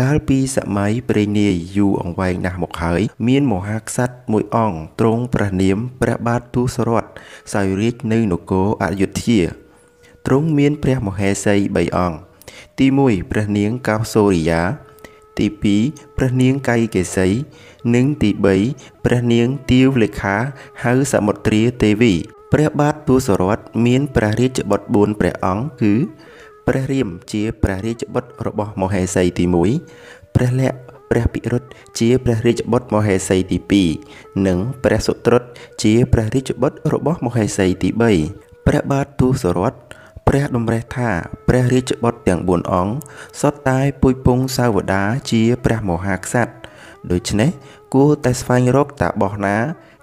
កាលពីសម័យព្រេងនាយយូរអង្វែងណាស់មកហើយ មានមហាក្សត្រមួយអង្គទ្រង់ព្រះនាមព្រះបាទទូសរថសោយរាជនៅនគរអយុធ្យាទ្រង់មានព្រះមហេសី3អង្គទី1ព្រះនាងកោសូរិយា ទី2ព្រះនាងកៃកេសី និងទី3ព្រះនាងទាវលេខាហៅសមុទ្រាទេវី ព្រះបាទទូសរថមានព្រះរាជបុត្រ4ព្រះអង្គគឺ ព្រះរាមជាព្រះរាជបុត្ររបស់មហេសីទី1ព្រះលក្ខព្រះពិរុទ្ធជាព្រះរាជបុត្រមហេសីទី2និងព្រះសុត្រុតជាព្រះរាជបុត្ររបស់មហេសីទី3ព្រះបាទទូសរថព្រះតម្រេះថាព្រះរាជបុត្រទាំង4អង្គសុទ្ធតែពុយពងសាវតាជាព្រះមហាក្សត្រដូច្នេះគួរតែស្វែងរកតាបោះណា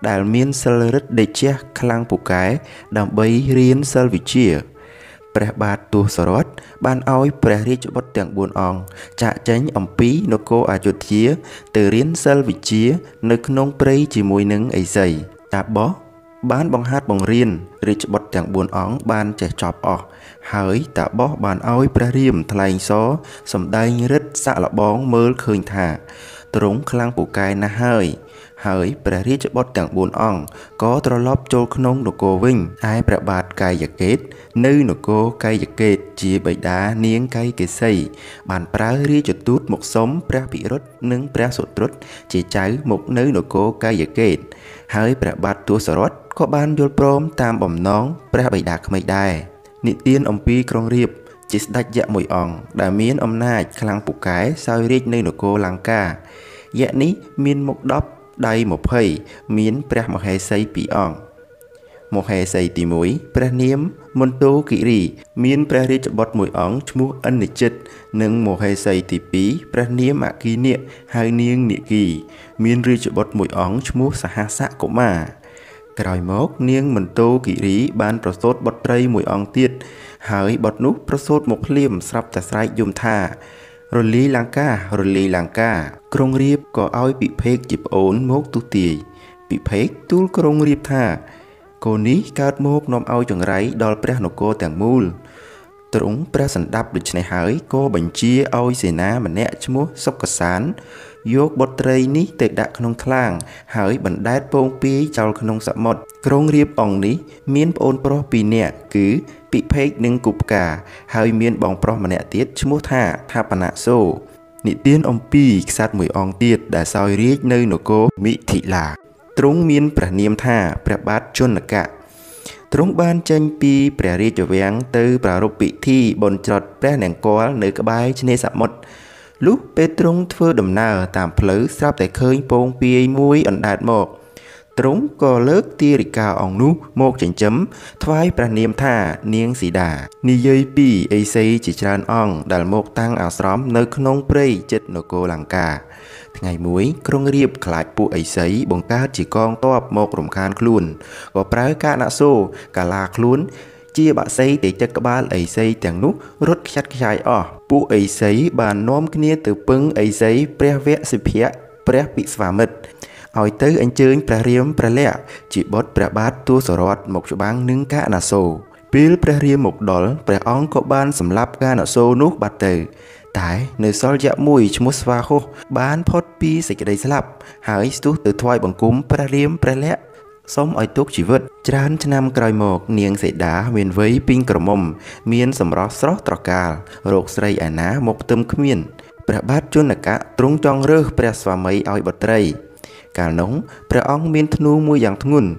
ដែលមានសិលរិទ្ធដេជះខ្លាំងពូកែដើម្បីរៀនសិលវិជ្ជា ព្រះបាទទសរថបានឲ្យព្រះរាជបុត្រទាំង4អង្គចាក់ចែងអំពីនគរអយុធ្យា ទៅរៀនសិលវិជ្ជា នៅក្នុងព្រៃជាមួយនឹងឥសីតាបោះបានបង្ហាត់បង្រៀនរាជបុត្រទាំង4អង្គបានចេះចប់អស់ហើយតាបោះបានឲ្យព្រះរាមថ្លែងសរសម្ដែងរិទ្ធសាក់លបងមើលឃើញថាទ្រង់ខ្លាំងពូកែណាស់ហើយ ហើយព្រះរាជបុត្រទាំង4អង្គក៏ត្រឡប់ចូលក្នុងនគរវិញឯព្រះបាទកាយកេតនៅនគរកាយកេតជាបិតានាងកាយកេសី បានប្រើរាជទូតមកសុំព្រះពិរុទ្ធនិងព្រះសុត្រុតជាចៅមកនៅនគរកាយកេតហើយព្រះបាទទសរថក៏បានយល់ព្រមតាមបំណងព្រះបិតាក្មេកដែរនិទានអំពីក្រុងរាពណ៍ជាស្ដេចយក្សមួយអង្គដែលមានអំណាចខ្លាំងពូកែសោយរាជនៅនគរលង្កាយក្សនេះមានមុខ10 ដៃ20មានព្រះមហេសី2អង្គមហេសីទី1ព្រះនាមមន្តោគិរី មានព្រះរាជបុត្រមួយអង្គឈ្មោះអនិជិត និងមហេសីទី2ព្រះនាមអគីនិកហៅនាងនិគី មានរាជបុត្រមួយអង្គឈ្មោះសហសកុមារក្រោយមកនាងមន្តោគិរី បានប្រសូតបុត្រីមួយអង្គទៀតហើយបុត្រនោះប្រសូតមកភ្លាមស្រាប់តែស្រែកយំថា រលីលង្ការលីលង្កាក្រុងរៀបក៏ឲ្យពិភេកជាប្អូនមកទុទាយពិភេកទូលក្រុងរៀបថាកូននេះកើតមកនាំឲ្យចង្រៃដល់ព្រះនគរទាំងមូលទ្រង់ព្រះសន្តាប់ដូច្នេះហើយក៏បញ្ជាឲ្យសេនាម្នាក់ឈ្មោះសុកសាន យកបុត្រីនេះទៅដាក់ក្នុងថ្លាង ហើយបណ្ដែតពងពាយចោលក្នុងសមុទ្រក្រុងរៀបអង្គនេះ មានប្អូនប្រុសពីរនាក់គឺ ពិភេកនិងគូផ្កាហើយមានបងប្រុសម្នាក់ទៀតឈ្មោះថាថាបណៈសូនិទានអំពីក្សត្រមួយអង្គទៀតដែលសោយរាជនៅនគរមិថិលាទ្រង់មានព្រះនាមថាព្រះបាទជនកៈទ្រង់បានចេញពីព្រះរាជវាំងទៅប្រារព្ធពិធីបុណ្យច្រត់ព្រះនង្គ័លនៅក្បែរឆ្នេរសមុទ្រលុះពេលទ្រង់ធ្វើដំណើរតាមផ្លូវស្រាប់តែឃើញពងពាយមួយអណ្ដែតមក ទ្រង់ក៏លើកទារិកាអង្គនោះមកចិញ្ចឹមថ្វាយព្រះនាមថានាងស៊ីតានិយាយពីអេសីជាច្រើនអង្គដែលមកតាំងអាស្រមនៅក្នុងព្រៃចិត្តនគរលង្កាថ្ងៃមួយក្រុងរៀបខ្លាចពួកអេសីបង្កើតជាកងទ័ពមករំខានខ្លួនក៏ប្រើការដាក់សូកាឡាខ្លួនជាបាក់សីទៅទឹកក្បាលអេសីទាំងនោះរត់ខ្ចាត់ខ្ចាយអស់ពួកអេសីបាននាំគ្នាទៅពឹងអេសីព្រះវៈសិភៈព្រះពិស្វាមិត្រ ឲ្យទៅអញ្ជើញព្រះរាមព្រះលក្ខជាបុត្រព្រះបាទទូសរថមកច្បាំងនឹងកាណាសូពេលព្រះរាមមកដល់ព្រះអង្គក៏បានសម្លាប់កាណាសូនោះបាត់ទៅ តែនៅសល់យៈមួយឈ្មោះស្វាហុសបានផុតពីសេចក្តីស្លាប់ ហើយស្ទុះទៅថ្វាយបង្គំព្រះរាមព្រះលក្ខសូមឲ្យទុកជីវិតច្រើនឆ្នាំក្រោយមក នាងសេដាមានវ័យពីងក្រមុំ មានសម្រស់ស្រស់ត្រកាលរោគស្រីឯណាមកផ្ទឹមគ្មានព្រះបាទជនកៈទ្រង់ចង់រើសព្រះស្វាមីឲ្យបុត្រី កាលនោះព្រះអង្គមានធ្នូមួយយ៉ាងធ្ងន់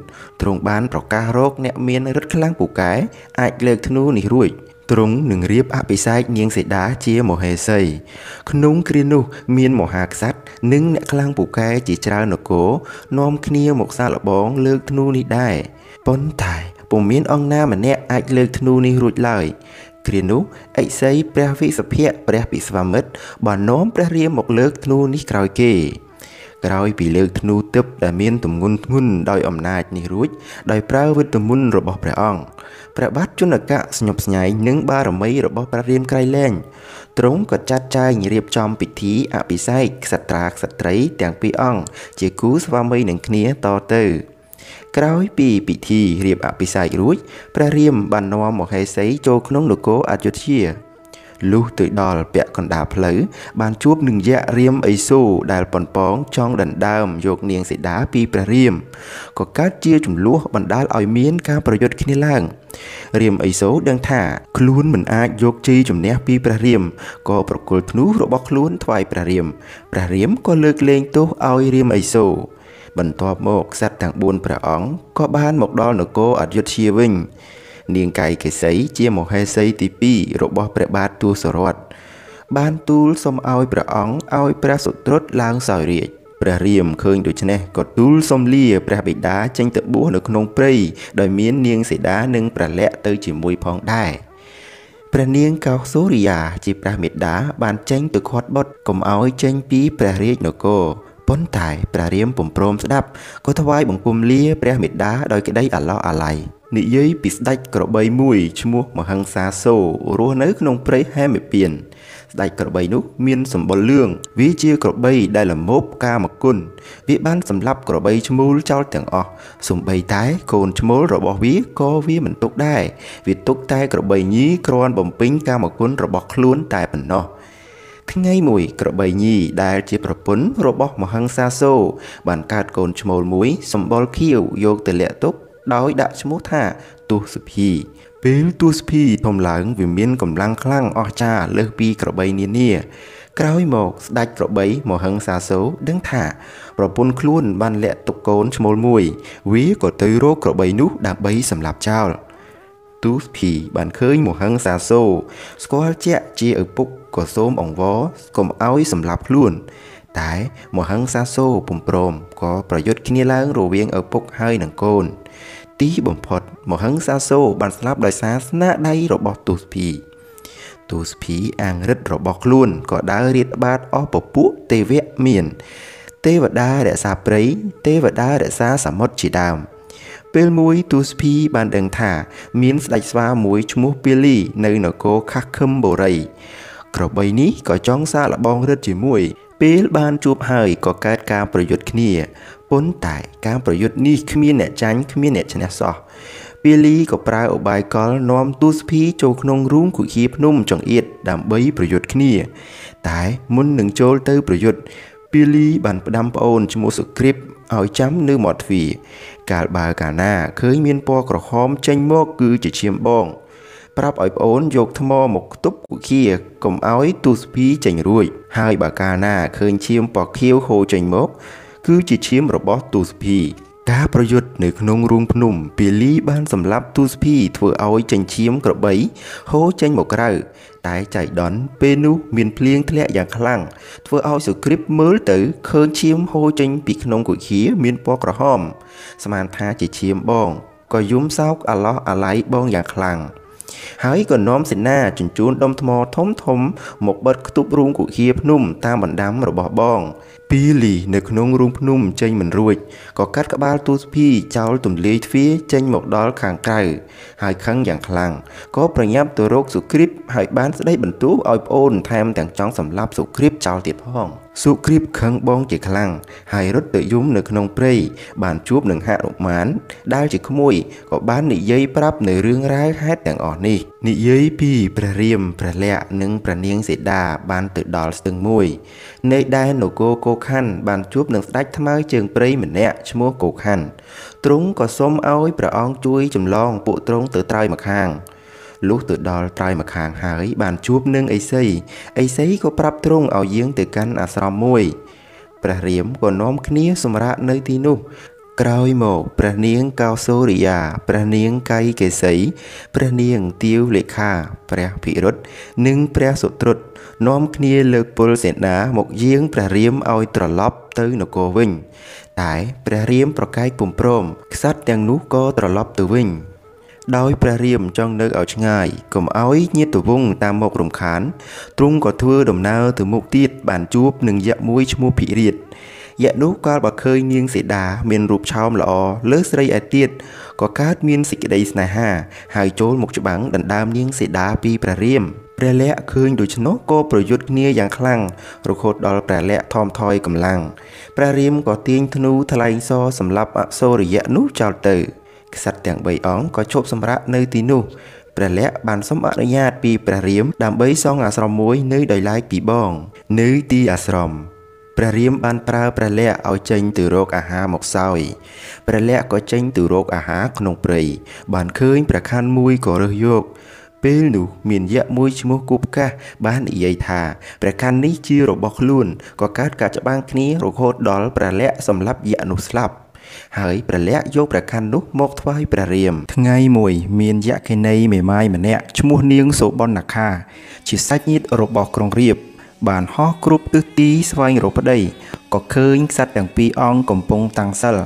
ទ្រង់បានប្រកាសរកអ្នកមានឫទ្ធិខ្លាំងពូកែអាចលើកធ្នូនេះរួចទ្រង់នឹងរៀបអភិសេកនាងសីតាជាមហេសីក្នុងគ្រានោះមានមហាក្សត្រនិងអ្នកខ្លាំងពូកែជាច្រើននគរនាំគ្នាមកសាកល្បងលើកធ្នូនេះដែរប៉ុន្តែពុំមានអង្គណាម្នាក់អាចលើកធ្នូនេះរួចឡើយគ្រានោះអិសីព្រះវិសភៈព្រះពិស្វាមិត្របាននាំព្រះរាមមកលើកធ្នូនេះក្រោយគេ ក្រោយពីលើកធ្នូទិបដែលមានទម្ងន់ធ្ងន់ដោយអំណាចនេះរួចដោយប្រើវិទ្ធមន្តរបស់ព្រះអង្គព្រះបាទជនកៈស្ញប់ស្ញែងនឹងបារមីរបស់ព្រះរាមក្រៃលែងទ្រង់ក៏ចាត់ចែងរៀបចំពិធីអភិសេកក្សត្រាក្សត្រីទាំងពីរអង្គជាគូស្វាមីនឹងគ្នាតទៅក្រោយពីពិធីរៀបអភិសេករួចព្រះរាមបាននាំមហេសីចូលក្នុងនគរអយុធ្យា លុះទៅដល់ពាក់កណ្ដាលផ្លូវបានជួបនឹងយក្សរាមអេសូរដែលប៉ុនប៉ងចង់ដណ្ដើមយកនាងសីតាពីព្រះរាមក៏កើតជាចំនួនបណ្ដាលឲ្យមានការប្រយុទ្ធគ្នាឡើងរាមអេសូរដឹងថាខ្លួនមិនអាចយកជ័យជំនះពីព្រះរាមក៏ប្រគល់ធ្នូរបស់ខ្លួនថ្វាយព្រះរាមព្រះរាមក៏លើកលែងទោសឲ្យរាមអេសូរបន្ទាប់មកក្សត្រទាំង4ព្រះអង្គក៏បានមកដល់នគរអយុធ្យាវិញ នាងកៃកេសីជាមហេសីទី2របស់ព្រះបាទទូសរតបានទូលសុំឲ្យព្រះអង្គឲ្យព្រះសុត្រុតឡើងសោយរាជព្រះរាមឃើញដូច្នេះក៏ទូលសុំលាព្រះបិតាចេញទៅបួសនៅក្នុងព្រៃដោយមាននាងសីតានិងព្រះលក្សណ៍ទៅជាមួយផងដែរព្រះនាងកោសូរិយាជាព្រះមេដាបានចេញទៅខាត់បុតកុំឲ្យចេញពីព្រះរាជនគរប៉ុន្តែព្រះរាមពុំព្រមស្ដាប់ក៏ថ្វាយបង្គំលាព្រះមេដាដោយក្តីអាឡោះអាល័យ និយាយពីស្ដេចក្របីមួយឈ្មោះមហិង្សាសូរស់នៅក្នុងព្រៃហេមពៀនស្ដេចក្របីនោះមានសម្បុរលឿងវាជាក្របីដែលល្មោបកាមគុណវាបានសម្លាប់ក្របីឈ្មោលចោលទាំងអស់សំបីតែកូនឈ្មោលរបស់វាក៏វាមិនទុកដែរវាទុកតែក្របីញីគ្រាន់បំពេញកាមគុណរបស់ខ្លួនតែប៉ុណ្ណោះថ្ងៃមួយក្របីញីដែលជាប្រពន្ធរបស់មហិង្សាសូបានកើតកូនឈ្មោលមួយសម្បុរខៀវយកទៅលាក់ទុក ដោយដាក់ឈ្មោះថាទុសភីពេលទុសភីធំឡើងវាមានកម្លាំងខ្លាំងអស្ចារ្យលើសពីក្របីនានាក្រោយមកស្ដេចក្របីមហិង្សាសូដឹងថា ប្រពន្ធខ្លួនបានលាក់ទុកកូនឈ្មោលមួយ វាក៏ទៅរកក្របីនោះដើម្បីសម្លាប់ចោលទូសភីបានឃើញមហិង្សាសូស្គាល់ជាក់ជាឪពុកក៏សូមអង្វរកុំឲ្យសម្លាប់ខ្លួន តែមហិង្សាសូពុំព្រមក៏ប្រយុទ្ធគ្នាឡើងរវាងឪពុកហើយនឹងកូន ទីបំផុតមហិង្សាសូបានស្លាប់ដោយសារស្នាដៃរបស់ទូសភីទូសភីអាងរិទ្ធរបស់ខ្លួនក៏ដើររៀតបាតអស់ពពួកទេវៈមាន ទេវតារក្សាព្រៃទេវតារក្សាសមុទ្រជាដើមពេលមួយទូសភីបានដឹងថា មានស្ដេចស្វាមួយឈ្មោះពាលីនៅនគរខាស់ខឹមបូរី ក្របីនេះក៏ចង់សាកល្បងរិទ្ធជាមួយ ពេលបានជួបហើយក៏កើតការប្រយុទ្ធគ្នាប៉ុន្តែការប្រយុទ្ធនេះគ្មានអ្នកចាញ់គ្មានអ្នកឈ្នះសោះពាលីក៏ប្រើឧបាយកលនាំទូសភីចូលក្នុងរូងគុជាភ្នំចង្អៀតដើម្បីប្រយុទ្ធគ្នា តែមុននឹងចូលទៅប្រយុទ្ធពាលីបានផ្ដាំប្អូនឈ្មោះសុគ្រីពឲ្យចាំនៅមាត់ទ្វារកាលបើកាលណាឃើញមានពណ៌ក្រហមចេញមកគឺជាឈាមបង ប្រាប់ឲ្យប្អូនយកថ្មមកខ្ទប់គុគាកុំឲ្យទូសភីចេញរួច ហើយបើកាលណាឃើញឈាមពណ៌ខៀវហូរចេញមក គឺជាឈាមរបស់ទូសភីការប្រយុទ្ធនៅក្នុងរូងភ្នំពាលីបានសម្លាប់ទូសភីធ្វើឲ្យចិញ្ចៀមក្របីហូរចេញមកក្រៅតែចៃដន្យពេលនោះមានភ្លៀងធ្លាក់យ៉ាងខ្លាំងធ្វើឲ្យសុគ្រីពមើលទៅឃើញឈាមហូរចេញពីក្នុងគុគាមានពណ៌ក្រហមស្មានថាជាឈាមបងក៏យំសោកអាឡោះអាល័យបងយ៉ាងខ្លាំង ហើយក៏នាំសេនាជញ្ជូនដុំថ្មធំធំ មកបិទខ្ទប់រូងគុគាភ្នំតាមបណ្ដាំរបស់បងពីលីនៅក្នុងរូងភ្នំចេញមិនរួចក៏កាត់ក្បាលទូសភីចោលទម្លាយទ្វារចេញមកដល់ខាងក្រៅហើយខឹងយ៉ាងខ្លាំងក៏ប្រញាប់ទៅរកសុគ្រីពហើយបានស្ដីបន្ទោសឲ្យប្អូនថែមទាំងចង់សម្លាប់សុគ្រីពចោលទៀតផង សុគ្រីពខឹងបងជាខ្លាំងហើយរត់ទៅយំនៅក្នុងព្រៃបានជួបនឹងហនុមានដែលជាក្មួយក៏បាននិយាយប្រាប់នៅរឿងរ៉ាវហេតុទាំងអស់នេះនិយាយពីព្រះរាមព្រះលក្សណ៍និងព្រះនាងសីតាបានទៅដល់ស្ទឹងមួយនៅដែននគរគោខណ្ឌបានជួបនឹងស្ដេចថ្មើរជើងព្រៃម្នាក់ឈ្មោះគោខណ្ឌទ្រង់ក៏សុំឲ្យព្រះអង្គជួយចម្លងពួកទ្រង់ទៅត្រើយម្ខាង លុះទៅដល់ត្រើយម្ខាងហើយ បានជួបនឹងអេសីអេសីក៏ប្រាប់ទ្រង់ឲ្យយាងទៅកាន់អាស្រមមួយព្រះរាមក៏នាំគ្នាសម្រាកនៅទីនោះក្រោយមកព្រះនាងកោសូរិយាព្រះនាងកៃកេសីព្រះនាងទាវលេខាព្រះភិរុតនិងព្រះសុត្រុតនាំគ្នាលើកពលសេនាមកយាងព្រះរាមឲ្យត្រឡប់ទៅនគរវិញ តែព្រះរាមប្រកែកពុំព្រមក្សត្រទាំងនោះក៏ត្រឡប់ទៅវិញ ដោយព្រះរាមចង់នៅឲ្យឆ្ងាយកុំឲ្យញាតិវងតាមមករំខានទ្រង់ក៏ធ្វើដំណើរទៅមុខទៀតបានជួបនឹងយក្សមួយឈ្មោះភិរិទ្ធយក្សនោះកាលបើឃើញនាងសីតាមានរូបឆោមល្អលើស្រីឯទៀតក៏កើតមានសេចក្តីស្នេហា ហើយចូលមកច្បាំងដណ្ដើមនាងសីតាពីព្រះរាមព្រះលក្សណ៍ឃើញដូច្នោះក៏ប្រយុទ្ធគ្នាយ៉ាងខ្លាំងរហូតដល់ព្រះលក្សណ៍ថមថយកម្លាំងព្រះរាមក៏ទាញធ្នូថ្លែងសរសម្រាប់អសូរយៈនោះចោលទៅ ក្សត្រទាំង3អង្គក៏ឈប់សម្រាកនៅទីនោះព្រះលក្សណ៍បានសុំអនុញ្ញាតពីព្រះរាមដើម្បីសង់អាស្រមមួយនៅដោយឡែកពីបង នៅទីអាស្រមព្រះរាមបានប្រើព្រះលក្សណ៍ឲ្យចេញទៅរកអាហារមកសោយព្រះលក្សណ៍ក៏ចេញទៅរកអាហារក្នុងព្រៃបានឃើញព្រះខ័នមួយក៏រើសយកពេលនោះមានយក្សមួយឈ្មោះគូផ្កាសបាននិយាយថាព្រះខ័ននេះជារបស់ខ្លួនក៏កើតការច្បាំងគ្នារហូតដល់ព្រះលក្សណ៍សម្លាប់យក្សនោះស្លាប់ ហើយព្រះលក្សណ៍យកព្រះខ័ននោះមកថ្វាយព្រះរាម ថ្ងៃមួយ មានយក្ខិនីមេម៉ាយម្នាក់ឈ្មោះនាងសូបនខា ជាសាច់ញាតិរបស់ក្រុងរាពណ៍បានហោះគ្រប់ទិសទីស្វែងរកប្តីក៏ឃើញក្សត្រទាំងពីរអង្គកំពុងតាំងសិល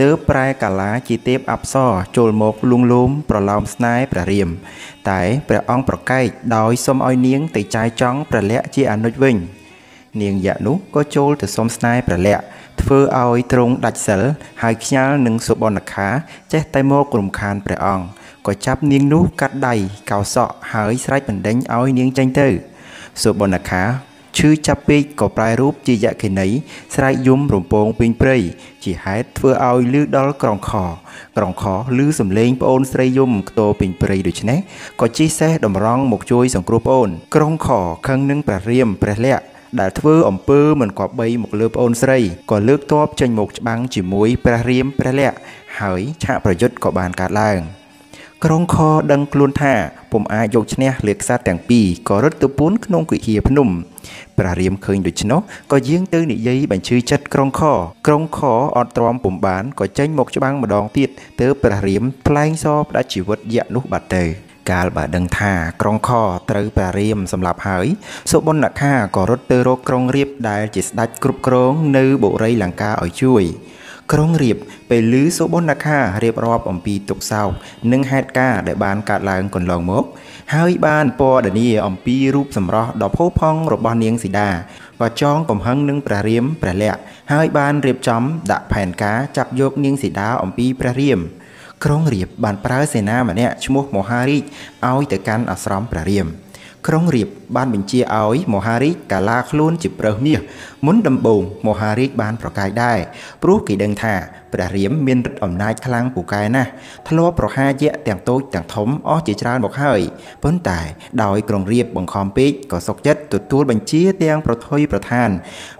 ទើបប្រែកាឡាជាទេពអប្សរចូលមកលួងលោមប្រឡោមស្នេហ៍ព្រះរាម តែព្រះអង្គប្រកែកដោយសុំឲ្យនាងទៅចាយចង់ព្រះលក្សណ៍ជាអនុជវិញ នាងយៈនោះក៏ចូលទៅសុំស្នេហ៍ព្រះលក្សណ៍ ធ្វើឲ្យទ្រង់ដាច់សិលហើយខ្ញាល់នឹងសុបនខាចេះតែមករំខានព្រះអង្គក៏ចាប់នាងនោះកាត់ដៃកោសក់ហើយស្រែកបណ្ដេញឲ្យនាងចេញទៅសុបនខាឈឺចាប់ពេកក៏ប្រែរូបជាយក្ខិនីស្រែកយំរំពងពេញព្រៃជាហេតុធ្វើឲ្យលឺដល់ក្រងខក្រងខលឺសំឡេងប្អូនស្រីយំខ្ទោពេញព្រៃដូច្នេះក៏ជិះសេះតម្រង់មកជួយសង្គ្រោះប្អូន ក្រងខខឹងនឹងព្រះរាមព្រះលក្សណ៍ ដែលធ្វើអំពើមិនគប្បីមកលើប្អូនស្រីក៏លើកទ័ពចេញមកច្បាំងជាមួយព្រះរាមព្រះលក្សណ៍ហើយឆាកប្រយុទ្ធក៏បានកើតឡើងក្រុងខដឹងខ្លួនថាពុំអាចយកឈ្នះលើក្សត្រទាំងពីរក៏រត់ទៅពួនក្នុងគុហាភ្នំព្រះរាមឃើញដូច្នោះក៏យាងទៅនិយាយបញ្ឈឺចិត្តក្រុងខក្រុងខអត់ទ្រាំពុំបានក៏ចេញមកច្បាំងម្ដងទៀតទើបព្រះរាមថ្លែងសរផ្ដាច់ជីវិតយក្សនោះបាត់ទៅ កាលបើដឹងថាក្រុងខត្រូវព្រះរាមសម្លាប់ហើយសុបនខាក៏រត់ទៅរកក្រុងរាពណ៍ដែលជាស្ដេចគ្រប់គ្រងនៅបុរីលង្កាឲ្យជួយក្រុងរៀបពេលឮសុបនខារៀបរាប់អំពីទុកសោកនិងហេតុការណ៍ដែលបានកើតឡើងកន្លងមក ហើយបានពណ៌នាអំពីរូបសម្រស់ដ៏ផូរផង់របស់នាងសីតាក៏ចងកំហឹងនឹងព្រះរាមព្រះលក្សណ៍ហើយបានរៀបចំដាក់ផែនការចាប់យកនាងសីតាអំពីព្រះរាម ក្រុងរៀបបានប្រើសេនាម្នាក់ឈ្មោះមហារាជឲ្យទៅកាន់អាស្រមព្រះរាម ក្រុងរៀបបានបញ្ជាឲ្យមហារាជកាឡាខ្លួនជាប្រើសមាសមុនដំបូងមហារាជបានប្រកាយដែរព្រោះគេដឹងថាព្រះរាមមានឫទ្ធិអំណាចខ្លាំងពូកែណាស់ធ្លាប់ប្រហារយៈទាំងតូចទាំងធំអស់ជាច្រើនមកហើយប៉ុន្តែដោយក្រុងរាពណ៍បង្ខំពេកក៏សុកចិត្តទទួលបញ្ជាទាំងប្រថុយប្រឋាន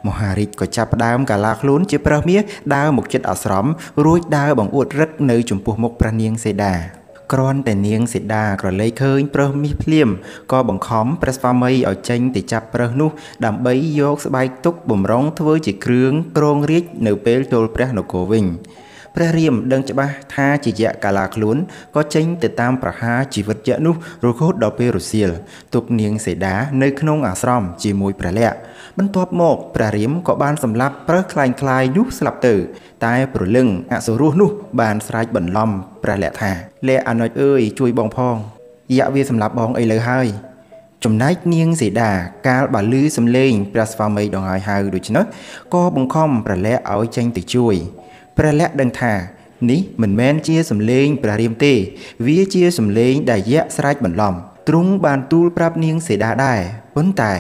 មហារាជក៏ចាប់ផ្ដើមកាឡាខ្លួនជាប្រើសមាសដើរមកចិត្តអាស្រមរួចដើរបង្អួតរឹកនៅចំពោះមុខព្រះនាងសេដា គ្រាន់តែនាងសីតាក្រឡេកឃើញប្រើសមាសភ្លាមក៏បង្ខំព្រះស្វាមីឲ្យចេញទៅចាប់ប្រើសនោះ ដើម្បីយកស្បែកទុកបំរុងធ្វើជាគ្រឿងក្រងរាជនៅពេលចូលព្រះនគរវិញព្រះរាមដឹងច្បាស់ថាជាយៈកាលាខ្លួនក៏ចេញទៅតាមប្រហារជីវិតយៈនោះរហូតដល់ពេលរសៀលទុកនាងសេដានៅក្នុងអាស្រមជាមួយព្រះលក្សណ៍ បន្ទាប់មកព្រះរាមក៏បានសម្លាប់ប្រើសคล้ายคล้ายនោះស្លាប់ទៅតែព្រលឹងអសុរោះនោះបានស្រែកបន្លំព្រះលក្ខថាលក្ខអនុជអើយជួយបងផងយៈវាសម្លាប់បងអីលើហើយចំណែកនាងសេដាកាលបើលឺសំឡេងព្រះស្វាមីដងហើយហៅដូច្នោះក៏បង្ខំព្រះលក្ខឲ្យចេញទៅជួយព្រះលក្ខដឹងថានេះមិនមែនជាសំឡេងព្រះរាមទេ វាជាសំឡេងដែលយៈស្រែកបន្លំ ទ្រង់បានទូលប្រាប់នាងសេដាដែរប៉ុន្តែ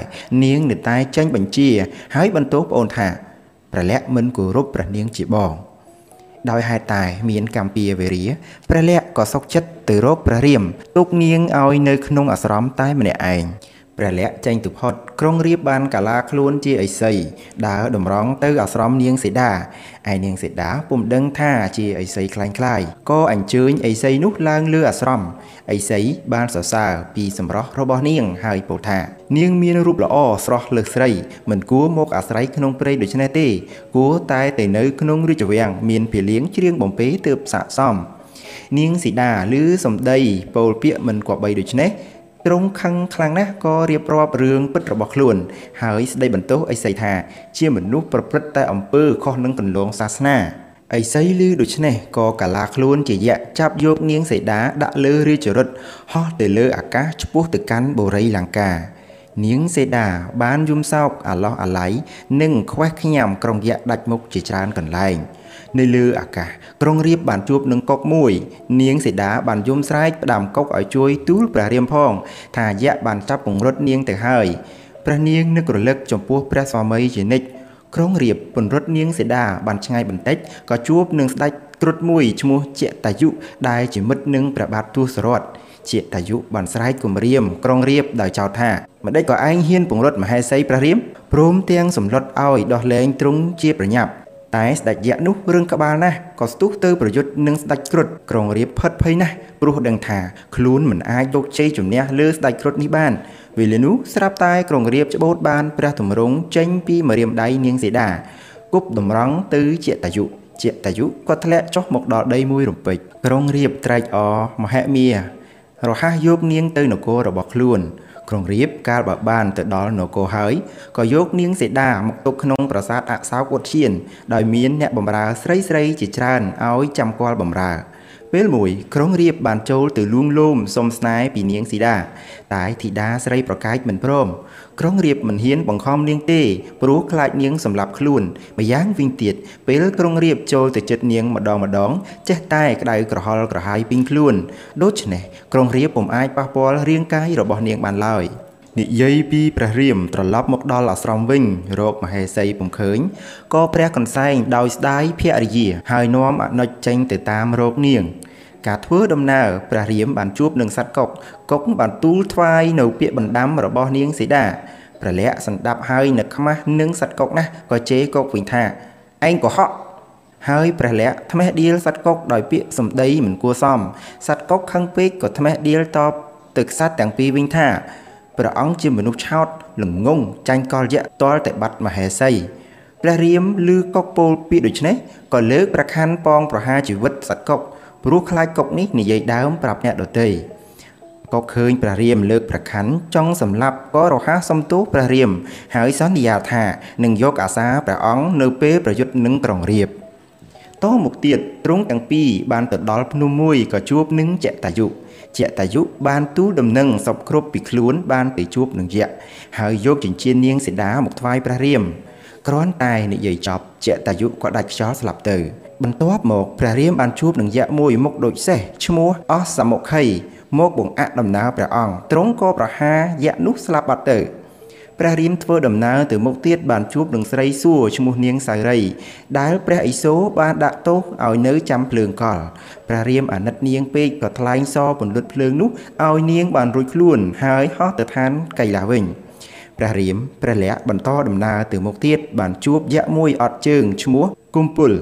នាងនៅតែចេញបញ្ជា ហើយបន្ទោសប្អូនថាព្រះលក្ខមិនគោរពព្រះនាងជាបងដោយហេតុតែមានកម្ពីវេរាព្រះលក្ខក៏សុកចិត្តទៅរកព្រះរាមទុកនាងឲ្យនៅក្នុងអាស្រមតែម្នាក់ឯង ព្រះលក្ខចេញទៅផុតក្រុងរៀបបានកាឡាខ្លួនជាឥសីដើរតម្រង់ទៅអាស្រមនាងសេដាឯនាងសេដាពុំដឹងថាជាឥសីคล้ายคล้ายក៏អញ្ជើញឥសីនោះឡើងលើអាស្រមឥសីបានសរសើរពីសម្រស់របស់នាងហើយពោលថា នាងមានរូបល្អស្រស់លើសស្រីមិនគួរមកអាស្រ័យក្នុងព្រៃដូច្នេះទេ គួរតែទៅនៅក្នុងរាជវាំងមានភីលៀងច្រៀងបំពេទើបស័កសមនាងស៊ីដាឮសំដីពោលពាក្យមិនគប្បីដូច្នេះ ទ្រង់ខឹងខ្លាំងណាស់ក៏រៀបរាប់រឿងពិតរបស់ខ្លួន ហើយស្ដីបន្ទោសឥសីថាជាមនុស្សប្រព្រឹត្តតែអំពើខុសនឹងគន្លងសាសនាឥសីឮដូច្នេះក៏កាឡាខ្លួនជាយៈចាប់យកនាងសីតាដាក់លើរាជរថហោះទៅលើអាកាសឆ្ពោះទៅកាន់បុរីលង្កានាងសេដាបានយំសោកអាឡោះអាល័យនិងខ្វេះខ្ញាំក្រុងយៈដាច់មុខជាច្រើនកន្លែង នៅលើអាកាសក្រុងរៀបបានជួបនឹងកុកមួយ នាងសីតាបានយំស្រែកផ្ដាំកុកឲ្យជួយទូលព្រះរាមផង ថាយៈបានចាប់ពង្រត់នាងទៅហើយព្រះនាងនឹករលឹកចំពោះព្រះស្វាមីជានិច្ចក្រុងរៀបពន្រត់នាងសីតាបានឆ្ងាយបន្តិចក៏ជួបនឹងស្ដេចគ្រុឌមួយឈ្មោះជាតាយុដែលជាមិត្តនឹងព្រះបាទទសរថជាតាយុបានស្រែកគំរាមក្រុងរៀបដោយចោទថាម្ដេចក៏ឯងហ៊ានពង្រត់មហេសីព្រះរាមព្រមទាំងសម្លុតឲ្យដោះលែងទ្រង់ជាប្រញាប់ តែស្ដេចយៈនោះរឿងក្បាលណាស់ក៏ស្ទុះទៅប្រយុទ្ធនឹងស្ដេចគ្រុឌក្រុងរៀបផិតភ័យណាស់ព្រោះដឹងថាខ្លួនមិនអាចយកជ័យជំនះលើស្ដេចគ្រុឌនេះបានវេលានោះស្រាប់តែក្រុងរៀបច្បូតបានព្រះទម្រង់ចេញពីម្រាមដៃនាងសីតាគប់តម្រង់ទៅជាតាយុជាតាយុក៏ធ្លាក់ចុះមកដល់ដីមួយរំពេចក្រុងរៀបត្រែកអមហិមារហ័សយកនាងទៅនគររបស់ខ្លួន ក្រុងរៀបកាលបើបានទៅដល់នគរហើយក៏យកនាងសេដាមកទុកក្នុងប្រាសាទអសោកឧទ្យានដោយមានអ្នកបម្រើស្រីស្រីជាច្រើនឲ្យចាំគាល់បម្រើ ពេលមួយក្រុងរៀបបានចូលទៅលួងលោមសុំស្នេហ៍ពីនាងស៊ីដាតែធីតាស្រីប្រកែកមិនព្រមក្រុងរៀបមិនហ៊ានបង្ខំនាងទេព្រោះខ្លាចនាងសម្លាប់ខ្លួនម្យ៉ាងវិញទៀតពេលក្រុងរៀបចូលទៅចិត្តនាងម្ដងម្ដងចេះតែក្តៅក្រហល់ក្រហាយពីងខ្លួនដូច្នេះក្រុងរៀបពុំអាចប៉ះពាល់រាងកាយរបស់នាងបានឡើយ និយាយពីព្រះរាមត្រឡប់មកដល់អាស្រមវិញ រកមហេសីពុំឃើញក៏ព្រះកន្សែងដោយស្ដាយភរិយា ហើយនាំអនុជចេញទៅតាមរកនាង ការធ្វើដំណើរព្រះរាមបានជួបនឹងសត្វកុកកុកបានទូលថ្វាយនៅពាក្យបណ្ដាំរបស់នាងសីតាព្រះលក្ខសន្តាប់ហើយនឹកខ្មាស់នឹងសត្វកុកណាស់ក៏ជេរកុកវិញថាឯងកុហកហើយព្រះលក្ខថ្មេះដៀលសត្វកុកដោយពាក្យសម្ដីមិនគួរសមសត្វកុកខឹងពេកក៏ថ្មេះដៀលតបទៅខ្សាត់ទាំងពីរវិញថា ព្រះអង្គជាមនុស្សឆោតល្ងងចាញ់កលយៈតលតែបាត់មហេសីព្រះរាមឮកុកពោលពាក្យដូច្នេះក៏លើកប្រខ័ណ្ឌប៉ងប្រហារជីវិតសត្វកុកព្រោះខ្លាចកុកនេះនិយាយដើមប្រាប់អ្នកដទៃក៏ឃើញព្រះរាមលើកប្រខ័ណ្ឌចង់សម្លាប់ក៏រហ័សសំទោសព្រះរាម ហើយសន្យាថានឹងយកអាសាព្រះអង្គនៅពេលប្រយុទ្ធនឹងក្រុងរាពណ៍តមកទៀតទ្រង់ទាំងពីរបានទៅដល់ភ្នំមួយក៏ជួបនឹងចតាយុ ចតាយុបានទូលដំណឹងសពគ្រប់ពីខ្លួនបានទៅជួបនឹងយៈហើយយកចិញ្ចៀននាងសីតាមកថ្វាយព្រះរាមគ្រាន់តែនិយាយចប់ចតាយុក៏ដាច់ខ្យល់ស្លាប់ទៅ បន្ទាប់មកព្រះរាមបានជួបនឹងយៈមួយមុខដូចសេះឈ្មោះអសមុខីមកបង្អាក់ដំណើរព្រះអង្គទ្រង់ក៏ប្រហារយៈនោះស្លាប់បាត់ទៅ ព្រះរាមធ្វើដំណើរទៅមុខទៀតបានជួបនឹងស្រីសួរឈ្មោះនាងសៅរី ដែលព្រះឥសូរបានដាក់ទោសឲ្យនៅចាំភ្លើងកលព្រះរាមអាណិតនាងពេកក៏ថ្លែងសរពន្លត់ភ្លើងនោះឲ្យនាងបានរួចខ្លួនហើយហោះទៅឋានកៃឡាវិញព្រះរាមព្រះលក្ខបន្តដំណើរទៅមុខទៀតបានជួបយៈមួយអត់ជើងឈ្មោះគុំពុល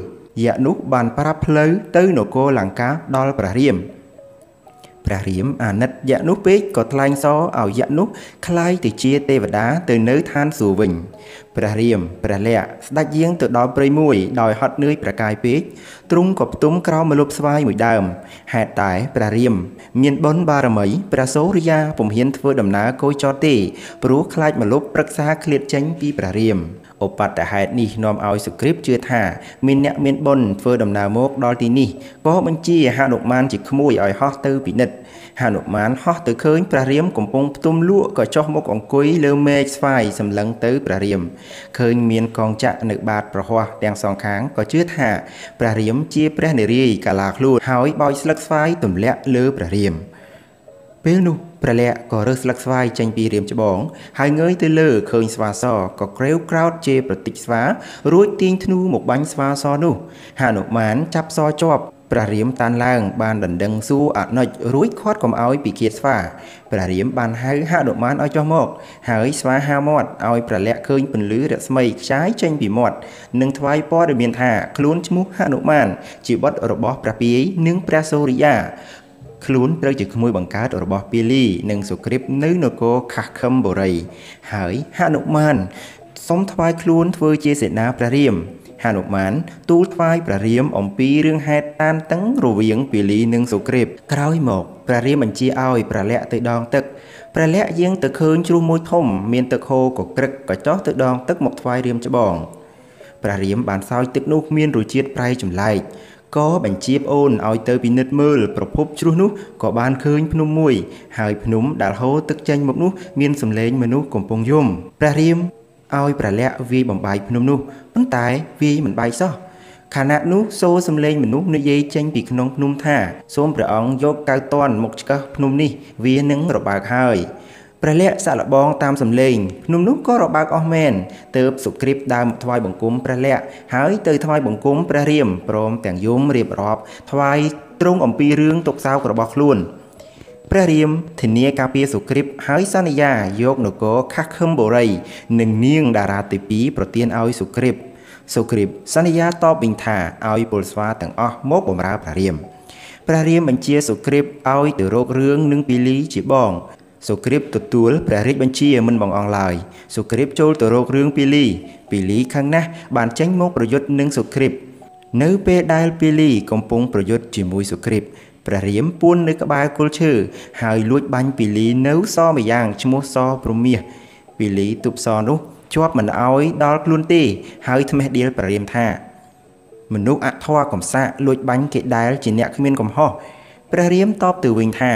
យៈនោះបានប្រាប់ផ្លូវទៅនគរលង្កាដល់ព្រះរាម ព្រះរាមអាណិតយៈនោះពេកក៏ថ្លែងសរឲ្យយៈនោះคล้ายទៅជាទេវតាទៅនៅឋានសួគ៌វិញព្រះរាមព្រះលក្ខស្ដេចយាងទៅដល់ព្រៃមួយដោយហត់នឿយប្រកាយពេកទ្រង់ក៏ផ្ទុំក្រោមម្លប់ស្វាយមួយដើមហេតុតែព្រះរាមមានបុណ្យបារមីព្រះសូរិយាពុំហ៊ានធ្វើដំណើរគយចតទេព្រោះខ្លាចម្លប់ប្រឹក្សាឃ្លាតចេញពីព្រះរាម ឧបតហេតុនេះនាំឲ្យសុគ្រីពជឿថាមានអ្នកមានបុណ្យធ្វើដំណើរមកដល់ទីនេះក៏បញ្ជាហនុមានជាក្មួយឲ្យហោះទៅពិនិត្យហនុមានហោះទៅឃើញព្រះរាមកំពុងផ្ទុំលក់ក៏ចុះមកអង្គុយលើមេឃស្វាយសម្លឹងទៅព្រះរាមឃើញមានកងចាក់នៅបាតប្រហោះទាំងសងខាងក៏ជឿថាព្រះរាមជាព្រះនារីកាឡាខ្លួនហើយបោចស្លឹកស្វាយទម្លាក់លើព្រះរាម ពេលនោះព្រះលក្ខក៏រើសស្លឹកស្វាយចេញពីរៀមច្បង ហើយងើយទៅលើឃើញស្វាសក៏ក្រេវក្រោតជេរប្រតិចស្វា រួចទាញធ្នូមកបាញ់ស្វាសនោះហនុមានចាប់សជាប់ព្រះរាមតានឡើងបានដណ្ដឹងសួរអនុជរួចខាត់កុំឲ្យពីគៀតស្វាព្រះរាមបានហៅហនុមានឲ្យចុះមក ហើយស្វាហាមាត់ឲ្យព្រះលក្ខឃើញពន្លឺរស្មីខ្ចាយចេញពីមាត់និងថ្វាយពរមានថាខ្លួនឈ្មោះហនុមានជាបុត្ររបស់ព្រះពាយនិងព្រះសូរិយា ខ្លួនត្រូវជាក្មួយបង្កើតរបស់ពាលីនិងសុគ្រីពនៅនគរខាស់ខឹមបុរី ហើយហនុមានសុំថ្វាយខ្លួនធ្វើជាសេនាព្រះរាមហនុមានទូលថ្វាយព្រះរាមអំពីរឿងហេតុតានតឹងរវាងពាលីនិងសុគ្រីពក្រោយមកព្រះរាមបញ្ជាឲ្យព្រះលក្ខទៅដងទឹកព្រះលក្ខយាងទៅឃើញជ្រោះមួយធំមានទឹកហូរក៏ក្រឹកក៏ចោះទៅដងទឹកមកថ្វាយរាមច្បងព្រះរាមបានសោយទឹកនោះមានរសជាតិប្រៃចម្លែក ក៏បញ្ជាប្អូនឲ្យទៅពិនិត្យមើលប្រភពជ្រោះនោះក៏បានឃើញភ្នំមួយ ហើយភ្នំដែលហូរទឹកចេញមកនោះមានសម្លេងមនុស្សកំពុងយំព្រះរាមឲ្យព្រះលក្ខវាយបំបាយភ្នំនោះប៉ុន្តែវាយមិនបាយសោះខណៈនោះសូរសំឡេងមនុស្សនិយាយចេញពីក្នុងភ្នំថា សូមព្រះអង្គយកកៅតន់មកឆ្កឹះភ្នំនេះ វានឹងរបើកហើយ ព្រះលក្ខសាក់លបងតាមសំឡេងភ្នំនោះក៏របើកអស់មែនទើបសុគ្រីពដើមថ្វាយបង្គំព្រះលក្ខហើយទៅថ្វាយបង្គំព្រះរាមព្រមទាំងយមរៀបរាប់ថ្វាយទ្រង់អំពីរឿងទុកសោករបស់ខ្លួនព្រះរាមធានាការពារសុគ្រីពហើយសន្យាយកនគរខាស់ខឹមបុរីនិងនាងតារាទី2ប្រទានឲ្យសុគ្រីពសុគ្រីពសន្យាតបវិញថាឲ្យពលស្វាទាំងអស់មកបម្រើព្រះរាមព្រះរាមបញ្ជាសុគ្រីពឲ្យទៅរករឿងនឹងពីលីជាបង សុគ្រីពទទួលព្រះរាជបញ្ជាមិនបងអង់ឡើយសុគ្រីពចូលទៅរករឿងពីលីពីលីខឹងណាស់បានចេញមកប្រយុទ្ធនឹងសុគ្រីពនៅពេលដែលពីលីកំពុងប្រយុទ្ធជាមួយសុគ្រីពព្រះរាមពួននៅក្បែរគល់ឈើហើយលួចបាញ់ពីលីនៅសម្យ៉ាងឈ្មោះសព្រមាសពីលីទប់សនោះជាប់មិនអោយដល់ខ្លួនទេ ហើយថ្មេះដៀលព្រះរាមថា មនុស្សអធរកំសាកលួចបាញ់គេដែលជាអ្នកគ្មានកំហុសព្រះរាមតបទៅវិញថា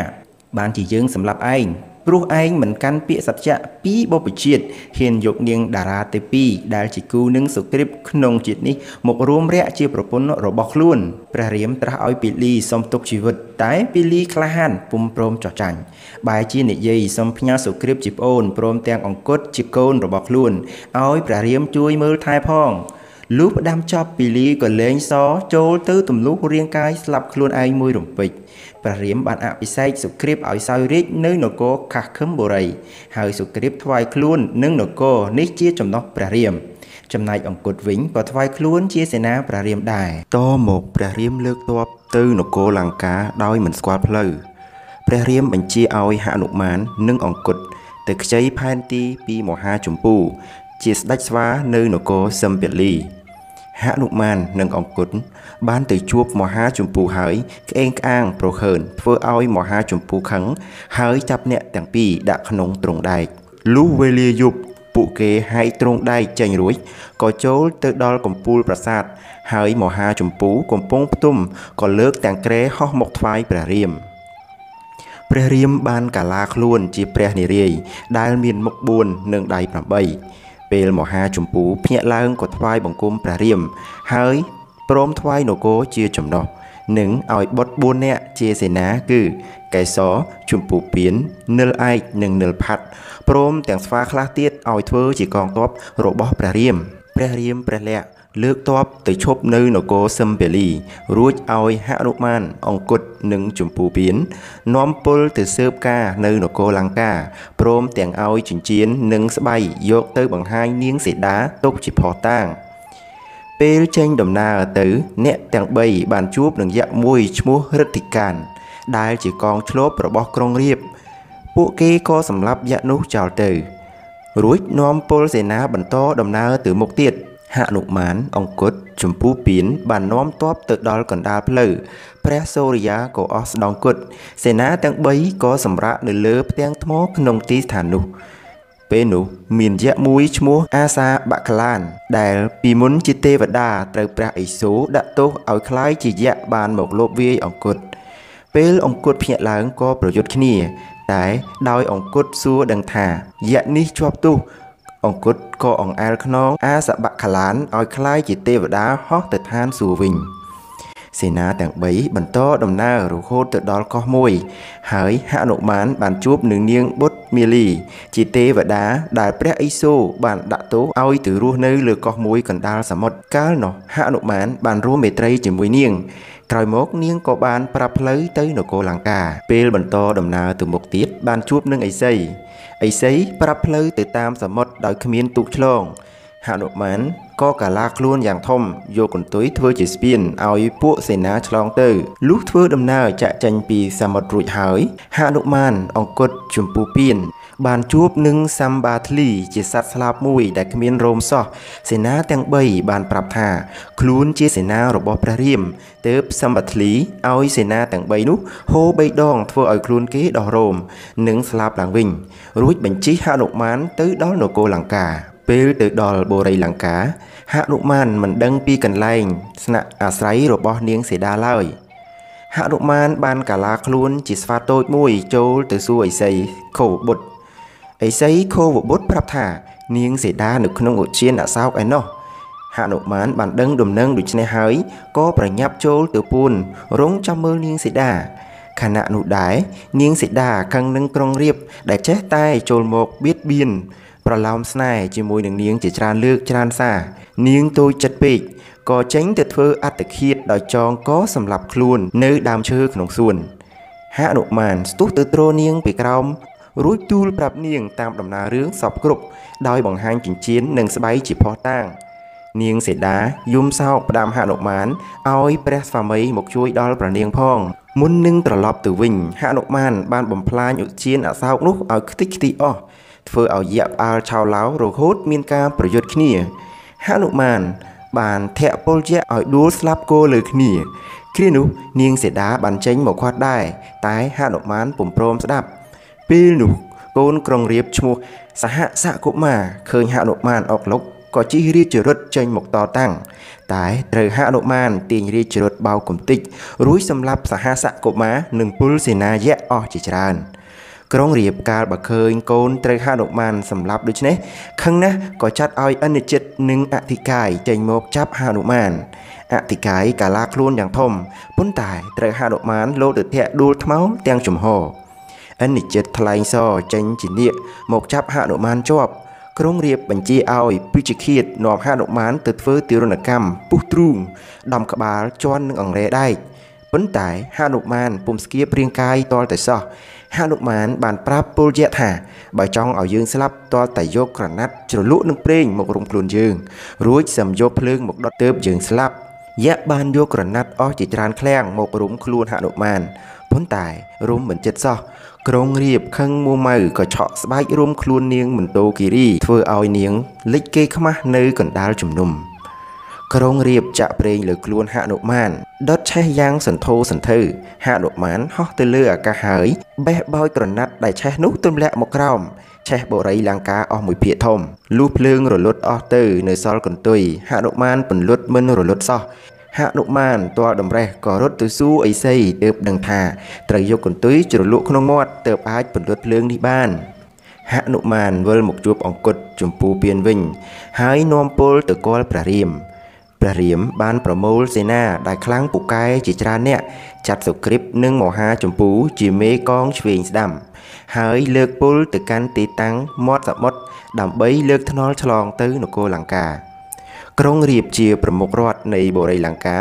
បានជាយើងសម្លាប់ឯង ព្រោះឯងមិនកាន់ពាក្យសច្ចៈពីបុព្វជាតិហ៊ានយកនាងតារាទេពីដែលជាគូនឹងសុគ្រីពក្នុងជាតិនេះមករួមរយៈជាប្រពន្ធរបស់ខ្លួនព្រះរាមត្រាស់ឲ្យពីលីសុំទុកជីវិត តែពីលីក្លាហានពុំព្រមចោះចាញ់បែរជានិយាយសុំផ្ញើសុគ្រីពជាប្អូនព្រមទាំងអង្គត់ជាកូនរបស់ខ្លួនឲ្យព្រះរាមជួយមើលថែផងលុះផ្ដាំចប់ពីលីក៏លែងសចូលទៅទម្លុះរាងកាយស្លាប់ខ្លួនឯងមួយរំពេច ព្រះរាមបានអភិសេកសុគ្រីពឲ្យសោយរាជនៅនគរខាស់ខឹមបុរី ហើយសុគ្រីពថ្វាយខ្លួននឹងនគរនេះជាចំណោះព្រះរាមចំណែកអង្គត់វិញក៏ថ្វាយខ្លួនជាសេនាព្រះរាមដែរតមកព្រះរាមលើកទ័ពទៅនគរលង្កាដោយមិនស្គាល់ផ្លូវព្រះរាមបញ្ជាឲ្យហនុមាននិងអង្គត់ទៅខ្ចីផែនទីពីមហាជម្ពូ ជាស្ដេចស្វានៅនគរសឹមពលីហនុមាននិងអង្គត់ បានទៅជួបមហាជម្ពូហើយក្អេងក្អាងប្រខើនធ្វើឲ្យមហាជម្ពូខឹងហើយចាប់អ្នកទាំងពីរដាក់ក្នុងទ្រង់ដែកលុះវេលាយប់ពួកគេហែកទ្រង់ដែកចេញរួចក៏ចូលទៅដល់កំពូលប្រាសាទហើយមហាជម្ពូកំពុងផ្ទុំក៏លើកទាំងក្រែហោះមកថ្វាយព្រះរាមព្រះរាមបានកាឡាខ្លួនជាព្រះនារាយដែលមានមុខ4និងដៃ8ពេលមហាជម្ពូភ្ញាក់ឡើងក៏ថ្វាយបង្គំព្រះរាមហើយ ព្រមថ្វាយនគរជាចំណោះនិងឲ្យបុត្រ4នាក់ជាសេនាគឺកែសរជំពូពៀននិលឯកនិងនិលផាត់ព្រមទាំងស្វាខ្លះទៀតឲ្យធ្វើជាកងទ័ពរបស់ព្រះរាមព្រះរាមព្រះលក្សណ៍លើកទ័ពទៅឈប់នៅនគរសឹមពាលី រួចឲ្យហនុមានអង្គត់និងជំពូពៀននាំពលទៅស៊ើបការនៅនគរលង្កាព្រមទាំងឲ្យចិញ្ចៀននិងស្បៃយកទៅបង្ហាញនាងសីតាទុកជាផោះតាង ពេលចេញដំណើរទៅ អ្នកទាំង3បានជួបនឹងយក្សមួយឈ្មោះរិទ្ធិកាន ដែលជាកងឆ្លប់របស់ក្រុងរាពណ៍ពួកគេក៏សម្លាប់យក្សនោះចោលទៅ រួចនាំពលសេនាបន្តដំណើរទៅមុខទៀតហនុមានអង្គត់ចម្ពូពៀនបាននាំទ័ពទៅដល់កណ្ដាលផ្លូវព្រះសូរិយាក៏អស់ស្ដងគុតសេនាទាំង3ក៏សម្រាកនៅលើផ្ទាំងថ្មក្នុងទីស្ថាននោះ ពេលនោះមានយក្សមួយឈ្មោះអាសាបក្លាន ដែលពីមុនជាទេវតាត្រូវព្រះឥសូរដាក់ទោសឲ្យคล้ายជាយក្សបានមកលបវាយអង្គត់ពេលអង្គត់ភ្ញាក់ឡើងក៏ប្រយុទ្ធគ្នា តែដោយអង្គត់សួរដឹងថាយក្សនេះជាប់ទោសអង្គត់ក៏អង្អែលខ្នងអាសបក្លានឲ្យคล้ายជាទេវតាហោះទៅឋានសួគ៌វិញ។សេនាទាំង3បន្តដំណើររហូតទៅដល់កោះមួយ ហើយហនុមានបានជួបនឹងនាងបុត្រ មាលី ជាទេវតាដែលព្រះឥសូរបានដាក់ទោសឲ្យទៅរស់នៅលើកោះមួយកណ្ដាលសមុទ្រកាលនោះហនុមានបានរួមមេត្រីជាមួយនាងក្រោយមកនាងក៏បានប្រាប់ផ្លូវទៅនគរលង្កាពេលបន្តដំណើរទៅមុខទៀតបានជួបនឹងឥសីឥសីប្រាប់ផ្លូវទៅតាមសមុទ្រដោយគ្មានទូកឆ្លងហនុមាន ក៏កាឡាខ្លួនយ៉ាងធំយកកន្ទុយធ្វើជាស្ពានឲ្យពួកសេនាឆ្លងទៅលុះធ្វើដំណើរចាក់ចេញពីសមុទ្ររួចហើយហនុមានអង្គត់ជំពូពៀនបានជួបនឹងសម្បាធ្លីជាសត្វស្លាបមួយដែលគ្មានរោមសោះសេនាទាំង3បានប្រាប់ថា ខ្លួនជាសេនារបស់ព្រះរាមទើបសម្បាធ្លីឲ្យសេនាទាំង3នោះហូរបីដងធ្វើឲ្យខ្លួនគេដោះរោមនិងស្លាប់ឡើងវិញ រួចបញ្ជិះហនុមានទៅដល់នគរលង្កាពេលទៅដល់បូរីលង្កា ហនុមានមិនដឹងពីកន្លែង ស្នាក់អាស្រ័យរបស់នាងសេដាឡើយហនុមានបានកាឡាខ្លួនជាស្វាតូចមួយចូលទៅសួរឥសីខោបុត្រឥសីខោវបុត្រប្រាប់ថានាងសេដានៅក្នុងឧជានអសោកឯណោះហនុមានបានដឹងដំណឹងដូច្នេះហើយក៏ប្រញាប់ចូលទៅពួនរងចាំមើលនាងសេដាខណៈនោះដែរនាងសេដាខឹងនឹងក្រុងរៀបដែលចេះតែចូលមកបៀតបៀនប្រឡោមស្នេហ៍ជាមួយនឹងនាងជាច្រើនលើកច្រើនសារ នាងទូចចិត្តពេកក៏ចេញទៅធ្វើអត្តឃាតដោយចងកសម្លាប់ខ្លួននៅដើមឈើក្នុងសួនហហនុមានស្ទុះទៅទ្រនាងពីក្រោមរួចទូលប្រាប់នាងតាមដំណើររឿងសពគ្រប់ដោយបង្ហាញចិញ្ចៀននិងស្បៃជាផោះតាងនាងសេដាយំសោកផ្ដាំហនុមានឲ្យព្រះស្វាមីមកជួយដល់ព្រះនាងផងមុននឹងត្រឡប់ទៅវិញហនុមានបានបំផ្លាញឧទ្យានអសោកនោះឲ្យខ្ទេចខ្ទីអស់ធ្វើឲ្យយៈផ្អើលឆោឡោរហូតមានការប្រយុទ្ធគ្នា ហនុមានបានធាក់ពលយៈឲ្យដួលស្លាប់គោលើគ្នាគ្រានោះនាងសេដាបានចេញមកខាត់ដែរតែហនុមានពុំព្រមស្ដាប់ ពេលនោះកូនក្រុងរៀបឈ្មោះសហសកុមារឃើញហនុមានអុកលុកក៏ជិះរាជរថចេញមកតតាំងតែត្រូវហនុមានទាញរាជរថបោកកំតិចរួចសម្លាប់សហសកុមារនិងពលសេនាយៈអស់ជាច្រើន ក្រុងរៀបកាលបើឃើញកូនត្រូវហនុមានសម្លាប់ដូច្នេះខឹងណាស់ក៏ចាត់ឲ្យអនិច្ចិតនិងអធិកាយចេញមកចាប់ហនុមានអធិកាយកាឡាខ្លួនយ៉ាងធំប៉ុន្តែត្រូវហនុមានលោតទៅធាក់ដួលថ្មោងទាំងចំហអនិច្ចិតថ្លែងសចេញជានាគមកចាប់ហនុមានជាប់ក្រុងរៀបបញ្ជាឲ្យពិជឃាតនាំហនុមានទៅធ្វើទារុណកម្មពុះទ្រូងដំក្បាលជន់នឹងអង្រែដែកប៉ុន្តែហនុមានពុំស្គៀបរាងកាយតលតែសោះ ហនុមានបានប្រាប់ពលយៈថាបើចង់ឲ្យយើងស្លាប់តលតែយកក្រណាត់ជ្រលក់នឹងប្រេងមករុំខ្លួនយើង រួចសំយកភ្លើងមកដុតទៅយើងស្លាប់យៈបានយកក្រណាត់អស់ជាច្រើនឃ្លាំងមករុំខ្លួនហនុមានប៉ុន្តែរុំមិនចិត្តសោះក្រុងរៀបខឹងមួម៉ៅក៏ឆក់ស្បែករុំខ្លួននាងមន្តោគិរីធ្វើឲ្យនាងលិចគេខ្មាស់នៅកណ្ដាលជំនុំ ក្រុងរៀបចាក់ប្រេងលើខ្លួនហនុមានដុតឆេះយ៉ាងសន្ធោសន្ធៅហនុមានហោះទៅលើអាកាសហើយបេះបោចក្រណាត់ដែលឆេះនោះទម្លាក់មកក្រោមឆេះបូរីលង្កាអស់មួយភាគធំលុះភ្លើងរលត់អស់ទៅនៅសល់កន្ទុយហនុមានពន្លត់មិនរលត់សោះហនុមានទាល់តម្រេះក៏រត់ទៅសួរអីសីទើបដឹងថាត្រូវយកកន្ទុយជ្រលក់ក្នុងមាត់ទើបអាចពន្លត់ភ្លើងនេះបានហនុមានវិលមកជួបអង្គុតចំពូពៀនវិញ ហើយនាំពលទៅគាល់ព្រះរាម ព្រះរាមបានប្រមូលសេនាដែលខ្លាំងពូកែជាច្រើនអ្នកចាត់សុគ្រីពនិងមហាចម្ពូជាមេកងឆ្វេងស្ដាំ ហើយលើកពល ទៅកាន់ទីតាំងមាត់សមុទ្រដើម្បីលើកថ្នល់ឆ្លងទៅនគរលង្កាក្រុងរៀបជាប្រមុខរដ្ឋនៃបូរីលង្កា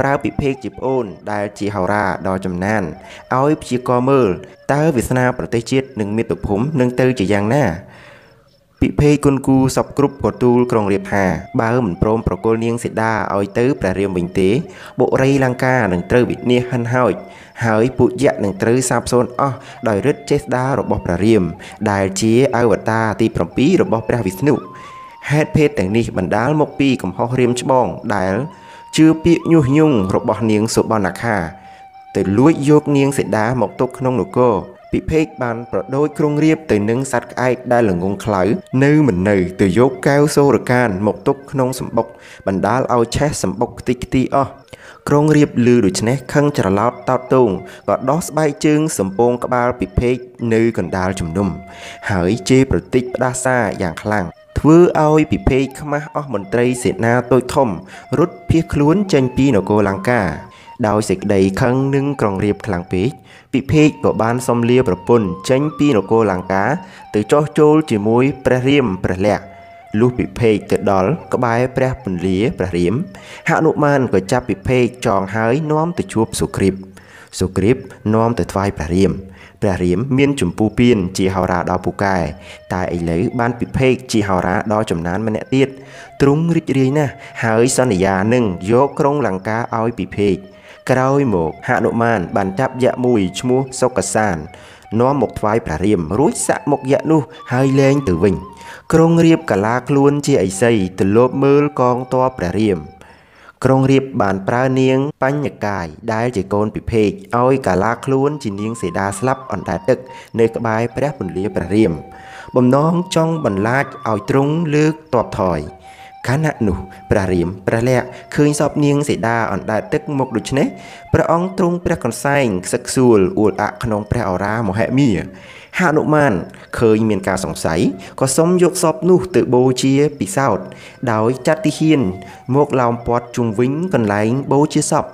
ប្រើពិភេកជាប្អូនដែលជាហោរាដ៏ចំណានឲ្យព្យាករមើលតើវាសនាប្រទេសជាតិនិងមាតុភូមិនឹងទៅជាយ៉ាងណា ពិភេកគុនគូសពគ្រប់ក៏ទូលក្រុងរៀបថា បើមិនព្រមប្រគល់នាងសីតាឲ្យទៅព្រះរាមវិញទេ បុរីលង្កានឹងត្រូវវិនាសហិនហោចហើយពួកយៈនឹងត្រូវសាបសូន្យអស់ដោយឫទ្ធិចេស្តារបស់ព្រះរាម ដែលជាអវតារទី7របស់ព្រះវិស្ណុហេតុភេទទាំងនេះបណ្ដាលមកពីកំហុសរៀមច្បងដែលជឿពាក្យញុះញង់របស់នាងសុបនខា ទៅលួចយកនាងសេដាមកទុកក្នុងនគរ ពិភេកបានប្រដូចក្រុងរៀបទៅនឹងសត្វក្អែកដែលល្ងងខ្លៅនៅមិននៅទៅយកកែវសូរកានមកទុកក្នុងសម្បុកបណ្ដាលឲ្យឆេះសម្បុកខ្ទេចខ្ទីអស់ក្រុងរៀបលឺដូច្នេះខឹងច្រឡោតតោតទងក៏ដោះស្បែកជើងសំពងក្បាលពិភេកនៅកណ្ដាលជំនុំ ហើយជេរប្រតិចផ្ដាសាយ៉ាងខ្លាំងធ្វើឲ្យពិភេកខ្មាស់អស់មន្ត្រីសេនាតូចធំរត់ភៀសខ្លួនចេញពីនគរលង្កា ដោយសេចក្តីខឹងនឹងក្រុងរាពណ៍ខ្លាំងពេកពិភេកក៏បានសុំលាប្រពន្ធចេញពីនគរលង្កា ទៅចោះចូលជាមួយព្រះរាមព្រះលក្សណ៍លុះពិភេកទៅដល់ក្បែរព្រះពន្លាព្រះរាមហនុមានក៏ចាប់ពិភេកចងហើយនាំទៅជួបសុគ្រីពសុគ្រីពនាំទៅថ្វាយព្រះរាមព្រះរាមមានចម្ពូពៀនជាហោរាដ៏ពូកែតែឥឡូវបានពិភេកជាហោរាដ៏ចំណានម្នាក់ទៀតទ្រង់រីករាយណាស់ហើយសន្យានឹងយកក្រុងលង្កាឲ្យពិភេក ក្រោយមកហនុមានបានចាប់យៈមួយឈ្មោះសុកសាននាំមកថ្វាយព្រះរាមរួចសាក់មុខយៈនោះហើយលែងទៅវិញ ក្រុងរៀបកាឡាខ្លួនជាឥសីទៅលបមើលកងទ័ពព្រះរាមក្រុងរៀបបានប្រើនាងបញ្ញកាយដែលជាកូនពិភេកឲ្យកាឡាខ្លួនជានាងសេដាស្លាប់អណ្តែតទឹក នៅក្បែរព្រះពន្លាព្រះរាម បំណងចង់បន្លាចឲ្យទ្រង់លើកតបថយ ខណៈនោះព្រះរាមព្រះលក្ខឃើញសពនាងសីតាអណ្ដែតទឹកមកដូច្នេះព្រះអង្គទ្រង់ព្រះកន្សែងខ្សឹកសួលអួលអាក់ក្នុងព្រះអរាមហិមាហនុមានឃើញមានការសង្ស័យក៏សុំយកសពនោះទៅបូជាពិសោធន៍ដោយចាត់ទីហ៊ានមកឡោមព័ទ្ធជុំវិញកន្លែងបូជាសព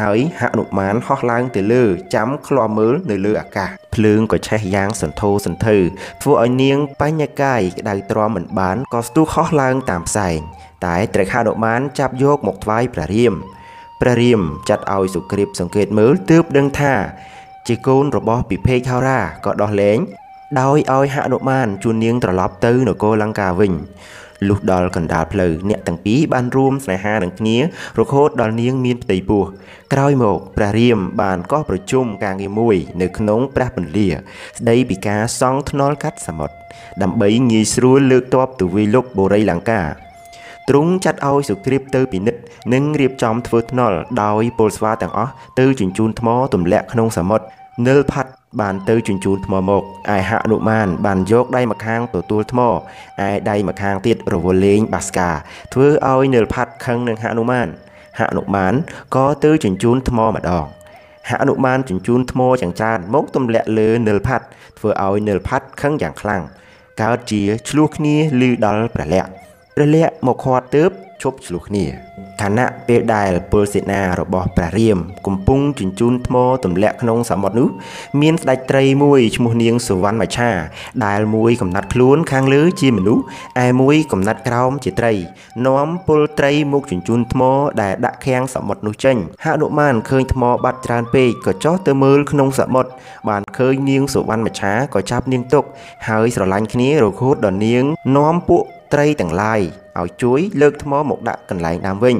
ហើយហនុមានហោះឡើងទៅលើចាំឃ្លាំមើលនៅលើអាកាសភ្លើងក៏ឆេះយ៉ាងសន្ធោសន្ធៅធ្វើឲ្យនាងបញ្ញកាយក្តៅទ្រាំមិនបានក៏ស្ទុះហោះឡើងតាមផ្សែងតែត្រូវហនុមានចាប់យកមកថ្វាយព្រះរាមព្រះរាមចាត់ឲ្យសុគ្រីពសង្កេតមើលទើបដឹងថា ជាកូនរបស់ពិភេកហោរាក៏ដោះលែងដោយឲ្យហនុមានជួននាងត្រឡប់ទៅនគរលង្កាវិញ លុះដល់កណ្ដាលផ្លូវអ្នកទាំងពីរបានរួមស្នេហានឹងគ្នារហូតដល់នាងមានផ្ទៃពោះក្រោយមកព្រះរាមបានកោះប្រជុំការងារមួយនៅក្នុងព្រះពន្លា ស្ដីពីការសង់ថ្នល់កាត់សមុទ្រដើម្បីងាយស្រួលលើកទ័ពទៅវាយលុកបូរីលង្កាទ្រង់ចាត់ឲ្យសុគ្រីពទៅពិនិត្យនិងរៀបចំធ្វើថ្នល់ដោយពលស្វាទាំងអស់ទៅជញ្ជូនថ្មទម្លាក់ក្នុងសមុទ្រនិលផាត់ បានទៅជញ្ជូនថ្មមកឯហនុមានបានយកដៃម្ខាងទទួលថ្មឯដៃម្ខាងទៀតរវល់លេងបាស្កាធ្វើឲ្យនិលផាត់ខឹងនឹងហនុមានហនុមានក៏ទៅជញ្ជូនថ្មម្ដងហនុមានជញ្ជូនថ្មយ៉ាងច្រើនមកទម្លាក់លើនិលផាត់ធ្វើឲ្យនិលផាត់ខឹងយ៉ាងខ្លាំងកើតជាឆ្លោះគ្នាលឺដល់ព្រះលក្សណ៍ព្រះលក្សណ៍មកខាត់ទើប ឈប់ឆ្លោះគ្នាខណៈពេលដែលពលសេនារបស់ព្រះរាម កំពុងជញ្ជូនថ្មទម្លាក់ក្នុងសមុទ្រនោះមានស្ដេចត្រីមួយឈ្មោះនាងសុវណ្ណមច្ឆាដែលមួយកំណត់ខ្លួនខាងលើជាមនុស្សឯមួយកំណត់ក្រោមជាត្រីនាំពលត្រីមកជញ្ជូនថ្មដែលដាក់ខាំងសមុទ្រនោះចេញហនុមានឃើញថ្មបាត់ច្រើនពេកក៏ចុះទៅមើលក្នុងសមុទ្របានឃើញនាងសុវណ្ណមច្ឆាក៏ចាប់នាងទុកហើយស្រឡាញ់គ្នារហូតដល់នាងនាំពួក ត្រីទាំងឡាយឲ្យជួយលើកថ្មមកដាក់កន្លែងដើមវិញ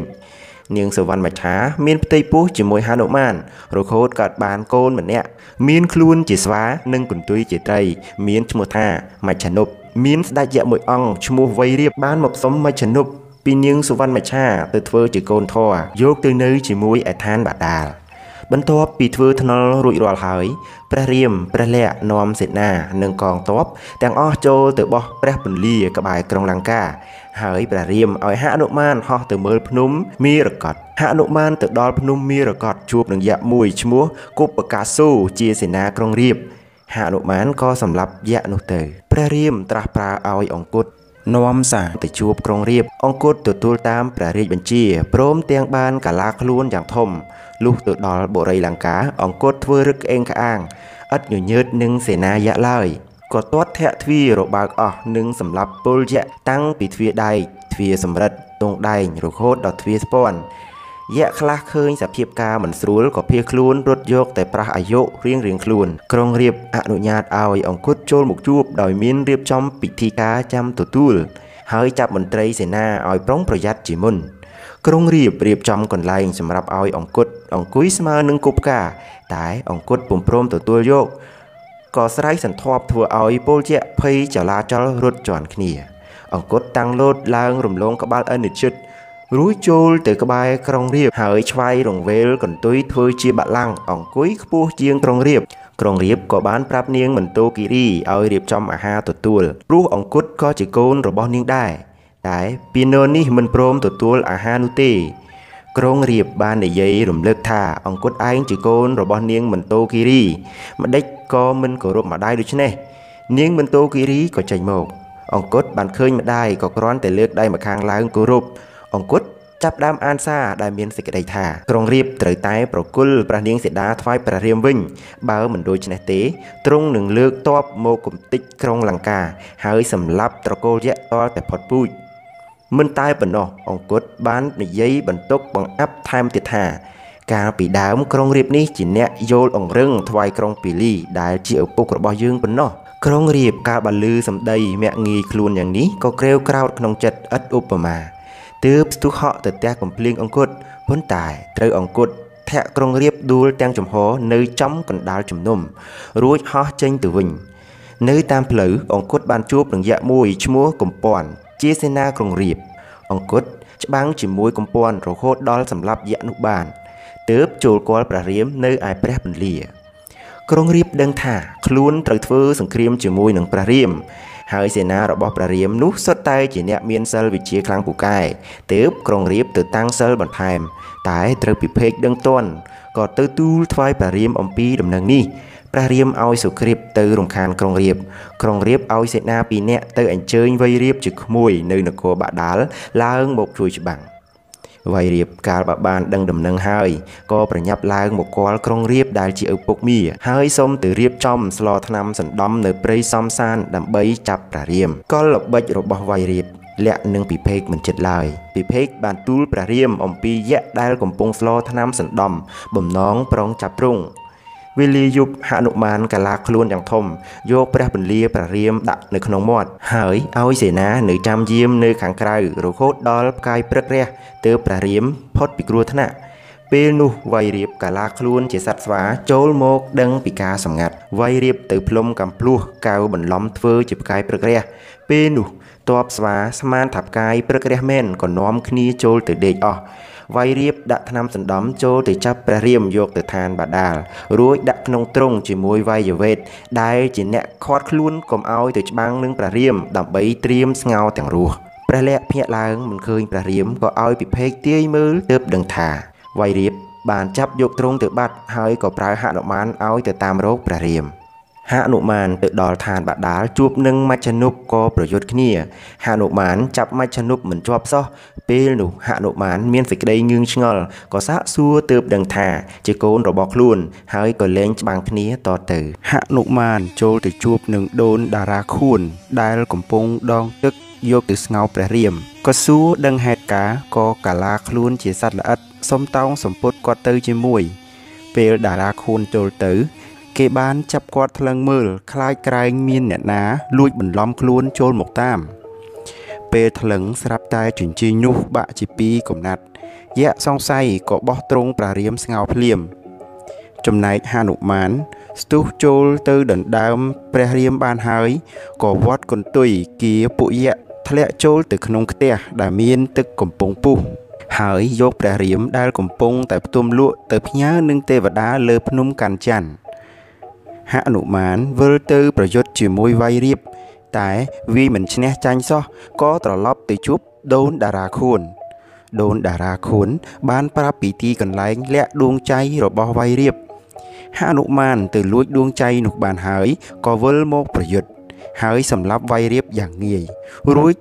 នាងសវណ្ណមច្ឆាមានផ្ទៃពោះជាមួយហនុមានរហូតកើតបានកូនម្នាក់មានខ្លួនជាស្វានិងកន្ទុយជាត្រី មានឈ្មោះថាមច្ឆនុបមានស្ដេចយក្សមួយអង្គឈ្មោះវៃរៀបបានមកសុំមច្ឆនុបពីនាងសវណ្ណមច្ឆាទៅធ្វើជាកូនធរយកទៅនៅជាមួយឯឋានបាតាល បន្ទាប់ពីធ្វើថ្នល់រួចរាល់ហើយព្រះរាមព្រះលក្សណ៍នាំសេនានិងកងទ័ពទាំងអស់ចូលទៅបោះព្រះពន្លាក្បែរក្រុងលង្កា ហើយព្រះរាមឲ្យហនុមានហោះទៅមើលភ្នំមីរកតហនុមានទៅដល់ភ្នំមីរកតជួបនឹងយក្សមួយឈ្មោះគប់បកាសូជាសេនាក្រុងរាពណ៍ហនុមានក៏សម្លាប់យក្សនោះទៅព្រះរាមត្រាស់ប្រើឲ្យអង្គត់ នាំសារទៅជួបក្រុងរាពណ៍អង្គត់ទទួលតាមព្រះរាជបញ្ជាព្រមទាំងបានកាឡាខ្លួនយ៉ាងធំលុះទៅដល់បុរីលង្កាអង្គត់ធ្វើរឹកក្អេងក្អាងឥតញញើតនឹងសេនាយៈឡើយក៏ទាត់ធាក់ទ្វាររបើកអស់និងសម្លាប់ពលយៈតាំងពីទ្វារដែកទ្វារសំរិទ្ធទងដែងរហូតដល់ទ្វារស្ពាន់ យៈខ្លះឃើញសភាពការមិនស្រួលក៏ភៀសខ្លួនរត់យកតែប្រះអាយុរៀងរៀងខ្លួនក្រុងរៀបអនុញ្ញាតឲ្យអង្គត់ចូលមកជួបដោយមានរៀបចំពិធីការចាំទទួលហើយចាប់មន្ត្រីសេនាឲ្យប្រុងប្រយ័ត្នជាមុនក្រុងរៀបរៀបចំកន្លែងសម្រាប់ឲ្យអង្គត់អង្គុយស្មើនឹងគប់ផ្កាតែអង្គត់ពុំព្រមទទួលយកក៏ស្រ័យសន្ធាប់ធ្វើឲ្យពលជាភ័យចលាចលរត់ជាន់គ្នាអង្គត់តាំងលោតឡើងរំលងក្បាលអនិច្ចិត រួចចូលទៅក្បែរក្រុងរៀបហើយឆ្វៃរង្វេលកន្ទុយធ្វើជាបលាំងអង្គុយខ្ពស់ជាងក្រុងរៀបក្រុងរៀបក៏បានប្រាប់នាងមន្តោគិរីឲ្យរៀបចំអាហារទទួលព្រោះអង្គត់ក៏ជាកូនរបស់នាងដែរតែពីនោនេះមិនព្រមទទួលអាហារនោះទេក្រុងរៀបបាននិយាយរំលឹកថាអង្គត់ឯងជាកូនរបស់នាងមន្តោគិរីម្ដេចក៏មិនគោរពម្ដាយដូច្នេះនាងមន្តោគិរីក៏ចេញមកអង្គត់បានឃើញម្ដាយក៏គ្រាន់តែលើកដៃម្ខាងឡើងគោរពអ ង្គត់ចាប់ដើមអានសារដែលមានសេចក្តីថាក្រុងរៀបត្រូវតែប្រគល់ព្រះនាងសីតាថ្វាយព្រះរាមវិញ បើមិនដូច្នេះទេទ្រង់នឹងលើកតបមកគំតិចក្រុងលង្កា ហើយសម្លាប់ត្រកូលយៈតលតែផុតពូជមិនតែប៉ុណ្ណោះអង្គត់បាននិយាយបន្ទុកបង្អាប់ថែមទៀតថាកាលពីដើមក្រុងរៀបនេះជាអ្នកយល់អង្រឹងថ្វាយក្រុងពីលីដែលជាឪពុករបស់យើងប៉ុណ្ណោះក្រុងរៀបកាលបើលឺសម្ដីមាក់ងាយខ្លួនយ៉ាងនេះក៏ក្រេវក្រោតក្នុងចិត្តឥតឧបមា ទើបស្ទុះហក់ទៅផ្ទះកំភ្លៀងអង្គត់ប៉ុន្តែត្រូវអង្គត់ធាក់ក្រុងរៀបដួលទាំងចំហនៅចំកណ្ដាលជំនុំ រួចហោះចេញទៅវិញ នៅតាមផ្លូវអង្គត់បានជួបនឹងយក្សមួយឈ្មោះកំពាន់ជាសេនាក្រុងរៀបអង្គត់ច្បាំងជាមួយកំពាន់រហូតដល់សម្លាប់យក្សនោះបានទើបចូលគាល់ព្រះរាមនៅឯព្រះពន្លាក្រុងរៀបដឹងថាខ្លួនត្រូវធ្វើសង្គ្រាមជាមួយនឹងព្រះរាម ហើយសេនារបស់ព្រះរាមនោះសុទ្ធតែជាអ្នកមានសិលវិជ្ជាខ្លាំងពូកែទើបក្រុងរាពណ៍ទៅតាំងសិលបន្ថែម តែត្រូវពិភេកដឹងតន់ក៏ទៅទូលថ្វាយព្រះរាមអំពីដំណឹងនេះព្រះរាមឲ្យសុគ្រីពទៅរំខានក្រុងរាពណ៍ក្រុងរាពណ៍ឲ្យសេនាពីរនាក់ទៅអញ្ជើញវៃរាពណ៍ជាក្មួយនៅនគរបាដាលឡើងមកជួយច្បាំង វៃរៀបកាលបើបានដឹងដំណឹងហើយក៏ប្រញាប់ឡើងមកគាល់ក្រុងរៀបដែលជាឪពុកមីហើយសូមទៅរៀបចំស្លថ្នាំសណ្ដំនៅព្រៃសំសានដើម្បីចាប់ប្រារាមកលល្បិចរបស់វៃរៀបលាក់នឹងពិភេកមិនចិត្តឡើយពិភេកបានទូលព្រះរាមអំពីយៈដែលកំពុងស្លថ្នាំសណ្ដំបំណងប្រងចាប់ទ្រង់ វេលាយប់ហនុមានកាឡាខ្លួនយ៉ាងធំយកព្រះពន្លាព្រះរាមដាក់នៅក្នុងមាត់ហើយឲ្យសេនានៅចាំយាមនៅខាងក្រៅរហូតដល់ផ្កាយព្រឹករះទើបព្រះរាមផុតពីគ្រោះថ្នាក់ពេលនោះវៃរៀបកាឡាខ្លួនជាសត្វស្វាចូលមកដឹងពីការសម្ងាត់វៃរៀបទៅផ្លុំកំភ្លោះកៅបន្លំធ្វើជាផ្កាយព្រឹករះពេលនោះតបស្វាស្មានថាផ្កាយព្រឹករះមែនក៏នាំគ្នាចូលទៅដេកអស់ វាយរៀបដាក់ថ្នាំសណ្ដំចូលទៅចាប់ព្រះរាមយកទៅឋានបាតាលរួចដាក់ក្នុងទ្រុងជាមួយវាយវេទដែលជាអ្នកខាត់ខ្លួនកុំឲ្យទៅច្បាំងនឹងព្រះរាមដើម្បីត្រៀមស្ងោទាំងរស់ព្រះលក្សណ៍ភ្ញាក់ឡើងមិនឃើញព្រះរាមក៏ឲ្យពិភេកទាយមើលទើបដឹងថាវាយរៀបបានចាប់យកទ្រង់ទៅបាត់ហើយក៏ប្រើហនុមានឲ្យទៅតាមរោគព្រះរាម ហនុមានទៅដល់ឋានបាតាលជួបនឹងមជ្ឈនុបក៏ប្រយុទ្ធគ្នាហនុមានចាប់មជ្ឈនុបមិនជាប់សោះពេលនោះហនុមានមានសេចក្តីងឿងឆ្ងល់ក៏សាកសួរទើបដឹងថាជាកូនរបស់ខ្លួន ហើយក៏លែងច្បាំងគ្នាតទៅហនុមានចូលទៅជួបនឹងដូនតារាខួន ដែលកំពុងដងទឹកយកទៅស្ងោព្រះរាមក៏សួរដឹងហេតុការក៏កាឡាខ្លួនជាសត្វល្អិតសុំតោងសម្ពុតគាត់ទៅជាមួយពេលតារាខួនចូលទៅ គេបានចាប់គាត់ថ្លឹងមើលខ្លាចក្រែងមានអ្នកណាលួចបន្លំខ្លួនចូលមកតាម ពេលថ្លឹងស្រាប់តែជញ្ជីនោះបាក់ជាពីរកំណាត់យៈសង្ស័យក៏បោះទ្រង់ប្រារាមស្ងោភ្លាម ចំណែកហនុមានស្ទុះចូលទៅដណ្ដើមព្រះរាមបានហើយក៏វត្តកន្ទុយគៀពួកយៈធ្លាក់ចូលទៅក្នុងផ្ទះដែលមានទឹកកំពុងពុះហើយយកព្រះរាមដែលកំពុងតែផ្ទុំលក់ទៅផ្ញើនឹងទេវតាលើភ្នំកាន់ច័ន្ទ ហនុមានវិលទៅប្រយុទ្ធជាមួយវៃរៀបតែវាមិនឈ្នះចាញ់សោះក៏ត្រឡប់ទៅជួបដូនតារាខួន ដូនតារាខួនបានប្រាប់ពីទីកន្លែងលាក់ដួងใจរបស់វៃរៀបហនុមានទៅលួចដួងใจនោះបានហើយក៏វិលមកប្រយុទ្ធហើយសម្លាប់វៃរៀបយ៉ាងងាយរួច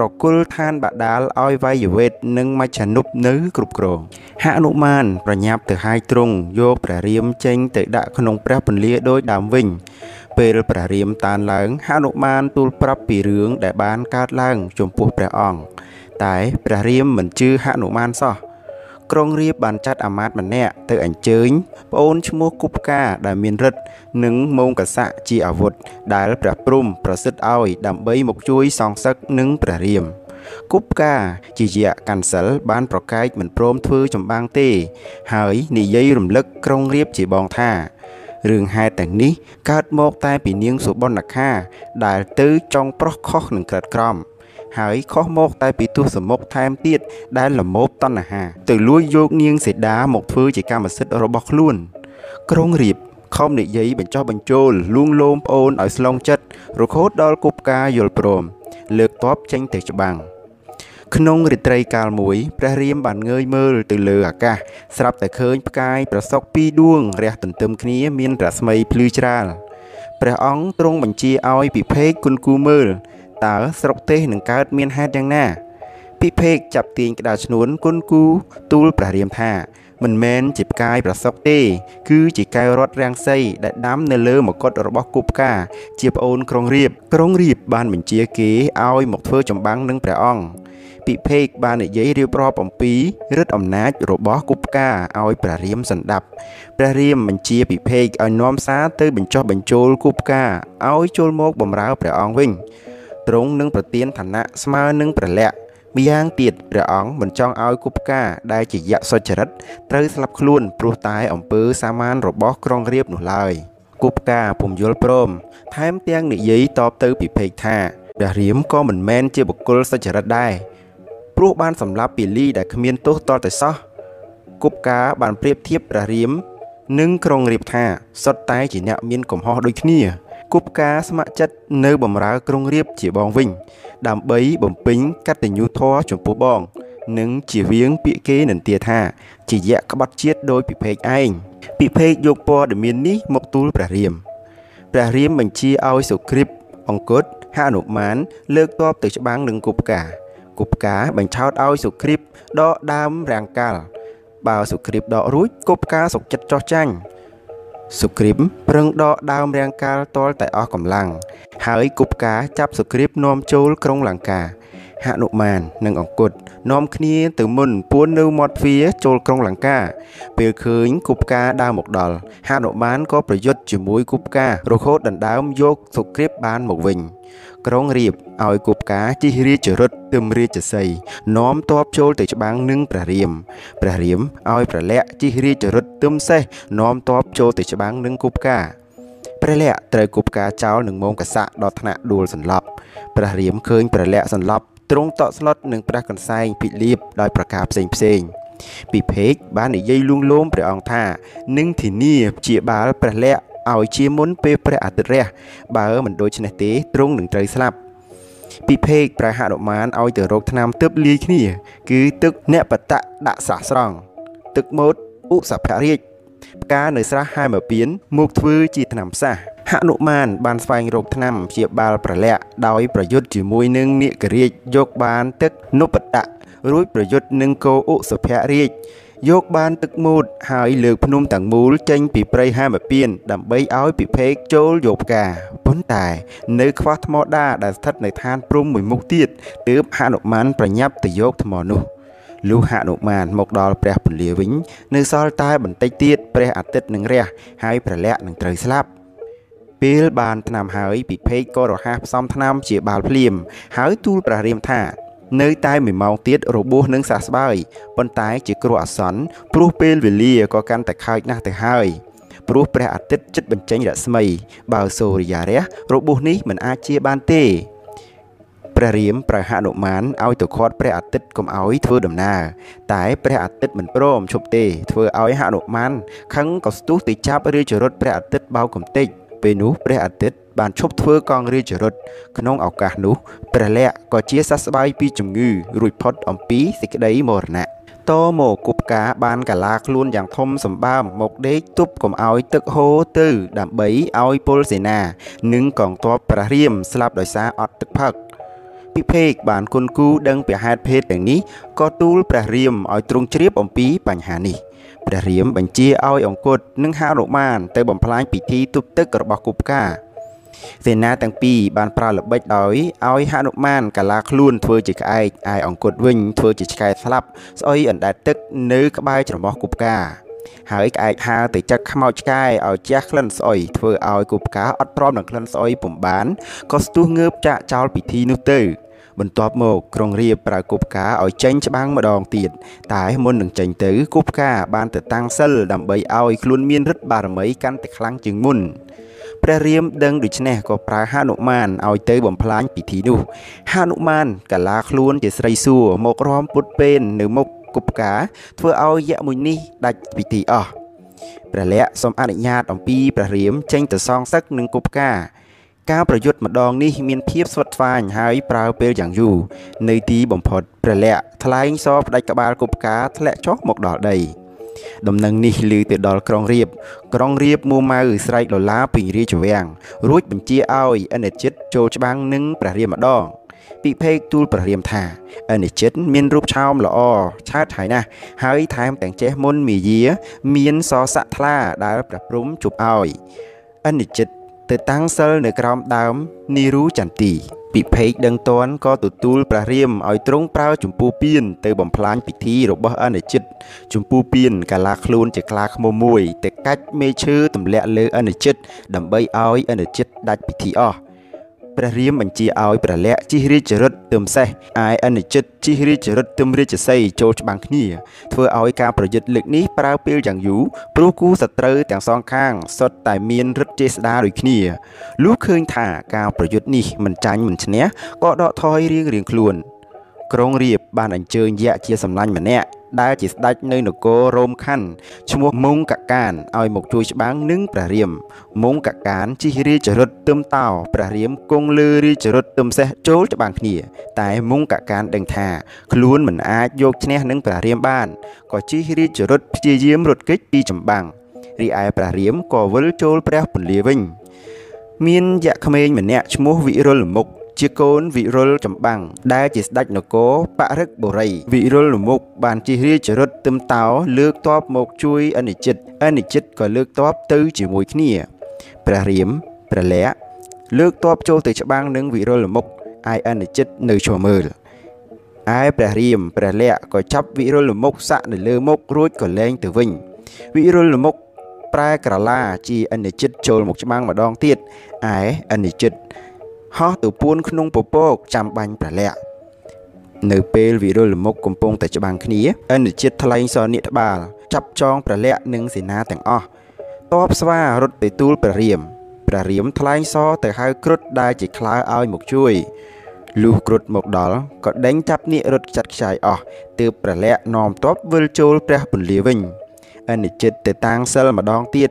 ប្រគល់ឋានបដាលឲ្យវាយវេទនិងមជ្ឈនុបនៅគ្រប់គ្រងហនុមានប្រញាប់ទៅហាយទ្រង់យកព្រះរាមចេញទៅដាក់ក្នុងព្រះពន្លាដោយដើមវិញពេលព្រះរាមតានឡើងហនុមានទូលប្រាប់ពីរឿងដែលបានកើតឡើង ចំពោះព្រះអង្គតែព្រះរាមមិនជឿហនុមានសោះ ក្រុងរាពណ៍បានចាត់អាមាត្យម្នាក់ទៅអញ្ជើញប្អូនឈ្មោះគប់កាដែលមានរិទ្ធនិងមោងកសៈជាអាវុធដែលព្រះព្រំប្រសិទ្ធឲ្យដើម្បីមកជួយសងសឹកនឹងព្រះរាមគប់កាជាយៈកាន់សិលបានប្រកែកមិនព្រមធ្វើចម្បាំងទេ ហើយនិយាយរំលឹកក្រុងរាពណ៍ជាបងថារឿងហេតុទាំងនេះកើតមកតែពីនាងសុបនខាដែលទៅចង់ប្រុសខុសនឹងក្រិតក្រម ហើយខុសមកតែពីទស្សមុខថែមទៀតដែលលមោបតណ្ហា ទៅលួចយកនាងសេដាមកធ្វើជាកម្មសិទ្ធិរបស់ខ្លួន ក្រុងរៀបខំនិយាយបញ្ចុះបញ្ចូល លួងលោមប្អូនឲ្យស្លងចិត្តរហូតដល់គប់ការយល់ព្រម លើកតបចេញទៅច្បាំងក្នុងរាត្រីកាលមួយព្រះរាមបានងើយមើលទៅលើអាកាសស្រាប់តែឃើញផ្កាយប្រសក់ពីរដួងរះទន្ទឹមគ្នាមានរស្មីភ្លឺច្រាលព្រះអង្គទ្រង់បញ្ជាឲ្យពិភេកគុនគូមើល តើស្រុកទេសនឹងកើតមានហេតុយ៉ាងណាពិភេកចាប់ទាញក្តារឈ្នួនគុនគូទូលព្រះរាមថា មិនមែនជាផ្កាយប្រសពទេ គឺជាកែវរត់រាំងសីដែលដាំនៅលើមកុដរបស់គប់ផ្កា ជាប្អូនក្រុងរៀបក្រុងរៀបបានបញ្ជាគេឲ្យមកធ្វើចម្បាំងនឹងព្រះអង្គពិភេកបាននិយាយរៀបរាប់អំពីឫទ្ធិអំណាចរបស់គប់ផ្កាឲ្យព្រះរាមសន្តាប់ព្រះរាមបញ្ជាពិភេកឲ្យនាំសារទៅបញ្ចុះបញ្ចូលគប់ផ្កាឲ្យចូលមកបម្រើព្រះអង្គវិញ ទ្រង់នឹងប្រទានឋានៈស្មើនឹងព្រះលក្ខណ៍ម្យ៉ាងទៀតព្រះអង្គមិនចង់ឲ្យគប់ការដែលជាយៈសុចរិតត្រូវស្លាប់ខ្លួនព្រោះតែអំពើសាមានរបស់ក្រុងរាពណ៍នោះឡើយគប់ការពុំយល់ព្រមថែមទាំងនិយាយតបទៅពិភេកថាព្រះរាមក៏មិនមែនជាបុគ្គលសុចរិតដែរព្រោះបានសម្លាប់ពីលីដែលគ្មានទោសតតែសោះគប់ការបានប្រៀបធៀបព្រះរាម និងក្រុងរាពណ៍ថាសុទ្ធតែជាអ្នកមានកំហុសដូចគ្នា គប់ការស្ម័គ្រចិត្តនៅបម្រើក្រុងរាពណ៍ជាបងវិញ ដើម្បីបំពេញកតញ្ញូធម៌ចំពោះបង និងជាវៀងពាក្យគេនន្ទាថា ជាយៈក្បត់ជាតិដោយពិភេកឯងពិភេកយកព័ត៌មាននេះមកទូលព្រះរាមព្រះរាមបញ្ជាឲ្យសុគ្រីពអង្គតហនុមានលើកតបទៅច្បាំងនឹងគប់ការគប់ការបញ្ឆោតឲ្យសុគ្រីពដកដើមរាំងកាល់បើសុគ្រីពដករួចគប់ការសុកចិត្តចោះចាញ់ សុគ្រីពប្រឹងដកដើមរាងកាលទាល់តែអស់កម្លាំងហើយគប់ការចាប់សុគ្រីពនាំចូលក្រុងលង្កាហហនុមាននិងអង្គត់នាំគ្នាទៅមុនពួននៅមាត់ទ្វារចូលក្រុងលង្កា ពេលឃើញគប់ការដើរមកដល់ហនុមានក៏ប្រយុទ្ធជាមួយគប់ការរហូតដណ្ដើមយកសុគ្រីពបានមកវិញ ក្រុងរៀបឲ្យគប់ការជិះរាជរថទឹមរាជសីនាំទ័ពចូលទៅច្បាំងនឹងព្រះរាមព្រះរាមឲ្យប្រលាក់ជិះរាជរថទឹមសេះនាំទ័ពចូលទៅច្បាំងនឹងគប់ការព្រះលក្សត្រូវគប់ការចោលនឹងមោងកសៈដល់ថ្នាក់ដួលសន្លប់ព្រះរាមឃើញព្រះលក្សសន្លប់ទ្រង់តក់ស្លុតនឹងព្រះកន្សែងពិលៀបដោយប្រការផ្សេងផ្សេងពីភេកបាននិយាយលួងលោមព្រះអង្គថានឹងធានាជាបាលព្រះលក្ស ឲ្យជាមុនពេលព្រះអាទិត្យរះបើមិនដូច្នេះទេទ្រង់នឹងត្រូវស្លាប់ពីភេកព្រះហនុមានឲ្យទៅរកថ្នាំទើបលាយគ្នា គឺទឹកអ្នកបតៈដាក់ស្រះស្រង់ទឹកម៉ូតឧសភរាជផ្កានៅស្រះហែមពៀនមកធ្វើជាថ្នាំផ្សះហនុមានបានស្វែងរកថ្នាំព្យាបាលប្រលាក់ដោយប្រយុទ្ធជាមួយនឹងនាគរាជយកបានទឹកនុបតៈរួចប្រយុទ្ធនឹងគោឧសភរាជ យកបានទឹកមូតហើយលើកភ្នំទាំងមូលចេញពីព្រៃហាមពៀនដើម្បីឲ្យពិភេកចូលយកផ្កាប៉ុន្តែនៅខ្វះថ្មដាដែលស្ថិតនៅឋានព្រំមួយមុខទៀតទើបហនុមានប្រញាប់ទៅយកថ្មនោះលុះហនុមានមកដល់ព្រះពន្លាវិញ នៅសល់តែបន្តិចទៀតព្រះអាទិត្យនឹងរះហើយព្រះលក្ខនឹងត្រូវស្លាប់ពេលបានឆ្នាំហើយពិភេកក៏រហ័សផ្សំឆ្នាំជាបាល់ភ្លាម ហើយទូលព្រះរាមថា នៅតែ1ម៉ោងទៀតរបួសនឹងសះស្បើយប៉ុន្តែជាគ្រោះអាសន្នព្រោះពេលវេលាក៏កាន់តែខើចណាស់ទៅហើយព្រោះព្រះអាទិត្យចិត្តបញ្ចេញរស្មី បើសូរិយារះរបួសនេះមិនអាចជាបានទេព្រះរាមប្រហនុមានឲ្យទៅខាត់ព្រះអាទិត្យកុំឲ្យធ្វើដំណើរតែព្រះអាទិត្យមិនព្រមឈប់ទេធ្វើឲ្យហនុមានខឹងក៏ស្ទុះទៅចាប់រាជរថព្រះអាទិត្យបោកកំទេច ពេលនោះព្រះអាទិត្យបានឈប់ធ្វើកងរាជរថក្នុងឱកាសនោះព្រះលក្សណ៍ក៏ជាសះស្បើយពីជំងឺ រួចផុតអំពីសេចក្តីមរណៈតមកគប់ការបានកាឡាខ្លួនយ៉ាងធំសម្បើមមកដេកទប់កុំឲ្យទឹកហូរទៅ ដើម្បីឲ្យពលសេនា និងកងទ័ពព្រះរាមស្លាប់ដោយសារអត់ទឹកផឹកពិភេកបានគុនគូដឹងពីហេតុភេទទាំងនេះក៏ទូលព្រះរាមឲ្យទ្រង់ជ្រាបអំពីបញ្ហានេះ ព្រះរាមបញ្ជាឲ្យអង្គតនិងហនុមានទៅបំផ្លាញពិធីទប់ទឹករបស់គប់ការសេនាទាំងពីរបានប្រើល្បិចដោយឲ្យហនុមានកាឡាខ្លួនធ្វើជាក្អែកឯអង្គតវិញធ្វើជាឆ្កែស្លាប់ស្អុយអណ្ដែតទឹកនៅក្បែរច្រមុះគប់ការហើយក្អែកហើទៅចឹកខ្មោចឆ្កែឲ្យជះក្លិនស្អុយធ្វើឲ្យគប់ការអត់ព្រមនឹងក្លិនស្អុយពំបានក៏ស្ទុះងើបចាក់ចោលពិធីនោះទៅ បន្ទាប់មកក្រុងរាពប្រើគប់ការឲ្យចេញច្បាំងម្ដងទៀតតែមុននឹងចេញទៅគប់ការបានទៅតាំងសិលដើម្បីឲ្យខ្លួនមានឫទ្ធិបារមីកាន់តែខ្លាំងជាងមុនព្រះរាមដឹងដូច្នេះក៏ប្រើហនុមានឲ្យទៅបំផ្លាញពិធីនោះហនុមានកាឡាខ្លួនជាស្រីសួរមករំពុតពេននៅមុខគប់ការធ្វើឲ្យយៈមួយនេះដាច់ពិធីអស់ព្រះលក្សណ៍សូមអនុញ្ញាតអំពីព្រះរាមចេញទៅសងសឹកនឹងគប់ការ ការប្រយុទ្ធម្ដងនេះមានភាពស្វិតស្វាញហើយប្រើពេលយ៉ាងយូរនៅទីបំផុតព្រះលក្សណ៍ថ្លែងសរផ្ដាច់ក្បាលគប់ការធ្លាក់ចុះមកដល់ដីដំណឹងនេះឮទៅដល់ក្រុងរៀបក្រុងរៀបមួម៉ៅស្រែកលឡាពីរាជវាំងរួចបញ្ជាឲ្យអនិច្ចិតចូលច្បាំងនឹងព្រះរាមម្ដងពិភេកទូលព្រះរាមថាអនិច្ចិតមានរូបឆោមល្អឆើតហើយណាស់ហើយថែមទាំងចេះមុនមាយា មានសស័កថ្លាដែលព្រះព្រំជប់ឲ្យអនិច្ចិត ទៅតាំងសិលនៅក្រោមដើមនីរូចន្ទីពិភេកដឹងតន់ក៏ទទួលព្រះរាមឲ្យទ្រង់ប្រើចម្ពោះពៀនទៅបំផ្លាញពិធីរបស់អនិច្ចិតចម្ពោះពៀនកាឡាខ្លួនជាខ្លាឃ្មុំមួយទៅកាច់មេឈើទម្លាក់លើអនិច្ចិតដើម្បីឲ្យអនិច្ចិតដាច់ពិធីអស់ ព្រះរាមបញ្ជាឲ្យព្រះលក្សណ៍ជិះរាជរថទឹមសេះឯអនិច្ចិតជិះរាជរថទឹមរាជសីចូលច្បាំងគ្នាធ្វើឲ្យការប្រយុទ្ធលើកនេះប្រើពេលយ៉ាងយូរព្រោះគូសត្រូវទាំងសងខាងសុទ្ធតែមានរិទ្ធចេស្តាដូចគ្នាលុះឃើញថាការប្រយុទ្ធនេះមិនចាញ់មិនឈ្នះក៏ដកថយរៀងរៀងខ្លួនក្រុងរៀបបានអញ្ជើញយៈជាសម្លាញ់ម្នាក់ ដែលជាស្ដេចនៅនគររោមខណ្ឌឈ្មោះមុងកកានឲ្យមកជួយច្បាំងនឹងព្រះរាមមុងកកានជិះរាជរថទឹមតោព្រះរាមគង់លើរាជរថទឹមសេះចូលច្បាំងគ្នា តែមុងកកានដឹងថាខ្លួនមិនអាចយកឈ្នះនឹងព្រះរាមបានក៏ជិះរាជរថព្យាយាមរត់គេចពីចម្បាំងរីឯព្រះរាមក៏វិលចូលព្រះពន្លាវិញ មានយក្សក្មេងម្នាក់ឈ្មោះវិរុលមុខ ជាកូនវិរុលចម្បាំងដែលជាស្ដេចនគរបរិកបុរី វិរុលលមុខបានជិះរាជរថទឹមតោលើកតបមកជួយអនិច្ចិតអនិច្ចិតក៏លើកតបទៅជាមួយគ្នាព្រះរាមព្រះលក្សលើកតបចូលទៅច្បាំងនឹងវិរុលលមុខឯអនិច្ចិតនៅឈរមើលឯព្រះរាមព្រះលក្សណ៍ក៏ចាប់វិរុលមុខសាក់នៅលើមុខរួចក៏លែងទៅវិញវិរុលមុខប្រែក្រឡាជាអនិច្ចិតចូលមកច្បាំងម្ដងទៀតឯអនិច្ចិត ហោះទៅពួនក្នុងពពកចាំបាញ់ព្រះលក្សណ៍នៅពេលវិរុលមុខកំពុងតែច្បាំងគ្នាអនិច្ចិតថ្លែងសរនិកត្បាល់ចាប់ចងព្រះលក្សណ៍និងសេនាទាំងអស់តបស្វារត់ទៅទូលព្រះរាមព្រះរាមថ្លែងសរទៅហៅគ្រុឌដែលជាខ្លើឲ្យមកជួយលុះគ្រុឌមកដល់ក៏ដេញចាប់នាករត់ចាត់ខ្ចាយអស់ទើបព្រះលក្សណ៍នាំទ័ពវិលចូលព្រះពន្លាវិញអនិច្ចិតទៅតាំងសិលម្ដងទៀត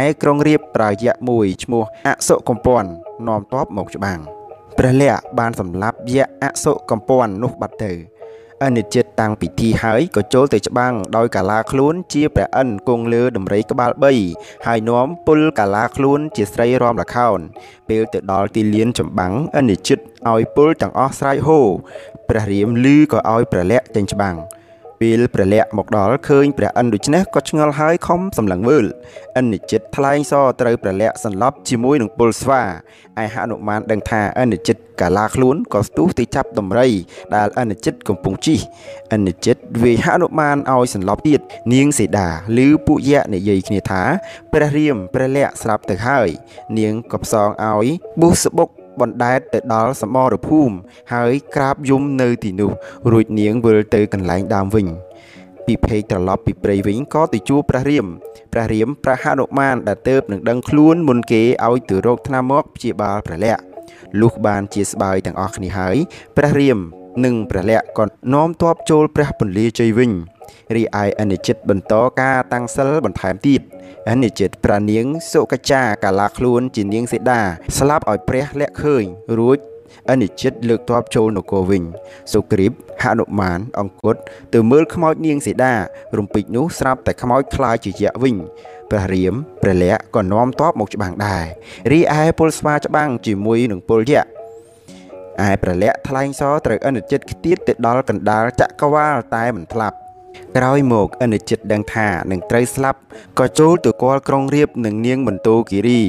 ឯក្រុងរៀបប្រើយៈមួយឈ្មោះអសុកំពន់ នាំទ័ពមកច្បាំងព្រះលក្សណ៍បានសម្លាប់យៈអសុកំពន់នោះបាត់ទៅអនិច្ចិតតាំងពិធីហើយក៏ចូលទៅច្បាំងដោយកាឡាខ្លួនជាព្រះអិនគង់លើដំរីក្បាល3ហើយនាំពុលកាឡាខ្លួនជាស្រីរំលខោនពេលទៅដល់ទីលានចម្បាំងអនិច្ចិតឲ្យពុលទាំងអស់ស្រែកហូព្រះរាមលឺក៏ឲ្យព្រះលក្សណ៍ចេញច្បាំង ពេលព្រះលក្សណ៍មកដល់ឃើញព្រះឥន្ទដូច្នេះក៏ឆ្ងល់ហើយខំសម្លឹងមើលឥន្ទនិជិតថ្លែងសរត្រូវព្រះលក្សណ៍សន្លប់ជាមួយនឹងពលស្វាឯហនុមានដឹងថាឥន្ទនិជិតកាឡាខ្លួនក៏ស្ទុះទៅចាប់ដំរី ដែលឥន្ទនិជិតកំពុងជិះឥន្ទនិជិតវាយហនុមានឲ្យសន្លប់ទៀតនាងសេដាឬពួកយៈនិយាយគ្នាថាព្រះរាមព្រះលក្សណ៍ស្រាប់ទៅហើយ នាងក៏ផ្សងឲ្យបុសបុក បណ្ដែតទៅដល់សមរភូមិហើយក្រាបយំនៅទីនោះ រួចនាងវិលទៅកន្លែងដើមវិញពីភេកត្រឡប់ពីព្រៃវិញក៏ទៅជួបព្រះរាមព្រះរាមប្រហនុមានដែលទៅនឹងដឹងខ្លួនមុនគេឲ្យទៅរកថ្នាំមកព្យាបាលព្រះលក្សណ៍លុះបានជាស្បើយទាំងអស់គ្នាហើយព្រះរាមនិងព្រះលក្សណ៍ក៏នាំទ័ពចូលព្រះពន្លាជ័យវិញ រីឯអនិច្ចិតបន្តការតាំងសិលបន្ថែមទៀតអនិច្ចិតប្រានាងសុកចាកាលាខ្លួនជានាងសេដា ស្លាប់ឲ្យព្រះលក្ខឃើញរួចអនិច្ចិតលើកទ័ពចូលនគរវិញសុគ្រីពហនុមានអង្គតទៅមើលខ្មោចនាងសេដារំពេចនោះស្រាប់តែខ្មោចខ្លាចជាយៈវិញព្រះរាមព្រះលក្ខក៏នាំទ័ពមកច្បាំងដែររីឯពលស្វាច្បាំងជាមួយនឹងពលយៈឯព្រះលក្ខថ្លែងសរត្រូវអនិច្ចិតខ្ទៀតទៅដល់កណ្ដាលចក្រវាលតែមិនថ្លាប់ ក្រោយមកអនិច្ចិតដឹងថានឹងត្រូវស្លាប់ក៏ចូលទៅគាល់ក្រុងរៀបនឹងនាងបន្ទោគិរី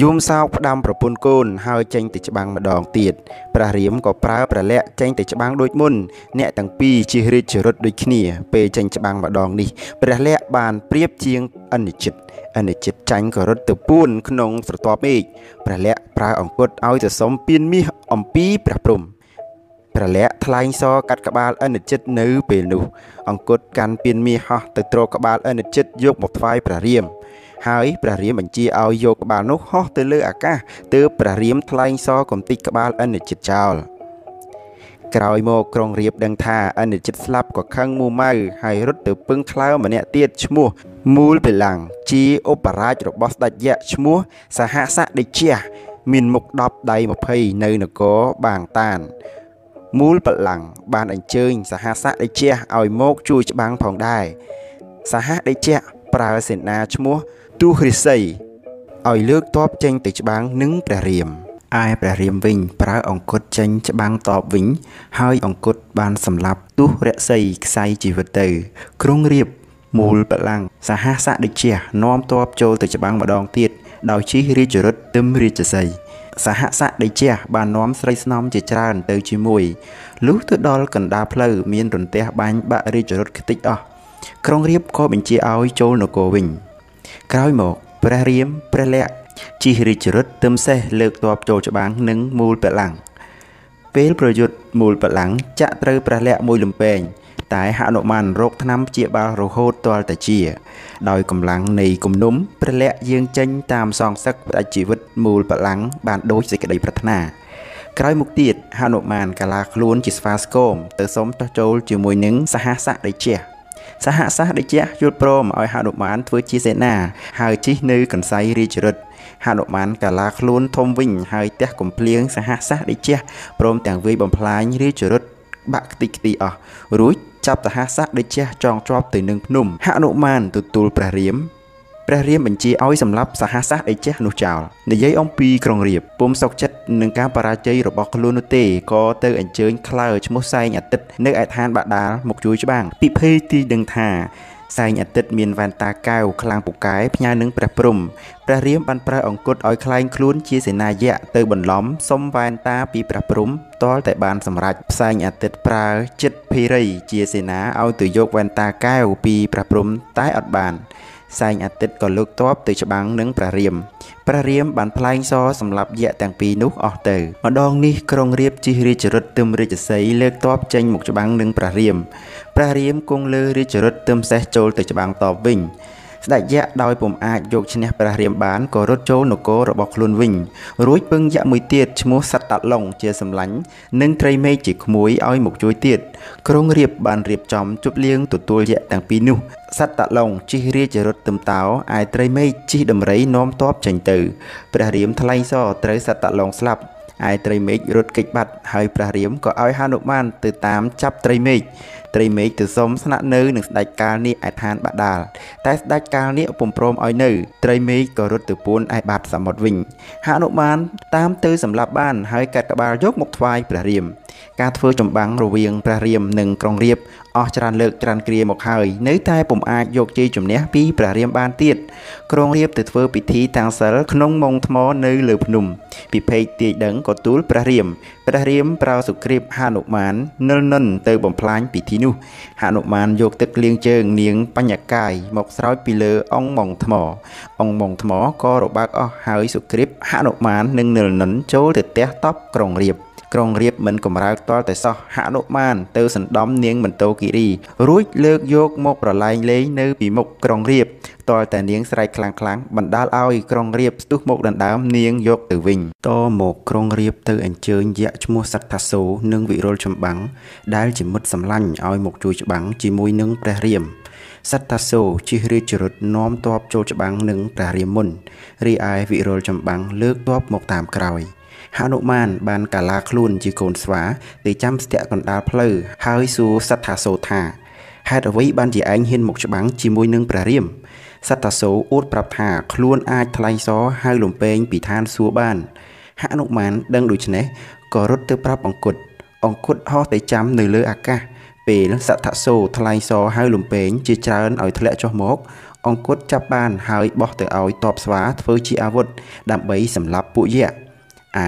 យំសោកផ្ដាំប្រពន្ធកូនហើយចេញទៅច្បាំងម្ដងទៀតព្រះរាមក៏ប្រើព្រះលក្ខចេញទៅច្បាំងដូចមុន អ្នកទាំងពីរជិះរាជរថដូចគ្នា ពេលចេញច្បាំងម្ដងនេះព្រះលក្ខបានប្រៀបជាងអនិច្ចិតអនិច្ចិតចាញ់ក៏រត់ទៅពួនក្នុងស្រទាប់មេឃព្រះលក្ខប្រើអង្គត់ឲ្យទៅសុំពៀនមាសអំពីព្រះព្រំ ព្រះលក្ខថ្លែងសរកាត់ក្បាលអនិច្ចិតនៅពេលនោះ អង្គត់កាន់ពៀនមាសហោះទៅទ្រក្បាលអនិច្ចិតយកមកថ្វាយព្រះរាមហើយព្រះរាមបញ្ជាឲ្យយកក្បាលនោះហោះទៅលើអាកាសទើបព្រះរាមថ្លែងសរកំតិចក្បាលអនិច្ចិតចោលក្រោយមកក្រុងរៀបដឹងថាអនិច្ចិតស្លាប់ក៏ខឹងមូម៉ៅហើយរត់ទៅពឹងក្លើម្នាក់ទៀតឈ្មោះមូលបលាំងជាឧបរាជរបស់ស្ដេចយៈឈ្មោះសហសៈដេជះមានមុខ10ដៃ20នៅនគរបាងតាន មូលបលាំងបានអញ្ជើញសហសៈដេជះឲ្យមកជួយច្បាំងផងដែរសហដេជះប្រើសេនាឈ្មោះទូហរិស័យឲ្យលើកតបចេញទៅច្បាំងនឹងព្រះរាមឯព្រះរាមវិញប្រើអង្គត់ចេញច្បាំងតបវិញ ហើយអង្គត់បានសម្លាប់ទុះរក្សីខ្សែជីវិតទៅក្រុងរៀបមូលបលាំងសហសៈដូចជានាំតបចូលទៅច្បាំងម្ដងទៀតដោយជិះរាជរថទឹមរាជសី សហសៈដេជះបាននាំស្រីស្នំជាច្រើនទៅជាមួយលុះទៅដល់កណ្ដាលផ្លូវមានរន្ទះបាញ់បាក់រាជរថខ្ទេចអស់ក្រុងរៀបក៏បញ្ជាឲ្យចូលនគរវិញ ក្រោយមកព្រះរាមព្រះលក្ខជិះរាជរថទឹមសេះលើកទ័ពចូលច្បាំងនឹងមូលបលាំងពេលប្រយុទ្ធមូលបលាំងចាក់ត្រូវព្រះលក្ខមួយលំពេង តែហនុមានរោគថ្នាំជាបាលរហូតទាល់តែជា ដោយកម្លាំងនៃគំនុំព្រះលក្ខយាងចេញតាមសងសឹកផ្ដាច់ជីវិតមូលបលាំងបានដូចសេចក្តីប្រាថ្នាក្រោយមកទៀតហនុមានកាឡាខ្លួនជាស្វាស្គមទៅសុំចោះចូលជាមួយនឹងសហសៈដេជះសហសាស្ត្រដេជះយល់ព្រមឲ្យហនុមានធ្វើជាសេនាហើយជិះនៅកន្សៃរាជរថហនុមានកាឡាខ្លួនធំវិញហើយទះកំភ្លៀងសហសាស្ត្រដេជះព្រមទាំងវាយបំផ្លាញរាជរថបាក់ខ្ទេចខ្ទីអស់រួច ចាប់សហសាស្ត្រដេជះចងជាប់ទៅនឹងភ្នំហនុមានទទួលព្រះរាមព្រះរាមបញ្ជាឲ្យសម្លាប់សហសាស្ត្រអេជះនោះចោលនិយាយអំពីក្រុងរាពពុំសុកចិត្តនឹងការបរាជ័យរបស់ខ្លួននោះទេក៏ទៅអញ្ជើញក្លើឈ្មោះសែងអាទិត្យនៅឯឋានបាដាលមកជួយច្បាំងពិភេកទីដឹងថា សែងអាទិត្យមានវ៉ែនតាកែវខ្លាំងពូកែផ្ញើនឹងព្រះព្រំព្រះរាមបានប្រើអង្គត់ឲ្យคล้ายខ្លួនជាសេនាយៈទៅបន្លំសុំវ៉ែនតាពីព្រះព្រំទាល់តែបានសម្រេចផ្សែងអាទិត្យប្រើចិត្តភីរីជាសេនាឲ្យទៅយកវ៉ែនតាកែវពីព្រះព្រំតែអត់បាន សែងអាទិត្យក៏លើកតបទៅច្បាំងនឹងព្រះរាមព្រះរាមបានផ្លែងសសម្រាប់យៈទាំងពីរនោះអស់ទៅម្ដងនេះក្រុងរាពណ៍ជិះរាជរថទឹមរាជសីលើកតបចេញមកច្បាំងនឹងព្រះរាមព្រះរាមគង់លើរាជរថទឹមសេះចូលទៅច្បាំងតបវិញ ស្ដេចយក្សដោយពុំអាចយកឈ្នះព្រះរាមបានក៏រត់ចូលនគររបស់ខ្លួនវិញ រួចពឹងយក្សមួយទៀតឈ្មោះសត្វតាឡុងជាសម្លាញ់និងត្រីមេឃជាក្មួយឲ្យមកជួយទៀតក្រុងរាពបានរៀបចំជប់លៀងទទួលយក្សទាំងពីរនោះសត្វតាឡុងជិះរាជរថទឹមតោឯត្រីមេឃជិះដំរីនាំតបចេញទៅព្រះរាមថ្លែងសរត្រូវសត្វតាឡុងស្លាប់ឯត្រីមេឃរត់គេចបាត់ហើយព្រះរាមក៏ឲ្យហនុមានទៅតាមចាប់ត្រីមេឃ ត្រីមេឃទៅសុំស្នាក់នៅនឹងស្ដេចកាលនេះឯឋានបដាលតែស្ដេចកាលនេះពុំព្រមឲ្យនៅ ត្រីមេឃក៏រត់ទៅពួនឯបាតសមុទ្រវិញហនុមានតាមទៅសម្លាប់បានហើយកាត់ក្បាលយកមកថ្វាយព្រះរាម ការធ្វើចម្បាំងរវាងព្រះរាមនិងក្រុងរាពណ៍អស់ច្រើនលើកច្រើនគ្រាមកហើយនៅតែពុំអាចយកជ័យជំនះពីព្រះរាមបានទៀតក្រុងរាពណ៍ទៅធ្វើពិធីតាំងសិលក្នុងមងថ្មនៅលើភ្នំពិភេកទាយដឹងក៏ទូលព្រះរាមព្រះរាមប្រើសុគ្រីពហនុមាននិលនិនទៅបំផ្លាញពិធីនោះហនុមានយកទឹកលាងជើងនាងបញ្ញកាយមកស្រោចពីលើអង្គមងថ្ម អង្គមងថ្មក៏របើកអស់ហើយសុគ្រីពហនុមាននិងនិលនិនចូលទៅទះតប់ក្រុងរាពណ៍ ក្រុងរៀបមិនកំរើកតលតែសោះហនុមានទៅសណ្ដំនាងមន្តោគិរី រួចលើកយកមកប្រឡែងលេងនៅពីមុខក្រុងរៀបតលតែនាងស្រែកខ្លាំងខ្លាំងបណ្ដាលឲ្យក្រុងរៀបស្ទុះមកដណ្ដើមនាងយកទៅវិញតមកក្រុងរៀបទៅអញ្ជើញយក្សឈ្មោះសត្ថាសូនិងវិរុលចម្បាំងដែលជាមិត្តសម្លាញ់ឲ្យមកជួយច្បាំងជាមួយនឹងព្រះរាមសត្តាសូជិះរាជរថនាំទ័ពចូលច្បាំងនឹងព្រះរាមមុនរីឯវិរុលចម្បាំងលើកទ័ពមកតាមក្រោយ។ ហនុមានបានកាឡាខ្លួនជាកូនស្វាទៅចាំស្ទាក់កណ្ដាលផ្លូវហើយសួរសត្ថាសូថាហេតុអ្វីបានជាឯងហ៊ានមកច្បាំងជាមួយនឹងព្រះរាមសត្តាសូអួតប្រាប់ថាខ្លួនអាចថ្លែងសរហៅលំពេងពីឋានសួគ៌បានហនុមានដឹងដូច្នេះក៏រត់ទៅប្រាប់អង្គត់អង្គត់ហោះទៅចាំនៅលើអាកាសពេលសត្ថាសូថ្លែងសរហៅលំពេងជាច្រើនឲ្យធ្លាក់ចុះមកអង្គត់ចាប់បានហើយបោះទៅឲ្យតបស្វាធ្វើជាអាវុធដើម្បីសម្លាប់ពួកយក្ស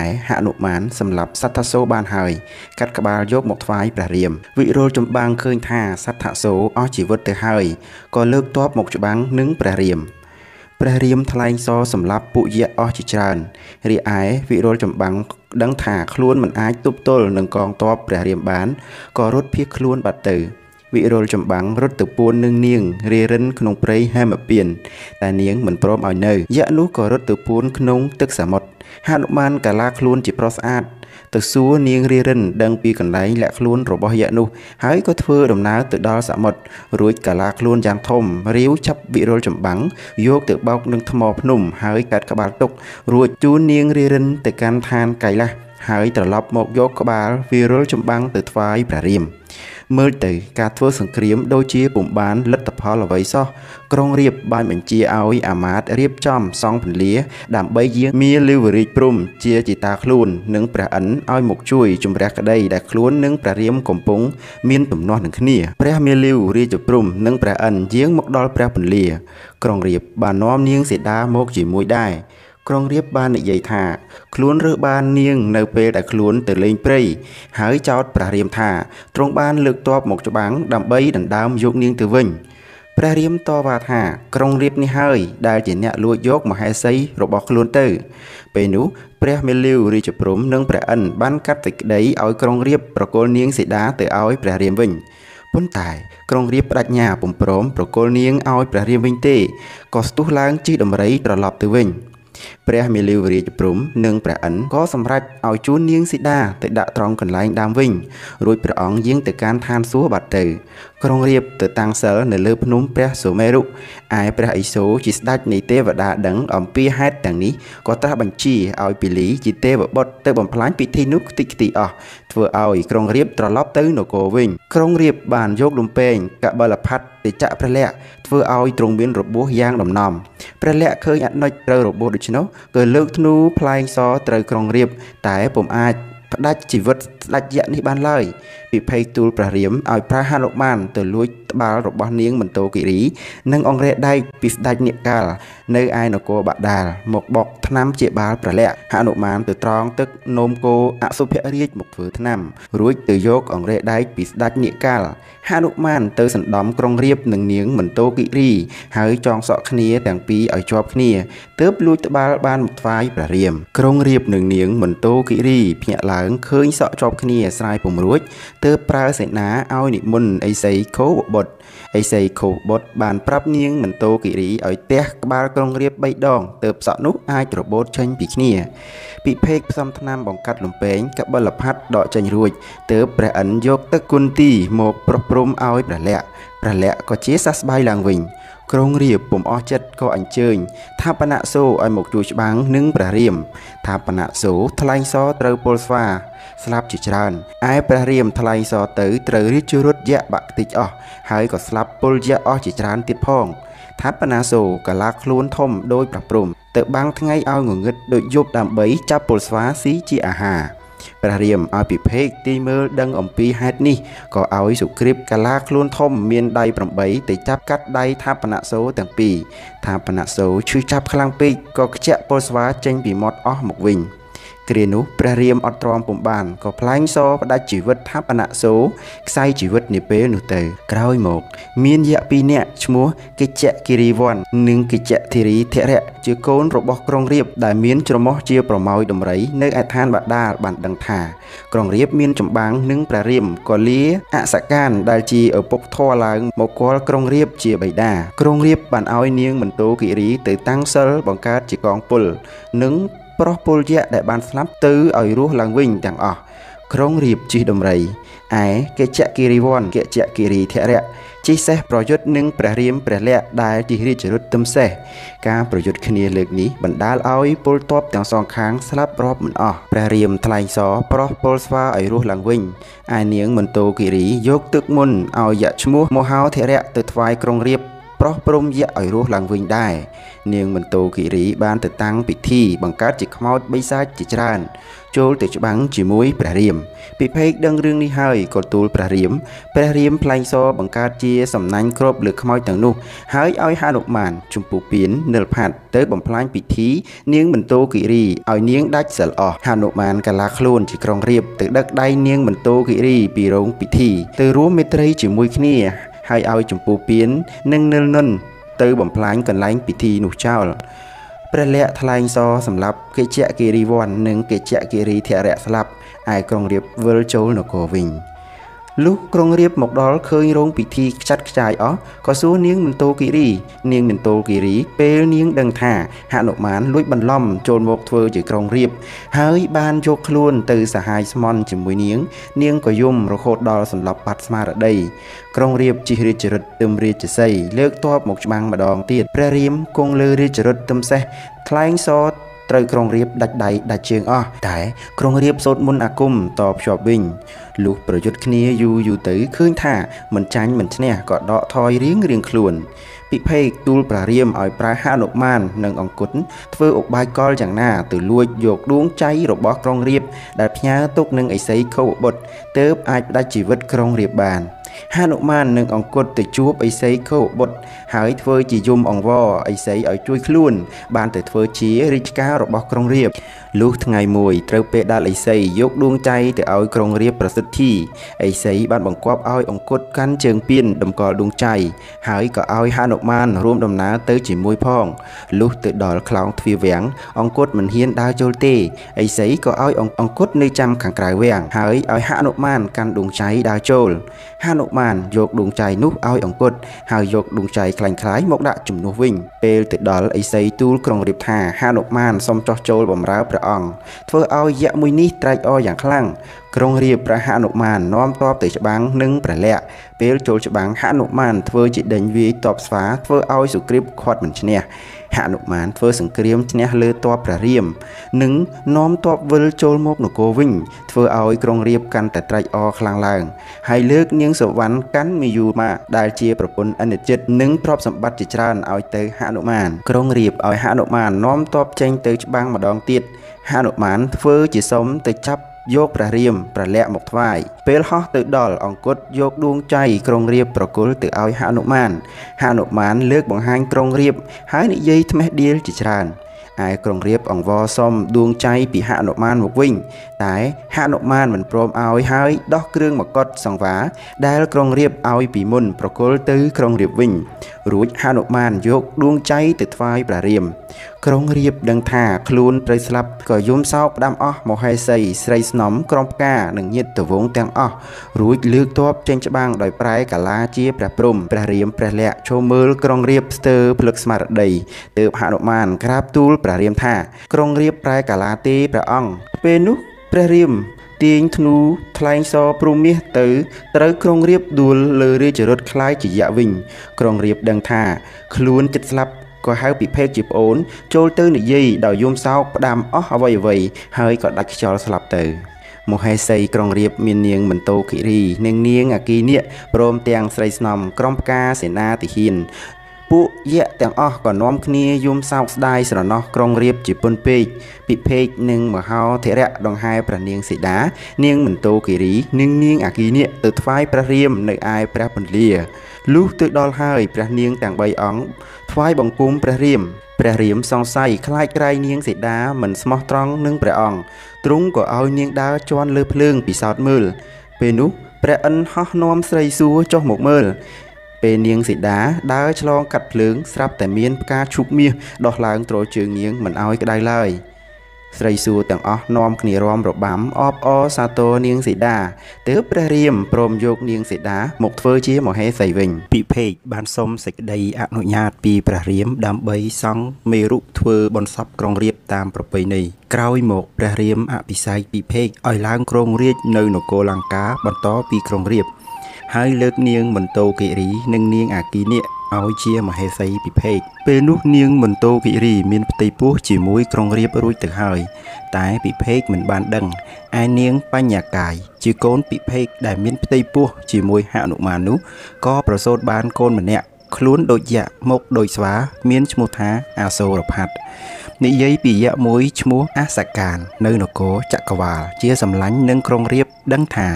ឯហនុមានសម្លាប់សត្ថាសូបានហើយកាត់ក្បាលយកមកថ្វាយព្រះរាម វិរុលចម្បាំងឃើញថាសត្ថាសូអស់ជីវិតទៅហើយក៏លើកទ័ពមកច្បាំងនឹងព្រះរាមព្រះរាមថ្លែងសរសម្លាប់ពួកយក្សអស់ជាច្រើនរីឯវិរុលចម្បាំងដឹងថាខ្លួនមិនអាចទប់ទល់នឹងកងទ័ពព្រះរាមបានក៏រត់ភៀសខ្លួនបាត់ទៅ វិរុលចម្បាំងរត់ទៅពួននឹងនាងរារិនក្នុងព្រៃហេមពៀនតែនាងមិនព្រមឲ្យនៅយក្សនោះក៏រត់ទៅពួនក្នុងទឹកសមុទ្រហនុមានកាឡាខ្លួនជាប្រុសស្អាតទៅសួរនាងរារិនដឹងពីកន្លែងលាក់ខ្លួនរបស់យក្សនោះហើយក៏ធ្វើដំណើរទៅដល់សមុទ្ររួចកាឡាខ្លួនយ៉ាងធំរាវចាប់វិរុលចម្បាំងយកទៅបោកនឹងថ្មភ្នំហើយកាត់ក្បាលទុករួចជូននាងរារិនទៅកាន់ឋានកៃឡាស ហើយត្រឡប់មកយកក្បាលវិរុលចម្បាំងទៅថ្វាយព្រះរាមមើលទៅការធ្វើសង្គ្រាមដូចជាពុំបានលទ្ធផលអ្វីសោះក្រុងរាពណ៍បានបញ្ជាឲ្យអាមាត្យរៀបចំសង់ពលា ដើម្បីយាងមាលឺវរាជព្រំ ជាជីតាខ្លួននិងព្រះអិនឲ្យមកជួយជំរះក្តីដែលខ្លួននិងព្រះរាមកំពុងមានទំនាស់នឹងគ្នាព្រះមាលីវរាជព្រំនិងព្រះអិនយាងមកដល់ព្រះពលា ក្រុងរាពណ៍បាននាំនាងសីតាមកជាមួយដែរ ក្រុងរៀបបាននិយាយថា ខ្លួនរើសបាននាងនៅពេលដែលខ្លួនទៅលេងព្រៃហើយចោទព្រះរាមថាទ្រង់បានលើកទ័ពមកច្បាំងដើម្បីដណ្ដើមយកនាងទៅវិញព្រះរាមតវ៉ាថាក្រុងរៀបនេះហើយដែលជាអ្នកលួចយកមហេសីរបស់ខ្លួនទៅ ពេលនោះព្រះមេលាវរាជព្រំនិងព្រះអិនបានកាត់សេចក្តីឲ្យក្រុងរៀបប្រគល់នាងសីតាទៅឲ្យព្រះរាមវិញប៉ុន្តែក្រុងរាពណ៍បដិញ្ញាពុំព្រមប្រគល់នាងឲ្យព្រះរាមវិញទេក៏ស្ទុះឡើងជិះដំរីត្រឡប់ទៅវិញ ព្រះមាលាវរាជព្រំនិងព្រះអិនក៏សម្រេចឲ្យជួននាងសីតាទៅដាក់ត្រង់កន្លែងដើមវិញរួចព្រះអង្គយាងទៅកាន់ឋានសួគ៌បាត់ទៅក្រុងរាពណ៍ទៅតាំងសិលនៅលើភ្នំព្រះសុមេរុឯព្រះឥសូរជាស្ដេចនៃទេវតាដឹងអំពីហេតុទាំងនេះក៏ត្រាស់បញ្ជាឲ្យពីលីជាទេវបុត្រទៅបំផ្លាញពិធីនោះខ្ទេចខ្ទីអស់ធ្វើឲ្យក្រុងរាពណ៍ត្រឡប់ទៅនគរវិញក្រុងរាពណ៍បានយកលំពេងកបលផាត់ទៅចាក់ព្រះលក្ខណ៍ធ្វើឲ្យទ្រង់មានរបួសយ៉ាងដំណំព្រះលក្ខណ៍ឃើញអនុជត្រូវរបួសដូច្នោះក៏លើកធ្នូផ្លែងសត្រូវក្រុងរាពណ៍តែពុំអាច ផ្ដាច់ជីវិតស្ដេចយក្សនេះបានឡើយពិភេកទូលព្រះរាមឲ្យប្រើហនុមានទៅលួចត្បាល់របស់នាងមន្តោគិរី និងអង្រែដែកពីស្ដេចនេកាលនៅឯនគរបដាលមកបុកថ្នាំជាបាលប្រល័កហនុមានទៅត្រង់ទឹកនោមគោអសុភរាជមកធ្វើថ្នាំ រួចទៅយកអង្រែដែកពីស្ដេចនេកាល ហនុមានទៅសណ្ដំក្រុងរៀបនឹងនាងមន្តោគិរី ហើយចងសក់គ្នាទាំងពីរឲ្យជាប់គ្នាទើបលួចត្បាល់បានមកថ្វាយព្រះរាមក្រុងរៀបនឹងនាងមន្តោគិរីភ្ញាក់ឡើងឃើញសក់ជាប់គ្នាស្រាយពុំរួចទើបប្រើសេនាឲ្យនិមន្តអេសីខោបុត្រអេសីខូបុតបានប្រាប់នាងមន្តោគិរីឲ្យទះក្បាលក្រុងរៀប3ដងទើបសក់នោះអាចរបូតចេញពីគ្នាពិភេកផ្សំថ្នាំបង្កាត់លំពេងកបិលផាត់ដកចេញរួចទើបព្រះអិនយកទឹកគុណទីមកប្រោះព្រំឲ្យព្រះលក្សណ៍ព្រះលក្សណ៍ក៏ជាសះស្បើយឡើងវិញក្រុងរាពពុំអស់ចិត្តក៏អញ្ជើញថាបណៈសូឲ្យមកជួយច្បាំងនឹងព្រះរាមថាបណៈសូថ្លែងសរត្រូវពលស្វាស្លាប់ជាច្រើនឯព្រះរាមថ្លែងសរទៅត្រូវរាជរត់យៈបក្តិចអស់ហើយក៏ស្លាប់ពលយៈអស់ជាច្រើនទៀតផងថាបណាសូកាឡាខ្លួនធំដោយប្រព្រំទៅបាំងថ្ងៃឲ្យងងឹតដូចយប់ដើម្បីចាប់ពលស្វាស៊ីជាអាហារ ព្រះរាមឲ្យពិភេកទីមើលដឹងអំពីហេតុនេះក៏ឲ្យសុគ្រីពកាឡាខ្លួនធំមានដៃ8ទៅចាប់កាត់ដៃថាបណសូទាំងពីរថាបណសូឈឺចាប់ខ្លាំងពេកក៏ខ្ជាក់ពលស្វាចេញពីមាត់អស់មកវិញ។ គ្រានោះព្រះរាមអត់ទ្រាំពុំបានក៏ផ្លែងសផ្ដាច់ជីវិតថាបណៈសូខ្សែជីវិតនាពេលនោះទៅ ក្រោយមក មានយក្សពីរនាក់ឈ្មោះកិច្ចគិរីវ័ននិងកិច្ចធិរីធរៈជាកូនរបស់ក្រុងរាពណ៍ដែលមានច្រមុះជាប្រមោយដំរី នៅឯឋានបដាលបានដឹងថា ក្រុងរាពណ៍មានចម្បាំងនឹងព្រះរាមក៏លាអសកានដែលជាឪពុកធរឡើងមកគាល់ក្រុងរាពណ៍ជាបិតាក្រុងរាពណ៍បានឲ្យនាងមន្តោគិរីទៅតាំងសិលបង្កើតជាកងពលនិង ប្រុសពលយៈដែលបានស្លាប់ទៅឲ្យរស់ឡើងវិញទាំងអស់ក្រុងរៀបជិះដំរីឯកិច្ចគិរីវ័នកិច្ចគិរីធរៈជិះសេះប្រយុទ្ធនឹងព្រះរាមព្រះលក្សណ៍ដែលជិះរាជរថទឹមសេះការប្រយុទ្ធគ្នាលើកនេះបណ្ដាលឲ្យពលទ័ពទាំងសងខាងស្លាប់រាប់មិនអស់ព្រះរាមថ្លែងសរប្រោះពលស្វាឲ្យរស់ឡើងវិញឯនាងមន្តោគិរីយកទឹកមុនឲ្យយៈឈ្មោះមហោធរៈទៅថ្វាយក្រុងរាពណ៍ ប្រោះព្រំយៈឲ្យរស់ឡើងវិញដែរនាងមន្តោគិរីបានទៅតាំងពិធីបង្កើតជាខ្មោចបិសាចជាច្រើនចូលទៅច្បាំងជាមួយព្រះរាមពិភេកដឹងរឿងនេះហើយក៏ទូលព្រះរាមព្រះរាមផ្លែងសបង្កើតជាសំណាញ់គ្របលើខ្មោចទាំងនោះហើយឲ្យហនុមានជំពូពៀននិលផាត់ទៅបំផ្លាញពិធី នាងមន្តោគិរីឲ្យនាងដាច់សិលអស់ហនុមានកាឡាខ្លួនជាក្រុងរៀបទៅដឹកដៃនាងមន្តោគិរីពីរោងពិធី ទៅរួមមេត្រីជាមួយគ្នា ហើយឲ្យចម្ពោះពៀននិងនិលនុនទៅបំផ្លាញកន្លែងពិធីនោះចោលព្រះលក្សណ៍ថ្លែងសរសម្រាប់កិច្ចគិរីវ័ននិងកិច្ចគិរីធរៈស្លាប់ឯក្រុងរៀបវិលចូលនគរវិញ។ លុះក្រុងរៀបមកដល់ឃើញរោងពិធីខ្ចាត់ខ្ចាយអស់ក៏សួរនាងមន្តោគិរី នាងមន្តោគិរី ពេលនាងដឹងថាហនុមានលួចបន្លំចូលមកធ្វើជាក្រុងរៀបហើយបានយកខ្លួនទៅសហាយស្មន់ជាមួយនាង នាងក៏យំរហូតដល់សន្លប់បាត់ស្មារតីក្រុងរៀបជិះរាជរិទ្ធទឹមរាជសីលើកតបមកច្បាំងម្ដងទៀតព្រះរាមគង់លើរាជរិទ្ធទឹមសេះថ្លែងសរ ត្រូវក្រុងរៀបដាច់ដៃដាច់ជើងអស់តែក្រុងរៀបសូត្រមុនអាគមតភ្ជាប់វិញលុះប្រយុទ្ធគ្នាយូរយូរទៅឃើញថាមិនចាញ់មិនឈ្នះក៏ដកថយរៀងរៀងខ្លួនពិភេកទូលប្រារាមឲ្យប្រើហនុមាននិងអង្គុតធ្វើឧបាយកលយ៉ាងណាទៅលួចយកដួងចៃរបស់ក្រុងរៀបដែលផ្ញើទុកនឹងឥសីខោបុត្រទើបអាចផ្ដាច់ជីវិតក្រុងរៀបបាន។ហនុមាននឹងអង្គត់ទៅជួបឥសីខោបុត្រ ហើយធ្វើជាយមអង្វរឥសីឲ្យជួយខ្លួន បានទៅធ្វើជារាជការរបស់ក្រុងរាពណ៍លុះថ្ងៃមួយត្រូវពេលដាល់ឥសីយកដួងចៃទៅឲ្យក្រុងរាពណ៍ប្រសិទ្ធិឥសីបានបង្គាប់ឲ្យអង្គត់កាន់ជើងពៀនតម្កល់ដួងចៃហើយក៏ឲ្យហនុមានរួមដំណើរទៅជាមួយផងលុះទៅដល់ខ្លោងទ្វារវាំងអង្គត់មិនហ៊ានដើរចូលទេឥសីក៏ឲ្យអង្គត់នៅចាំខាងក្រៅវាំងហើយឲ្យហនុមានកាន់ដួងចៃដើរចូលហនុមានយកដួងចៃនោះឲ្យអង្គត់ហើយយកដួងចៃខ្លាញ់ខ្លាយមកដាក់ជំនួសវិញពេលទៅដល់ឥសីទូលក្រុងរាពថាហានុមានសូមចោះចូលបំរើព្រះអង្គធ្វើឲ្យយៈមួយនេះត្រេកអរយ៉ាងខ្លាំងក្រុងរាពព្រះហនុមាននាំតបទៅច្បាំងនិងព្រះលក្សណ៍ពេលចូលច្បាំងហនុមានធ្វើជាដេញវាយតបស្វាធ្វើឲ្យសុគ្រីពខាត់មិនឈ្នះ ហនុមានធ្វើសង្គ្រាមឈ្នះលើទ័ពព្រះរាម និងនាំទ័ពវិលចូលមកនគរវិញ ធ្វើឲ្យក្រុងរាពណ៍កាន់តែត្រេកអរខ្លាំងឡើងហើយលើកនាងសុវណ្ណកាន់មាយុមាដែលជាប្រពន្ធអនិច្ចិតនិងទ្រព្យសម្បត្តិជាច្រើនឲ្យទៅហនុមានក្រុងរាពណ៍ឲ្យហនុមាននាំទ័ពចេញទៅច្បាំងម្ដងទៀតហនុមានធ្វើជាសុំទៅចាប់ យកព្រះរាមព្រះលក្សណ៍មកថ្វាយពេលហោះទៅដល់អង្គតយកដួងចៃក្រុងរាពប្រគល់ទៅឲ្យហនុមានហនុមានលើកបង្ហាញក្រុងរាពហើយនិយាយថ្មេះដៀលជាច្រើនឯក្រុងរាពអង្វរសុំដួងចៃពីហនុមានមកវិញ តែហនុមានមិនព្រមឲ្យហើយដោះគ្រឿងមកុដសង្វារដែលក្រុងរាពឲ្យពីមុនប្រគល់ទៅក្រុងរាពវិញ រួចហនុមានយកដួងចៃទៅថ្វាយព្រះរាម ក្រុងរាពដឹងថាខ្លួនត្រូវស្លាប់ក៏យំសោកផ្ដាំអស់មហេសីស្រីស្នំក្រុមផ្កានិងញាតិវងទាំងអស់រួចលើកទ័ពចេញច្បាំងដោយប្រែកាឡាជាព្រះព្រំព្រះរាមព្រះលក្សណ៍ឈោមើលក្រុងរាពស្ទើរភ្លឹកស្មារតីទើបហនុមានក្រាបទូលព្រះរាមថា ក្រុងរាពប្រែកាឡាទេព្រះអង្គពេលនោះព្រះរាមទាញធ្នូថ្លែងសព្រមាសទៅត្រូវក្រុងរៀបដួលលើរាជរថខ្លាយជាយៈវិញ ក្រុងរៀបដឹងថា ខ្លួនគិតស្លាប់ ក៏ហៅពិភេកជាប្អូន ចូលទៅនិយាយដោយយំសោកផ្ដាំអស់អ្វីអ្វីហើយក៏ដាច់ខ្យល់ស្លាប់ទៅមហេសីក្រុងរៀបមាននាងមន្តោគិរីនិងនាងអគីនិកព្រមទាំងស្រីស្នំក្រុមផ្កាសេនាទាហានពួកយៈទាំងអស់ក៏នាំគ្នាយំសោកស្ដាយស្រណោះក្រុងរៀបជាពុនពេកពិភេកនិងមហោធរៈដង្ហែព្រះនាងសីតានាងមន្តោគិរីនិងនាងអគីនិកទៅថ្វាយព្រះរាមនៅឯព្រះពន្លា លុះទៅដល់ហើយព្រះនាងទាំង3អង្គថ្វាយបង្គំព្រះរាមព្រះរាមសង្ស័យខ្លាចក្រៃនាងសីតាមិនស្មោះត្រង់នឹងព្រះអង្គទ្រង់ក៏ឲ្យនាងដើរជន់លើភ្លើងពិសោធន៍មើល ពេលនោះព្រះអិនហោះនាំស្រីសួរចុះមកមើលពេលនាងសីតាដើរឆ្លងកាត់ភ្លើងស្រាប់តែមានផ្កាឈូកមាសដោះឡើងទ្រជើងនាងមិនឲ្យក្តៅឡើយ។ ស្រីសួរទាំងអស់នាំគ្នារំរបាំអបអរសាទរនាងសីតាទើបព្រះរាមព្រមយកនាងសីតាមកធ្វើជាមហេសីវិញពិភេកបានសុំសេចក្តីអនុញ្ញាតពីព្រះរាមដើម្បីសង់មេរុធ្វើបនសពក្រុងរាពណ៍តាមប្រពៃណីក្រោយមកព្រះរាមអភិសេកពិភេកឲ្យឡើងគ្រងរាជនៅនគរលង្កាបន្តពីក្រុងរាពណ៍ហើយលើកនាងមន្តោគិរី និងនាងអាគីនិក ឲ្យជាមហេសីពិភេកពេលនោះនាងមន្តោគិរីមានផ្ទៃពោះជាមួយក្រុងរាពរួចទៅហើយតែពិភេកមិនបានដឹងឯនាងបញ្ញាកាយជាកូនពិភេកដែលមានផ្ទៃពោះជាមួយហនុមាននោះក៏ប្រសូតបានកូនម្នាក់ខ្លួនដូចយៈមុខដូចស្វាមានឈ្មោះថាអាសូរផាត់ និយាយពីយៈមួយឈ្មោះអសកាន នៅនគរចក្រវាល ជាសម្លាញ់នឹងក្រុងរាពដឹងថា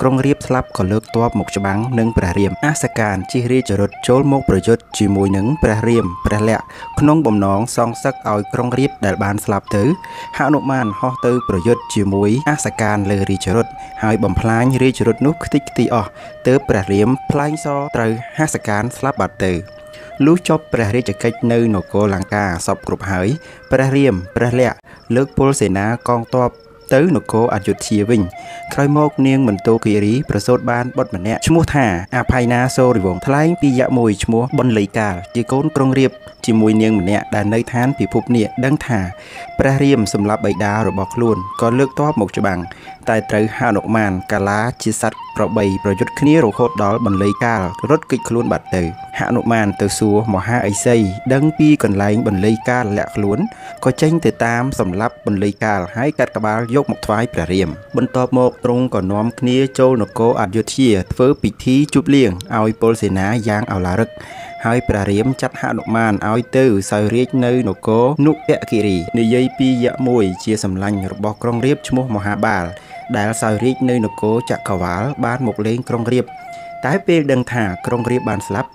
ក្រុងរាពស្លាប់ក៏លើកទ័ពមកច្បាំងនឹងព្រះរាមអសកានជិះរាជរថចូលមកប្រយុទ្ធជាមួយនឹងព្រះរាមព្រះលក្សណ៍ក្នុងបំណងសងសឹកឲ្យក្រុងរាពដែលបានស្លាប់ទៅហនុមានហោះទៅប្រយុទ្ធជាមួយអសកានលើរាជរថហើយបំផ្លាញរាជរថនោះខ្ទេចខ្ទីអស់ទើបព្រះរាមផ្លែងសត្រូវហសកានស្លាប់បាត់ទៅ លុះចប់ព្រះរាជកិច្ចនៅនគរលង្កាសពគ្រប់ហើយព្រះរាមព្រះលក្សណ៍លើកពលសេនាកងទ័ពទៅនគរអយុធ្យាវិញក្រោយមកនាងមន្តោគិរីប្រសូតបានបុត្រម្នាក់ឈ្មោះថាអភ័យណាសូរិវង្សថ្លែងពីយៈមួយឈ្មោះប៊ុនលីកាលជាកូនក្រុងរៀបជាមួយនាងម្នាក់ដែលនៅឋានពិភពនេះដឹងថាព្រះរាមសម្លាប់បិតារបស់ខ្លួនក៏លើកទ័ពមកច្បាំង តែត្រូវហនុមានកាឡាជាសត្វប្របីប្រយុទ្ធគ្នារហូតដល់បន្លៃកាលរត់គេចខ្លួនបាត់ទៅហនុមានទៅសួរមហាអិសីដឹងពីកន្លែងបន្លៃកាលលាក់ខ្លួនក៏ចេញទៅតាមសម្លាប់បន្លៃកាលហើយកាត់ក្បាលយកមកថ្វាយព្រះរាម បន្ទាប់មកទ្រង់ក៏នាំគ្នាចូលនគរអយុធ្យាធ្វើពិធីជប់លៀងឲ្យពលសេនាយ៉ាងឱឡារឹកហើយព្រះរាមចាត់ហនុមានឲ្យទៅសោយរាជនៅនគរនុពគិរីនិយាយពីយៈមួយជាសម្លាញ់របស់ក្រុងរាពឈ្មោះមហាបាល ដែលសោយរាជនៅនគរចក្រវាលបានមកលេងក្រុងរាពណ៍តែពេលដឹងថាក្រុងរាពណ៍បានស្លាប់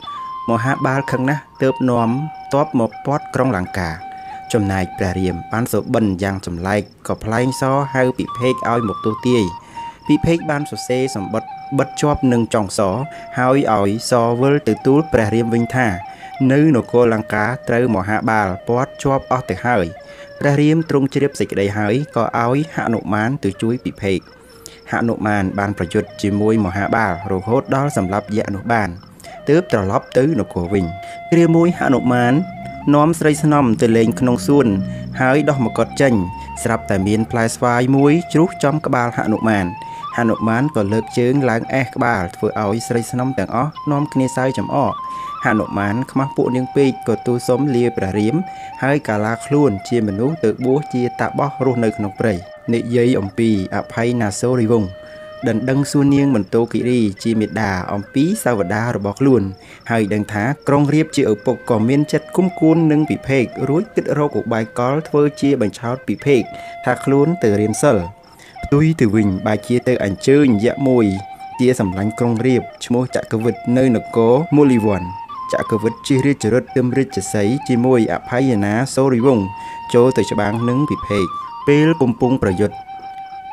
មហាបាលខឹងណាស់ទើបនាំទ័ពមកពាត់ក្រុងលង្កាចំណែកព្រះរាមបានសូបិនយ៉ាងចម្លែកក៏ផ្លែងសហៅពិភេកឲ្យមកទូទាយពិភេកបានសរសេរសម្បត្តិបិទជាប់នឹងចុងសហើយឲ្យសវិលទៅទូលព្រះរាមវិញថា នៅនគរលង្កាត្រូវមហាបាលពាត់ជាប់អស់ទៅហើយ ព្រះរាមទ្រង់ជ្រាបសេចក្តីហើយក៏ឲ្យហនុមានទៅជួយពិភេកហនុមានបានប្រយុទ្ធជាមួយមហាបាលរហូតដល់សម្លាប់យៈនោះបានទើបត្រឡប់ទៅនគរវិញគ្រាមួយហនុមាននាំស្រីស្នំទៅលេងក្នុងសួនហើយដោះមកុដចេញស្រាប់តែមានផ្លែស្វាយមួយជ្រុះចំក្បាលហនុមានហនុមានក៏លើកជើងឡើងអេះក្បាលធ្វើឲ្យស្រីស្នំទាំងអស់នាំគ្នាសើចំអក ហនុមានខ្មាស់ពួកនាងពេកក៏ទូលសុំលាព្រះរាម ហើយកាឡាខ្លួនជាមនុស្សទៅបួសជាតាបោះរស់នៅក្នុងព្រៃនិយាយអំពីអភ័យណាសូរីវង្សដណ្ដឹងសួរនាងមន្តោគិរីជាមេដាអំពីសាវតារបស់ខ្លួន ហើយដឹងថាក្រុងរៀបជាឪពុកក៏មានចិត្តគុំគួននឹងពិភេករួចគិតរកឧបាយកលធ្វើជាបញ្ឆោតពិភេកថាខ្លួនទៅរៀនសិលផ្ទុយទៅវិញបែជាទៅអញ្ជើញយៈមួយជាសម្លាញ់ក្រុងរៀបឈ្មោះចក្រវិទ្យនៅនគរមូលីវ័ន ចក្រវិទ្យជិះរាជរថទឹមរាជសីជាមួយអភ័យណាសូរិវង្សចូលទៅច្បាំងនឹងពិភេកពេលកំពុងប្រយុទ្ធ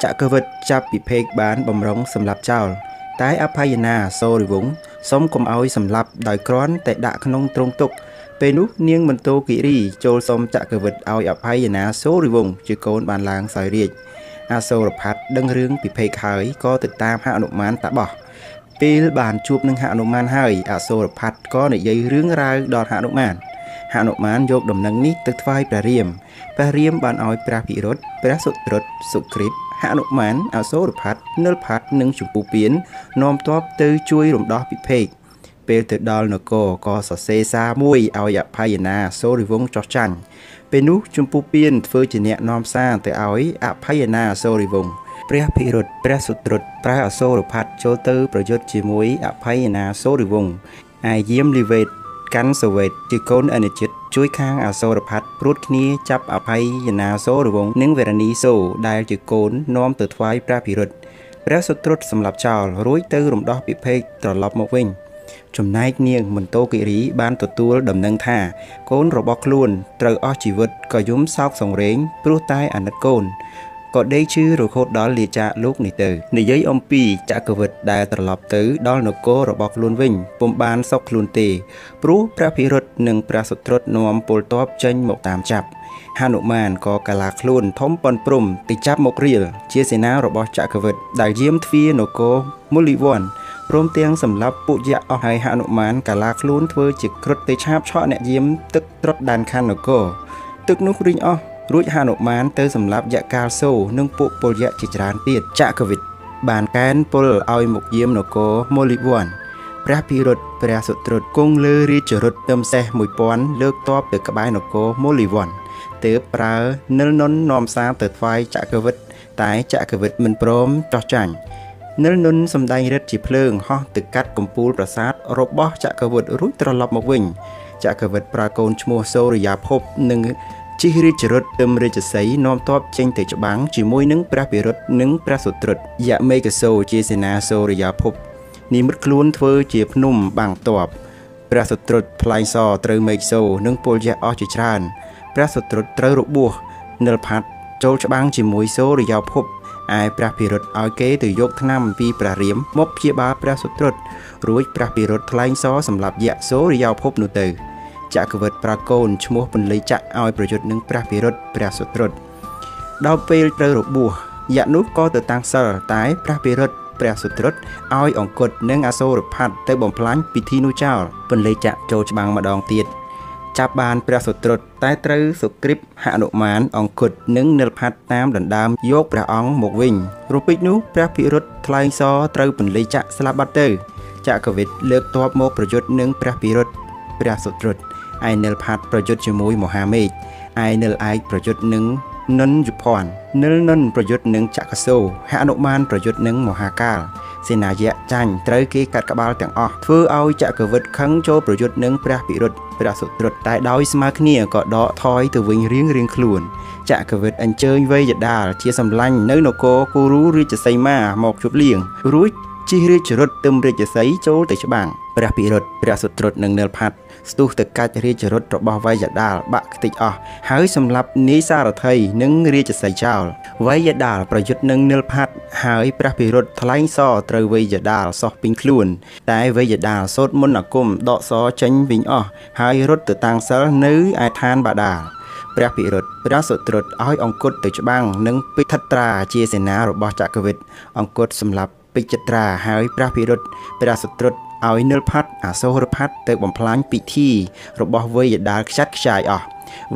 ចក្រវិទ្យចាប់ពិភេកបានបំរុងសម្លាប់ចោលតែអភ័យណាសូរិវង្សសុំកុំឲ្យសម្លាប់ដោយគ្រាន់តែដាក់ក្នុងទ្រង់ទុកពេលនោះនាងមន្តោគិរីចូលសុំចក្រវិទ្យឲ្យអភ័យណាសូរិវង្សជាកូនបានឡើងសោយរាជអាសូរផាត់ដឹងរឿងពិភេកហើយក៏ទៅតាមហនុមានតាបោះ ពេលបានជួបនឹងហនុមានហើយអសូរផាត់ក៏និយាយរឿងរ៉ាវដល់ហនុមានហនុមានយកដំណឹងនេះទៅថ្វាយព្រះរាមព្រះរាមបានឲ្យព្រះពិរុទ្ធព្រះសុត្រុតសុគ្រីតហនុមានអសូរផាត់និលផាត់និងចម្ពុពៀននាំទ័ពទៅជួយរំដោះពិភេកពេលទៅដល់នគរក៏សរសេរសារមួយឲ្យអភ័យណាសូរិវង្សចោះចាញ់ពេលនោះចម្ពុពៀនធ្វើជាអ្នកនាំសារទៅឲ្យអភ័យណាសូរិវង្ស ព្រះភិរុតព្រះសុត្រុតប្រើអសូរផាត់ចូលទៅប្រយុទ្ធជាមួយអភ័យណាសូរិវង្សឯយាមលីវេតកាន់សវេតជាកូនអនិជិតជួយខាងអសូរផាត់ព្រួតគ្នាចាប់អភ័យណាសូរវង្សនិងវេរនីសូដែលជាកូននាំទៅថ្វាយព្រះភិរុតព្រះសុត្រុតសម្លាប់ចោលរួចទៅរំដោះពិភេកត្រឡប់មកវិញចំណែកនាងមន្តោគិរីបានទទួលដំណឹងថា កូនរបស់ខ្លួនត្រូវអស់ជីវិតក៏យំសោកសង្រេងព្រោះតែអាណិតកូន ក៏ដេកឈឺរហូតដល់លាចាកលោកនេះទៅនិយាយអំពីចក្រវិទ្យដែលត្រឡប់ទៅដល់នគររបស់ខ្លួនវិញពុំបានសុខខ្លួនទេព្រោះព្រះភិរុតនិងព្រះសុត្រុតនាំពលទ័ពចេញមកតាមចាប់ហនុមានក៏កាឡាខ្លួនធំប៉ុនព្រំទៅចាប់មករៀលជាសេនារបស់ចក្រវិទ្យដែលយាមទ្វារនគរមូលីវ័នព្រមទាំងសម្រាប់ពុយៈអស់ហើយហនុមានកាឡាខ្លួនធ្វើជាក្រឹតទៅឆាបឆក់អ្នកយាមទឹកត្រុតដានខណ្ឌនគរទឹកនោះរីងអស់ រួចហនុមានទៅសម្លាប់យៈកាលសូនិងពួកពលយៈជាច្រើនទៀតចក្រវិទ្យបានកែនពលឲ្យមកយាមនគរមូលិវ័នព្រះភិរុតព្រះសុត្រុតគង់លើរាជរថទឹមសេះ1000លើកតបទៅក្បែរនគរមូលិវ័នទើបប្រើនិលនុននាំសារទៅថ្វាយចក្រវិទ្យតែចក្រវិទ្យមិនព្រមចោះចាញ់និលនុនសម្ដែងរិទ្ធជាភ្លើងហោះទៅកាត់កំពូលប្រាសាទរបស់ចក្រវិទ្យរួចត្រឡប់មកវិញចក្រវិទ្យប្រើកូនឈ្មោះសូរិយាភពនិង ជិះរាជរថទឹមរាជសីនាំទ័ពចេញទៅច្បាំងជាមួយនឹងព្រះពិរុទ្ធនិងព្រះសុត្រុតយមេកសោជាសេនាសូរិយាភពនិមិត្តខ្លួនធ្វើជាភ្នំបាំងទ័ពព្រះសុត្រុតផ្លែងសត្រូវមេកសោនិងពលយៈអស់ជាច្រើនព្រះសុត្រុតត្រូវរបួសនិលផាត់ចូលច្បាំងជាមួយសូរិយាភពឯព្រះពិរុទ្ធឲ្យគេទៅយកថ្នាំពីព្រះរាមមកព្យាបាលព្រះសុត្រុតរួចព្រះពិរុទ្ធថ្លែងសរសម្រាប់យៈសូរិយាភពនោះទៅ ចក្រវិទ្យប្រាកូនឈ្មោះពន្លៃចក្រឲ្យប្រយុទ្ធនឹងព្រះពិរុទ្ធព្រះសុត្រុតដល់ពេលត្រូវរបួសយៈនោះក៏ទៅតាំងសិលតែព្រះពិរុទ្ធព្រះសុត្រុតឲ្យអង្គត់និងអសូរផាត់ទៅបំផ្លាញពិធីនោះចោលពន្លៃចក្រចូលច្បាំងម្ដងទៀតចាប់បានព្រះសុត្រុតតែត្រូវសុគ្រីពហនុមានអង្គត់និងនិលផាត់តាមដណ្ដើមយកព្រះអង្គមកវិញរូបិចនោះព្រះភិរុតថ្លែងសរត្រូវពន្លៃចក្រស្លាប់បាត់ទៅចក្រវិទ្យលើកទ័ពមកប្រយុទ្ធនឹងព្រះភិរុតព្រះសុត្រុត ឯនិលផាត់ប្រយុទ្ធជាមួយមហាមេឃឯនិលឯកប្រយុទ្ធនឹងនិនយុភ័ណ្ឌនិលនិនប្រយុទ្ធនឹងចក្រសូហនុមានប្រយុទ្ធនឹងមហាកាលសេនាយៈចាញ់ត្រូវគេកាត់ក្បាលទាំងអស់ធ្វើឲ្យចក្រវិទ្យខឹងចូលប្រយុទ្ធនឹងព្រះពិរុទ្ធព្រះសុត្រុតតែដោយស្មើគ្នាក៏ដកថយទៅវិញរៀងរៀងខ្លួនចក្រវិទ្យអញ្ជើញវេយដាលជាសម្លាញ់នៅនគរគូរូរាជសីមាមកជប់លៀងរួចជិះរាជរថទឹមរាជសីចូលទៅច្បាំងព្រះពិរុទ្ធព្រះសុត្រុតនិងនិលផាត់ ស្ទុះទៅកាច់រាជរថរបស់វៃយដាលបាក់ខ្ទេចអស់ហើយសម្លាប់នាយសារថីនិងរាជសីចោលវៃយដាលប្រយុទ្ធនឹងនិលផាត់ហើយព្រះពិរុទ្ធថ្លែងសរត្រូវវៃយដាលសោះពេញខ្លួន តែវៃយដាលសូត្រមន្តអាគមដកសរចេញវិញអស់ហើយរត់ទៅតាំងសិលនៅឯឋានបាដាលព្រះពិរុទ្ធព្រះសុត្រុតឲ្យអង្គត់ទៅច្បាំងនិងពិថត្រាជាសេនារបស់ចក្រវិទ្យអង្គត់សម្លាប់ពេជ្ជត្រាហើយព្រះពិរុទ្ធព្រះសុត្រុត ឲ្យនិលផាត់អាសូរផាត់ទៅបំផ្លាញពិធី របស់វេយដាលខ្ចាត់ខ្ចាយអស់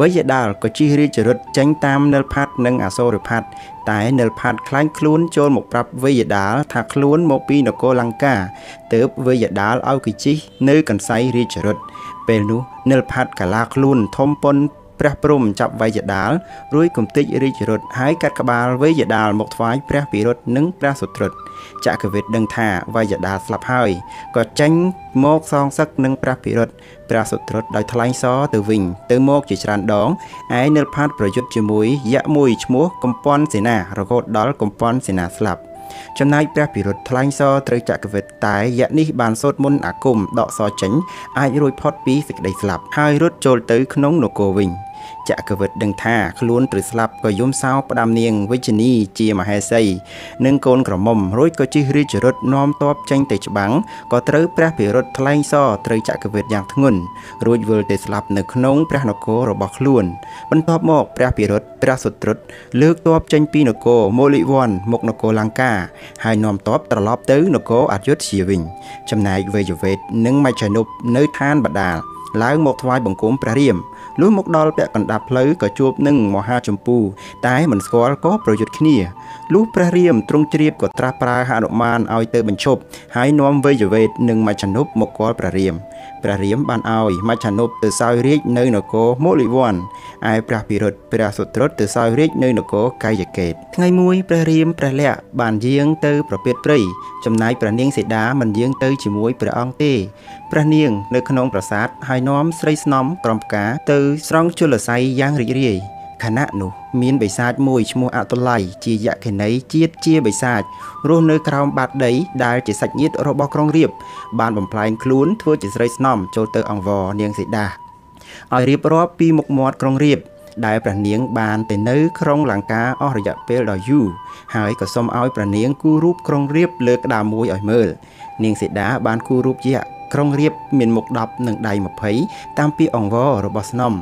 វេយដាលក៏ជិះរាជរថចេញតាមនិលផាត់និងអាសូរផាត់តែនិលផាត់ខ្លាញ់ខ្លួនចូលមកប្រាប់វេយដាលថាខ្លួនមកពីនគរលង្កាទើបវេយដាលឲ្យគេជិះនៅកន្សៃរាជរថពេលនោះនិលផាត់កាឡាខ្លួនធំប៉ុន ព្រះព្រំចាប់វៃយដាលរួយគំតិចរាជរត់ហើយកាត់ក្បាលវៃយដាលមកថ្វាយព្រះពិរុទ្ធនិងព្រះសុត្រុតចក្រវិទ្យដឹងថាវៃយដាលស្លាប់ហើយក៏ចេញមកសងសឹកនឹងព្រះពិរុទ្ធព្រះសុត្រុតដោយថ្លែងសរទៅវិញ ទៅមកជាច្រើនដងឯនិលផាតប្រយុទ្ធជាមួយយៈមួយឈ្មោះកំពន់សេនារហូតដល់កំពន់សេនាស្លាប់ ចំណែកព្រះពិរុទ្ធថ្លែងសរត្រូវចក្រវិទ្យតែយៈនេះបានសូត្រមន្តអាគមដកសរចេញអាចរួចផុតពីសេចក្តីស្លាប់ហើយរត់ចូលទៅក្នុងនគរវិញ។ ចក្រវិទ្យដឹងថាខ្លួនត្រូវស្លាប់ក៏យំសោផ្ដាំនាងវិជ្ជនីជាមហេសីនិងកូនក្រមុំរួចក៏ជិះរាជរថនាំទ័ពចេញទៅច្បាំងក៏ត្រូវព្រះភិរុតថ្លែងសរត្រូវចក្រវិទ្យយ៉ាងធ្ងន់រួចវិលទៅស្លាប់នៅក្នុងព្រះនគររបស់ខ្លួន បន្ទាប់មកព្រះភិរុតព្រះសុត្រុតលើកទ័ពចេញពីនគរមូលិវ័នមកនគរលង្កាហើយនាំទ័ពត្រឡប់ទៅនគរអយុធ្យាវិញ ចំណែកវេយវេតនិងមជ្ឈនុបនៅឋានបដាលឡើងមកថ្វាយបង្គំព្រះរាម លុះមកដល់ពាក់កណ្ដាប់ផ្លូវក៏ជួបនឹងមហាចម្ពូតែមិនស្គាល់ក៏ប្រយុទ្ធគ្នា លុះព្រះរាមទ្រង់ជ្រាបក៏ត្រាស់ប្រើហនុមានឲ្យទៅបញ្ឈប់ហើយនាំវេយវេតនិងមជ្ឈនុបមកគាល់ព្រះរាមព្រះរាមបានឲ្យមជ្ឈនុបទៅសោយរាជនៅនគរមូលិវ័នឯព្រះពិរុទ្ធព្រះសុត្រុតទៅសោយរាជនៅនគរកាយកេតថ្ងៃមួយព្រះរាមព្រះលក្សណ៍បានយាងទៅប្រពៀតព្រៃចំណែកព្រះនាងសីតាមិនយាងទៅជាមួយព្រះអង្គទេព្រះនាងនៅក្នុងប្រាសាទហើយនាំស្រីស្នំក្រំផ្កាទៅស្រង់ជលស័យយ៉ាងរីករាយ ខណៈនោះមានបិសាចមួយឈ្មោះអតុល័យជាយក្ខិនីជាតិជាបិសាចរស់នៅក្រោមបាតដីដែលជាសាច់ញាតិរបស់ក្រុងរាពណ៍បានបំផ្លែងខ្លួនធ្វើជាស្រីស្នំចូលទៅអង្វរនាងសីតាឲ្យរៀបរាប់ពីមុខមាត់ក្រុងរាពណ៍ដែលព្រះនាងបានទៅនៅក្រុងលង្កាអស់រយៈពេលដ៏យូរហើយក៏សូមឲ្យព្រះនាងគូររូបក្រុងរាពណ៍លើក្តារមួយឲ្យមើល នាងសីតាបានគូររូបយក្ខក្រុងរៀបមានមុខ10និងដៃ20តាមពីអង្វររបស់ស្នំ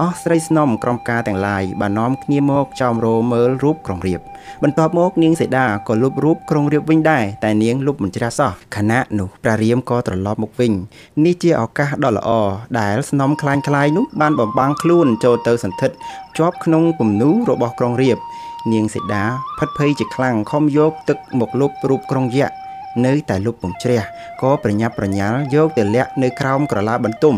អស់ស្រីស្នំក្រុមការទាំងឡាយបាននាំគ្នាមកចោមរោមើលរូបក្រុងរៀបបន្ទាប់មកនាងសីតាក៏លុបរូបក្រុងរៀបវិញដែរតែនាងលុបមិនច្រាសោះខណៈនោះព្រះរាមក៏ត្រឡប់មកវិញនេះជាឱកាសដ៏ល្អដែលស្នំខ្លាញ់ខ្លាយនោះបានបំបាំងខ្លួនចូលទៅសន្ធិដ្ឋជាប់ក្នុងគំនូរបស់ក្រុងរៀបនាងសីតាផិតភ័យជាខ្លាំងខំយកទឹកមកលុបរូបក្រុងយក្សនៅតែលុបពំជ្រះក៏ប្រញាប់ប្រញាល់យកទៅលាក់នៅក្រោមក្រឡាបន្ទុំ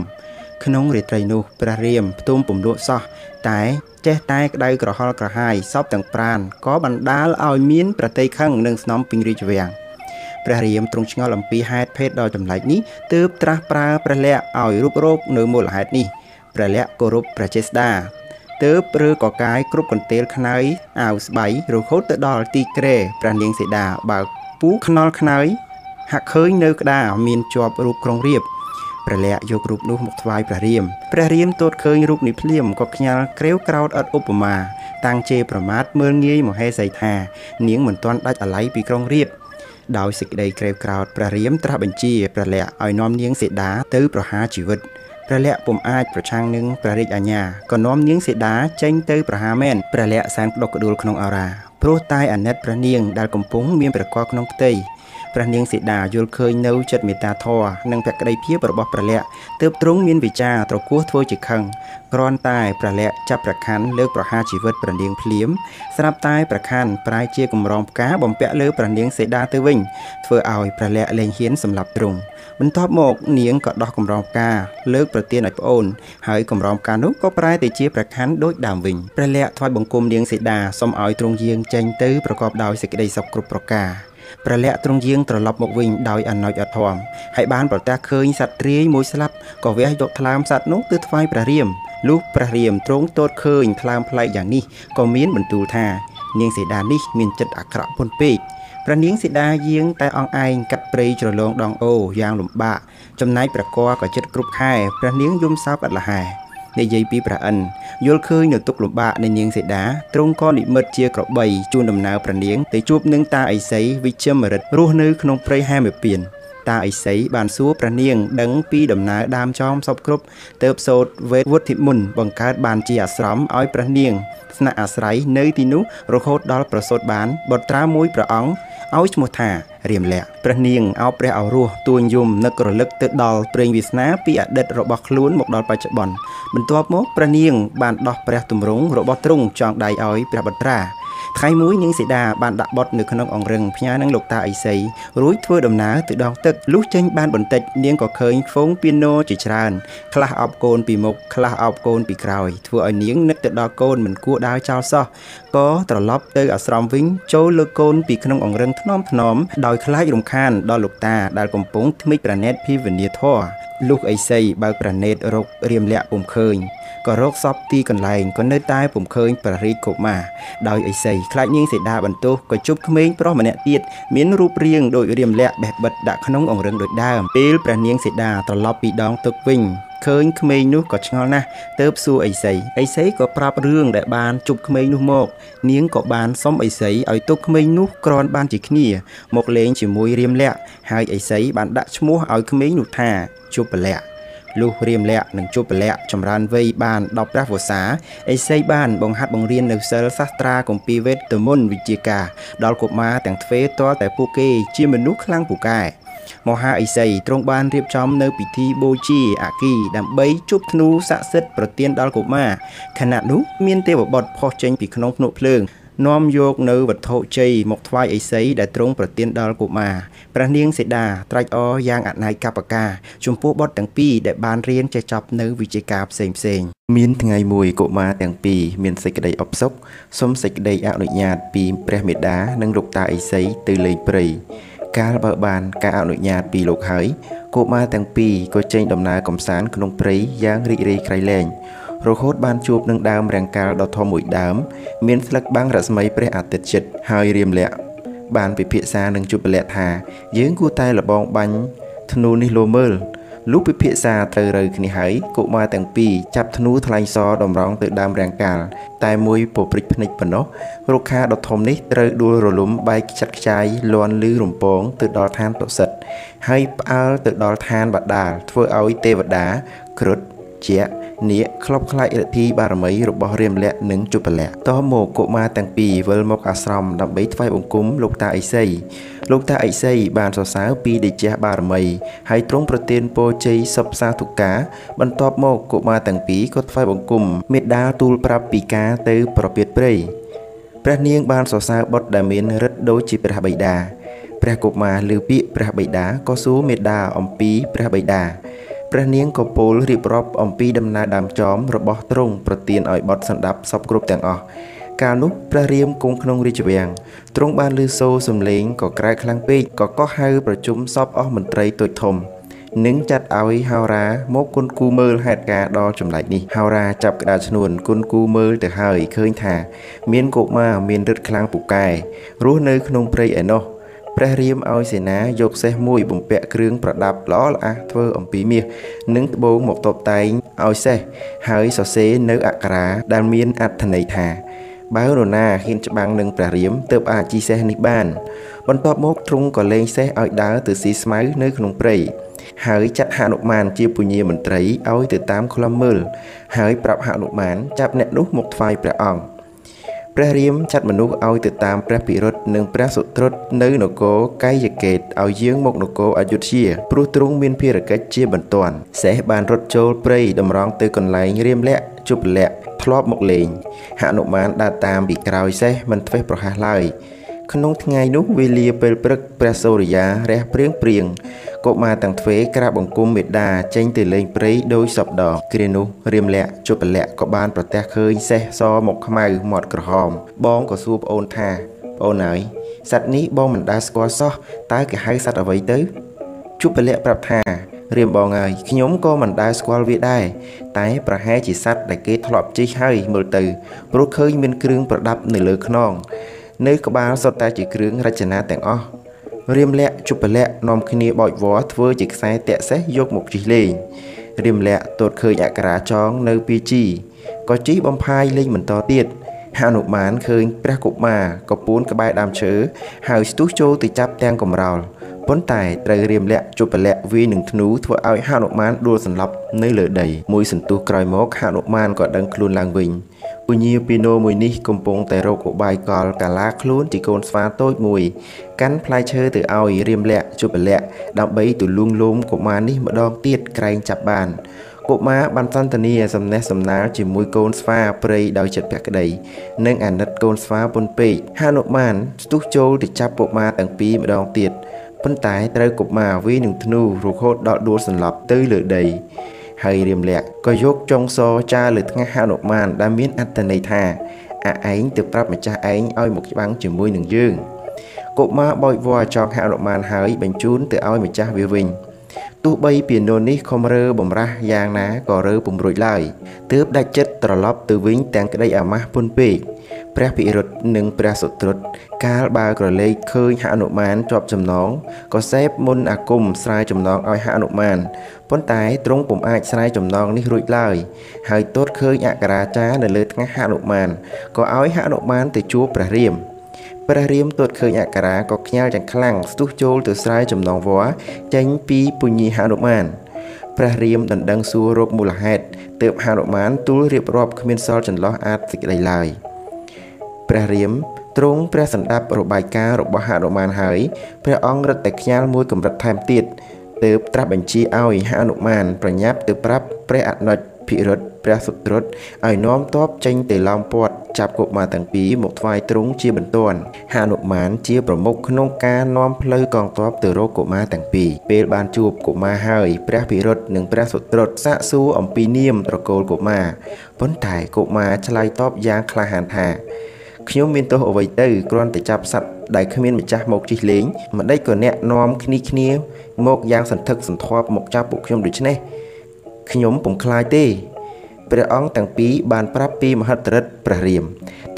ក្នុងរាត្រីនោះព្រះរាមផ្ទុំពំលក់សោះតែចេះតែក្តៅក្រហល់ក្រហាយសពទាំងប្រានក៏បណ្ដាលឲ្យមានប្រតិខឹងនឹងស្នំពេញរាជវាំងព្រះរាមទ្រង់ឆ្ងល់អំពីហេតុភេទដ៏ចម្លែកនេះទើបត្រាស់ប្រើព្រះលក្ខឲ្យរូបរោគនៅមូលហេតុនេះព្រះលក្ខគោរពព្រះចេស្តាទើបឬកកាយគ្រប់កន្ទេលខ្នើយអាវស្បៃរហូតទៅដល់ទីក្រែព្រះនាងសីតាបើកពូខ្នល់ខ្នើយហាក់ឃើញនៅក្តារមានជាប់រូបក្រុងរៀប ព្រះលក្ខយករូបនោះមកថ្វាយព្រះរាមព្រះរាមទតឃើញរូបនេះភ្លាមក៏ខ្ញាល់ក្រេវក្រោតអត់ឧបមាតាំងជេរប្រមាថមើលងាយមហេសីថា នាងមិនទាន់ដាច់អាល័យពីក្រុងរៀបដោយសេចក្តីក្រេវក្រោតព្រះរាមត្រាស់បញ្ជាព្រះលក្ខឲ្យនាំនាងសេដាទៅប្រហារជីវិតព្រះលក្ខពុំអាចប្រឆាំងនឹងព្រះរាជអាជ្ញាក៏នាំនាងសេដាចេញទៅប្រហារមែនព្រះលក្ខសែនផ្ដុកក្ដួលក្នុងអារាព្រោះតែអាណិតព្រះនាងដែលកំពុងមានប្រកបក្នុងផ្ទៃ ព្រះនាងសីតាយល់ឃើញនៅចិត្តមេត្តាធម៌និងភក្តីភាពរបស់ព្រះលក្ខទើបទ្រង់មានវិចារត្រគោះធ្វើជាខឹងគ្រាន់តែព្រះលក្ខចាប់ប្រខ័ណ្ឌលើកប្រហារជីវិតព្រះនាងភ្លាមស្រាប់តែប្រខ័ណ្ឌប្រែជាកម្រងផ្កាបំពាក់លើព្រះនាងសីតាទៅវិញធ្វើឲ្យព្រះលក្ខលែងហ៊ានសម្លាប់ទ្រង់បន្ទាប់មកនាងក៏ដោះកម្រងផ្កាលើកប្រទានឲ្យប្អូនហើយកម្រងផ្កានោះក៏ប្រែទៅជាប្រខ័ណ្ឌដូចដើមវិញព្រះលក្ខថ្វាយបង្គំនាងសីតាសូមឲ្យទ្រង់យាងចេញទៅប្រកបដោយសេចក្តីសុខគ្រប់ប្រការ ព្រះលក្ខទ្រង់យាងត្រឡប់មកវិញដោយអនុជអធមហើយបានប្រទះឃើញសត្វទ្រាយមួយស្លាប់ក៏វះយកថ្លើមសត្វនោះទៅថ្វាយព្រះរាមលុះព្រះរាមទ្រង់ទតឃើញថ្លើមប្លែកយ៉ាងនេះក៏មានបន្ទូលថានាងសីតានេះមានចិត្តអាក្រក់ពន់ពេកព្រះនាងសីតាយាងតែអងឯងកាត់ព្រៃជ្រលងដងអូយ៉ាងលំបាកចំណែកព្រះគរក៏ចិត្តគ្រប់ខែព្រះនាងយំសោកអត់លហែ និយាយពីព្រះអិនយល់ឃើញនៅទុកលំបាកនៃនាងសីតាទ្រង់ក៏និមិត្តជាក្របីជួនដំណើរព្រះនាងទៅជួបនឹងតាអិសីវិជ្ជមរិទ្ធរស់នៅក្នុងព្រៃហែមពៀនតាអិសីបានសួរព្រះនាងដឹងពីដំណើរដើមចោមសពគ្រប់ទៅសោតវេទវុទ្ធិមុនបង្កើតបានជាអាស្រមឲ្យព្រះនាងស្នាក់អាស្រ័យនៅទីនោះរហូតដល់ប្រសូតបានបុត្រាមួយព្រះអង្គ ឲ្យឈ្មោះថារៀមលក្ខព្រះនាងអោបព្រះអរោះទួញយំនឹករលឹកទៅដល់ព្រេងវាសនាពីអតីតរបស់ខ្លួនមកដល់បច្ចុប្បន្នបន្ទាប់មកព្រះនាងបានដោះព្រះទម្រង់របស់ទ្រង់ចងដៃឲ្យព្រះបត្រា ថ្ងៃមួយនាងសីតាបានដាក់បត់នៅក្នុងអង្រឹងផ្ញើនឹងលោកតាអ៊ីសីរួចធ្វើដំណើរទៅដងទឹកលុះចេញបានបន្តិចនាងក៏ឃើញហ្វូងពីណូជាច្រើនខ្លះអបកូនពីមុខខ្លះអបកូនពីក្រោយធ្វើឲ្យនាងនឹកទៅដល់កូនមិនគួរដើរចោលសោះក៏ត្រឡប់ទៅអាស្រមវិញចូលលើកូនពីក្នុងអង្រឹងថ្នមថ្នមដោយខ្លាចរំខានដល់លោកតាដែលកំពុងថ្មិចប្រណិតភីវនីធរ លុះអីសីបើកប្រណេតរករៀមលាក់ពុំឃើញក៏រកសពទីកន្លែងក៏នៅតែពុំឃើញព្រះរាជកុមារដោយអីសីខ្លាចនាងសីតាបន្ទោសក៏ជប់ក្មេងប្រុសម្នាក់ទៀតមានរូបរាងដូចរៀមលាក់បេះបិទដាក់ក្នុងអង្រឹងដូចដើមពេលព្រះនាងសីតាត្រឡប់ពីដងទឹកវិញឃើញក្មេងនោះក៏ឆ្ងល់ណាស់ទៅសួរអីសីអីសីក៏ប្រាប់រឿងដែលបានជប់ក្មេងនោះមក នាងក៏បានសុំអីសីឲ្យទុកក្មេងនោះក្រនបានជាគ្នា មកលេងជាមួយរៀមលាក់ហើយអីសីបានដាក់ឈ្មោះឲ្យក្មេងនោះថា ជប់លាក់លុះរៀមលក្ខនិងជប់លក្ខចម្រើនវ័យបានដល់ព្រះវស្សាអេសីបានបង្ហាត់បង្រៀននៅសិលសាស្ត្រាគម្ពីរវេទមន្តវិជាការដល់កុមារទាំងទ្វេតតែពួកគេជាមនុស្សខ្លាំងពូកែមហាអិសីទ្រង់បានរៀបចំនៅពិធីបូជាអគីដើម្បីជប់ធ្នូស័ក្តិសិទ្ធិប្រទានដល់កុមារខណៈនោះមានទេវបុត្រផុសចេញពីក្នុងភ្នក់ភ្លើង នាំយកនៅវត្ថុជ័យមកថ្វាយឥសីដែលទ្រង់ប្រទានដល់កុមារព្រះនាងសីតាត្រេកអរយ៉ាងអនាយកបកាចំពោះបុត្រទាំងពីរដែលបានរៀនចេះចប់នៅវិជ្ជាការផ្សេងផ្សេងមានថ្ងៃមួយកុមារទាំងពីរមានសេចក្តីអបសុខសូមសេចក្តីអនុញ្ញាតពីព្រះមេដានិងលោកតាឥសីទៅលេងព្រៃកាលបើបានការអនុញ្ញាតពីលោកហើយកុមារទាំងពីរក៏ចេញដំណើរកំសាន្តក្នុងព្រៃយ៉ាងរីករាយក្រៃលែង រហូតបានជួបនឹងដើមរាំងកាលដ៏ធំមួយដើម មានស្លឹកបាំងរស្មីព្រះអាទិត្យជិតហើយរៀមលាក់បានពិភាក្សានឹងជុបលៈថា យើងគួរតែលបងបាញ់ធ្នូនេះលោមើលលុះពិភាក្សាត្រូវរើគ្នាហើយកុមារទាំងពីរចាប់ធ្នូថ្លែងសតម្រង់ទៅដើមរាំងកាលតែមួយពព្រិចភ្នែកប៉ុណ្ណោះរុក្ខាដ៏ធំនេះត្រូវដួលរលំបែកខ្ចាត់ខ្ចាយលន់លឺរំពងទៅដល់ឋានតុសិតហើយផ្អើលទៅដល់ឋានបដាលធ្វើឲ្យទេវតាគ្រុឌ ជានាគក្លប់ខ្លាចរទ្ធីបារមីរបស់រាមលក្ខនិងជុបលក្ខតមកកុមារទាំងពីរវិលមកអាស្រមដើម្បីថ្វាយបង្គំលោកតាអិសីលោកតាអិសីបានសរសើរពីដេជះបារមីហើយទ្រង់ប្រទានពរជ័យសុបសាធុការ បន្ទាប់មកកុមារទាំងពីរក៏ថ្វាយបង្គំមេដាទូលប្រាប់ពីការទៅប្រពៀតព្រៃព្រះនាងបានសរសើរបុត្រដែលមានរិទ្ធដូចជាព្រះបិតាព្រះកុមារលើពាក្យព្រះបិតាក៏សួរមេដាអំពីព្រះបិតា ព្រះនាងក៏ពោលរៀបរាប់អំពីដំណើរដើមចមរបស់ទ្រង់ប្រទានឲ្យបត់សន្តាប់សពគ្រប់ទាំងអស់កាលនោះព្រះរាមគង់ក្នុងរាជវាំងទ្រង់បានឮសូរសំឡេងក៏ក្រែកខ្លាំងពេកក៏កោះហៅប្រជុំសពអស់មន្ត្រីតូចធំនឹងចាត់ឲ្យហោរាមកគុនគូមើលហេតុការដល់ចម្លែកនេះហោរាចាប់ក្តារឈ្នួនគុនគូមើលទៅហើយឃើញថា មានកុមារមានរិទ្ធខ្លាំងពូកែរស់នៅក្នុងព្រៃឯណោះ ព្រះរាមឲ្យសេនាយកសេះមួយបំពាក់គ្រឿងប្រដាប់ល្អល្អះធ្វើអំពីមាសនិងត្បូងមកតបតែងឲ្យសេះហើយសរសេរនៅអក្សរាដែលមានអត្ថន័យថាបើនរណាហ៊ានច្បាំងនឹងព្រះរាមទើបអាចជីសេះនេះបាន បន្ទាប់មកទ្រង់ក៏លែងសេះឲ្យដើរទៅស៊ីស្មៅនៅក្នុងព្រៃហើយចាត់ហនុមានជាពញាមន្ត្រីឲ្យទៅតាមខ្លំមើលហើយប្រាប់ហនុមានចាប់អ្នកនោះមកថ្វាយព្រះអង្គ ព្រះរាមចាត់មនុស្សឲ្យទៅតាមព្រះពិរុទ្ធនិងព្រះសុត្រុតនៅនគរកាយកេតឲ្យយាងមកនគរអយុធ្យាព្រោះទ្រង់មានភារកិច្ចជាបន្ទាន់សេះបានរត់ចូលព្រៃតម្រង់ទៅកន្លែងរាមលក្ខជប់លក្ខធ្លាប់មកលេងហនុមានដើរតាមពីក្រោយសេះមិនធ្វេសប្រហែសឡើយ ក្នុងថ្ងៃនោះវេលាពេលព្រឹកព្រះសូរិយារះព្រៀងព្រៀងកុមារទាំងទ្វេក្រាបបង្គំមេដាចេញទៅលេងព្រៃដោយសពដងគ្រានោះរៀមលក្ខជពលក្ខក៏បានប្រទះឃើញសេះសមកខ្មៅមាត់ក្រហម បងក៏សួរប្អូនថាប្អូនហើយសត្វនេះបងមិនដែលស្គាល់សោះតើគេហៅសត្វអ្វីទៅជពលក្ខប្រាប់ថារៀមបងហើយខ្ញុំក៏មិនដែលស្គាល់វាដែរតែប្រហែលជាសត្វដែលគេធ្លាប់ជិះហើយមើលទៅព្រោះឃើញមានគ្រឿងប្រដាប់នៅលើខ្នង នៅក្បាលសុទ្ធតែជាគ្រឿងរចនាទាំងអស់រៀមលក្ខជពលក្ខនាំគ្នាបោចវល្លធ្វើជាខ្សែតាក់សេះយកមកជិះលេងរៀមលក្ខទតឃើញអក្សរាចងនៅពីជីក៏ជិះបំផាយលេងបន្តទៀតហនុមានឃើញព្រះកុមារក៏ពួនក្បែរដើមឈើហើយស្ទុះចូលទៅចាប់ទាំងកំរោល ប៉ុន្តែត្រូវរៀមលាក់ជពលៈវាយនឹងធ្នូធ្វើឲ្យហនុមានដួលសន្លប់នៅលើដីមួយសន្ទុះក្រោយមកហនុមានក៏ដឹងខ្លួនឡើងវិញពញាពីណូមួយនេះកំពុងតែរកឧបាយកលកាឡាខ្លួនជាកូនស្វាតូចមួយ កាន់ផ្លែឈើទៅឲ្យរៀមលាក់ជពលៈដើម្បីទូលួងលោមកុមារនេះម្ដងទៀតក្រែងចាប់បានកុមារបានសន្ទនាសំណេះសំណាលជាមួយកូនស្វាព្រៃដោយចិត្តភក្តីនិងអាណិតកូនស្វាពុនពេកហនុមានស្ទុះចូលទៅចាប់កុមារទាំងពីរម្ដងទៀត ប៉ុន្តែត្រូវកុមារវាយនឹងធ្នូរហូតដល់ដួលសន្លប់ទៅលើដី ហើយរៀមលក្ខក៏យកចុងសចាលើថ្ងាសហនុមានដែលមានអត្ថន័យថាអាឯងទៅប្រាប់ម្ចាស់ឯងឲ្យមកច្បាំងជាមួយនឹងយើងកុមារបោចវល់ចង់ហនុមានហើយបញ្ជូនទៅឲ្យម្ចាស់វាវិញ ទោះបីពីនោនេះខំរើបំរាស់យ៉ាងណាក៏រើពុំរួចឡើយទើបដាច់ចិត្តត្រឡប់ទៅវិញទាំងក្តីអាម៉ាស់ពុនពេកព្រះពិរុទ្ធនិងព្រះសុត្រុតកាលបើក្រឡេកឃើញហនុមានជាប់ចំណងក៏សេពមុនអាគមស្រាយចំណងឲ្យហនុមានប៉ុន្តែទ្រង់ពុំអាចស្រាយចំណងនេះរួចឡើយហើយទតឃើញអក្សរាចារនៅលើថ្ងាសហនុមានក៏ឲ្យហនុមានទៅជួបព្រះរាម ព្រះរាមទតឃើញអក្សរាក៏ខ្ញាល់យ៉ាងខ្លាំងស្ទុះចូលទៅស្រាយចំណងវល្លិចេញពីពុញីហនុមានព្រះរាមដណ្ដឹងសួររកមូលហេតុទើបហនុមានទូលរៀបរាប់គ្មានសល់ចន្លោះអាចសេចក្តីឡើយព្រះរាមទ្រង់ព្រះសណ្ដាប់របាយការណ៍របស់ហនុមានហើយព្រះអង្គរឹតតែខ្ញាល់មួយកម្រិតថែមទៀតទើបត្រាស់បញ្ជាឲ្យហនុមានប្រញាប់ទៅប្រាប់ព្រះអនុជ ភិរិទ្ធព្រះសុត្រុតឲ្យនាំទ័ពចេញទៅឡោមព័ទ្ធចាប់កុមារទាំងពីរមកថ្វាយទ្រង់ជាបន្ទាន់ហនុមានជាប្រមុខក្នុងការនាំផ្លូវកងទ័ពទៅរកកុមារទាំងពីរពេលបានជួបកុមារហើយព្រះភិរិទ្ធនិងព្រះសុត្រុតសាកសួរអំពីនាមត្រកូលកុមារប៉ុន្តែកុមារឆ្លើយតបយ៉ាងក្លាហានថាខ្ញុំមានទោសអ្វីទៅគ្រាន់តែចាប់សត្វដែលគ្មានម្ចាស់មកជិះលេងម្ដេចក៏អ្នកនាំគ្នាគ្នាមកយ៉ាងសន្ធឹកសន្ធាប់មកចាប់ពួកខ្ញុំដូច្នេះ ខ្ញុំពុំខ្លាចទេព្រះអង្គទាំងពីរបានប្រាប់ពីមហិទ្ធិឫទ្ធិព្រះរាម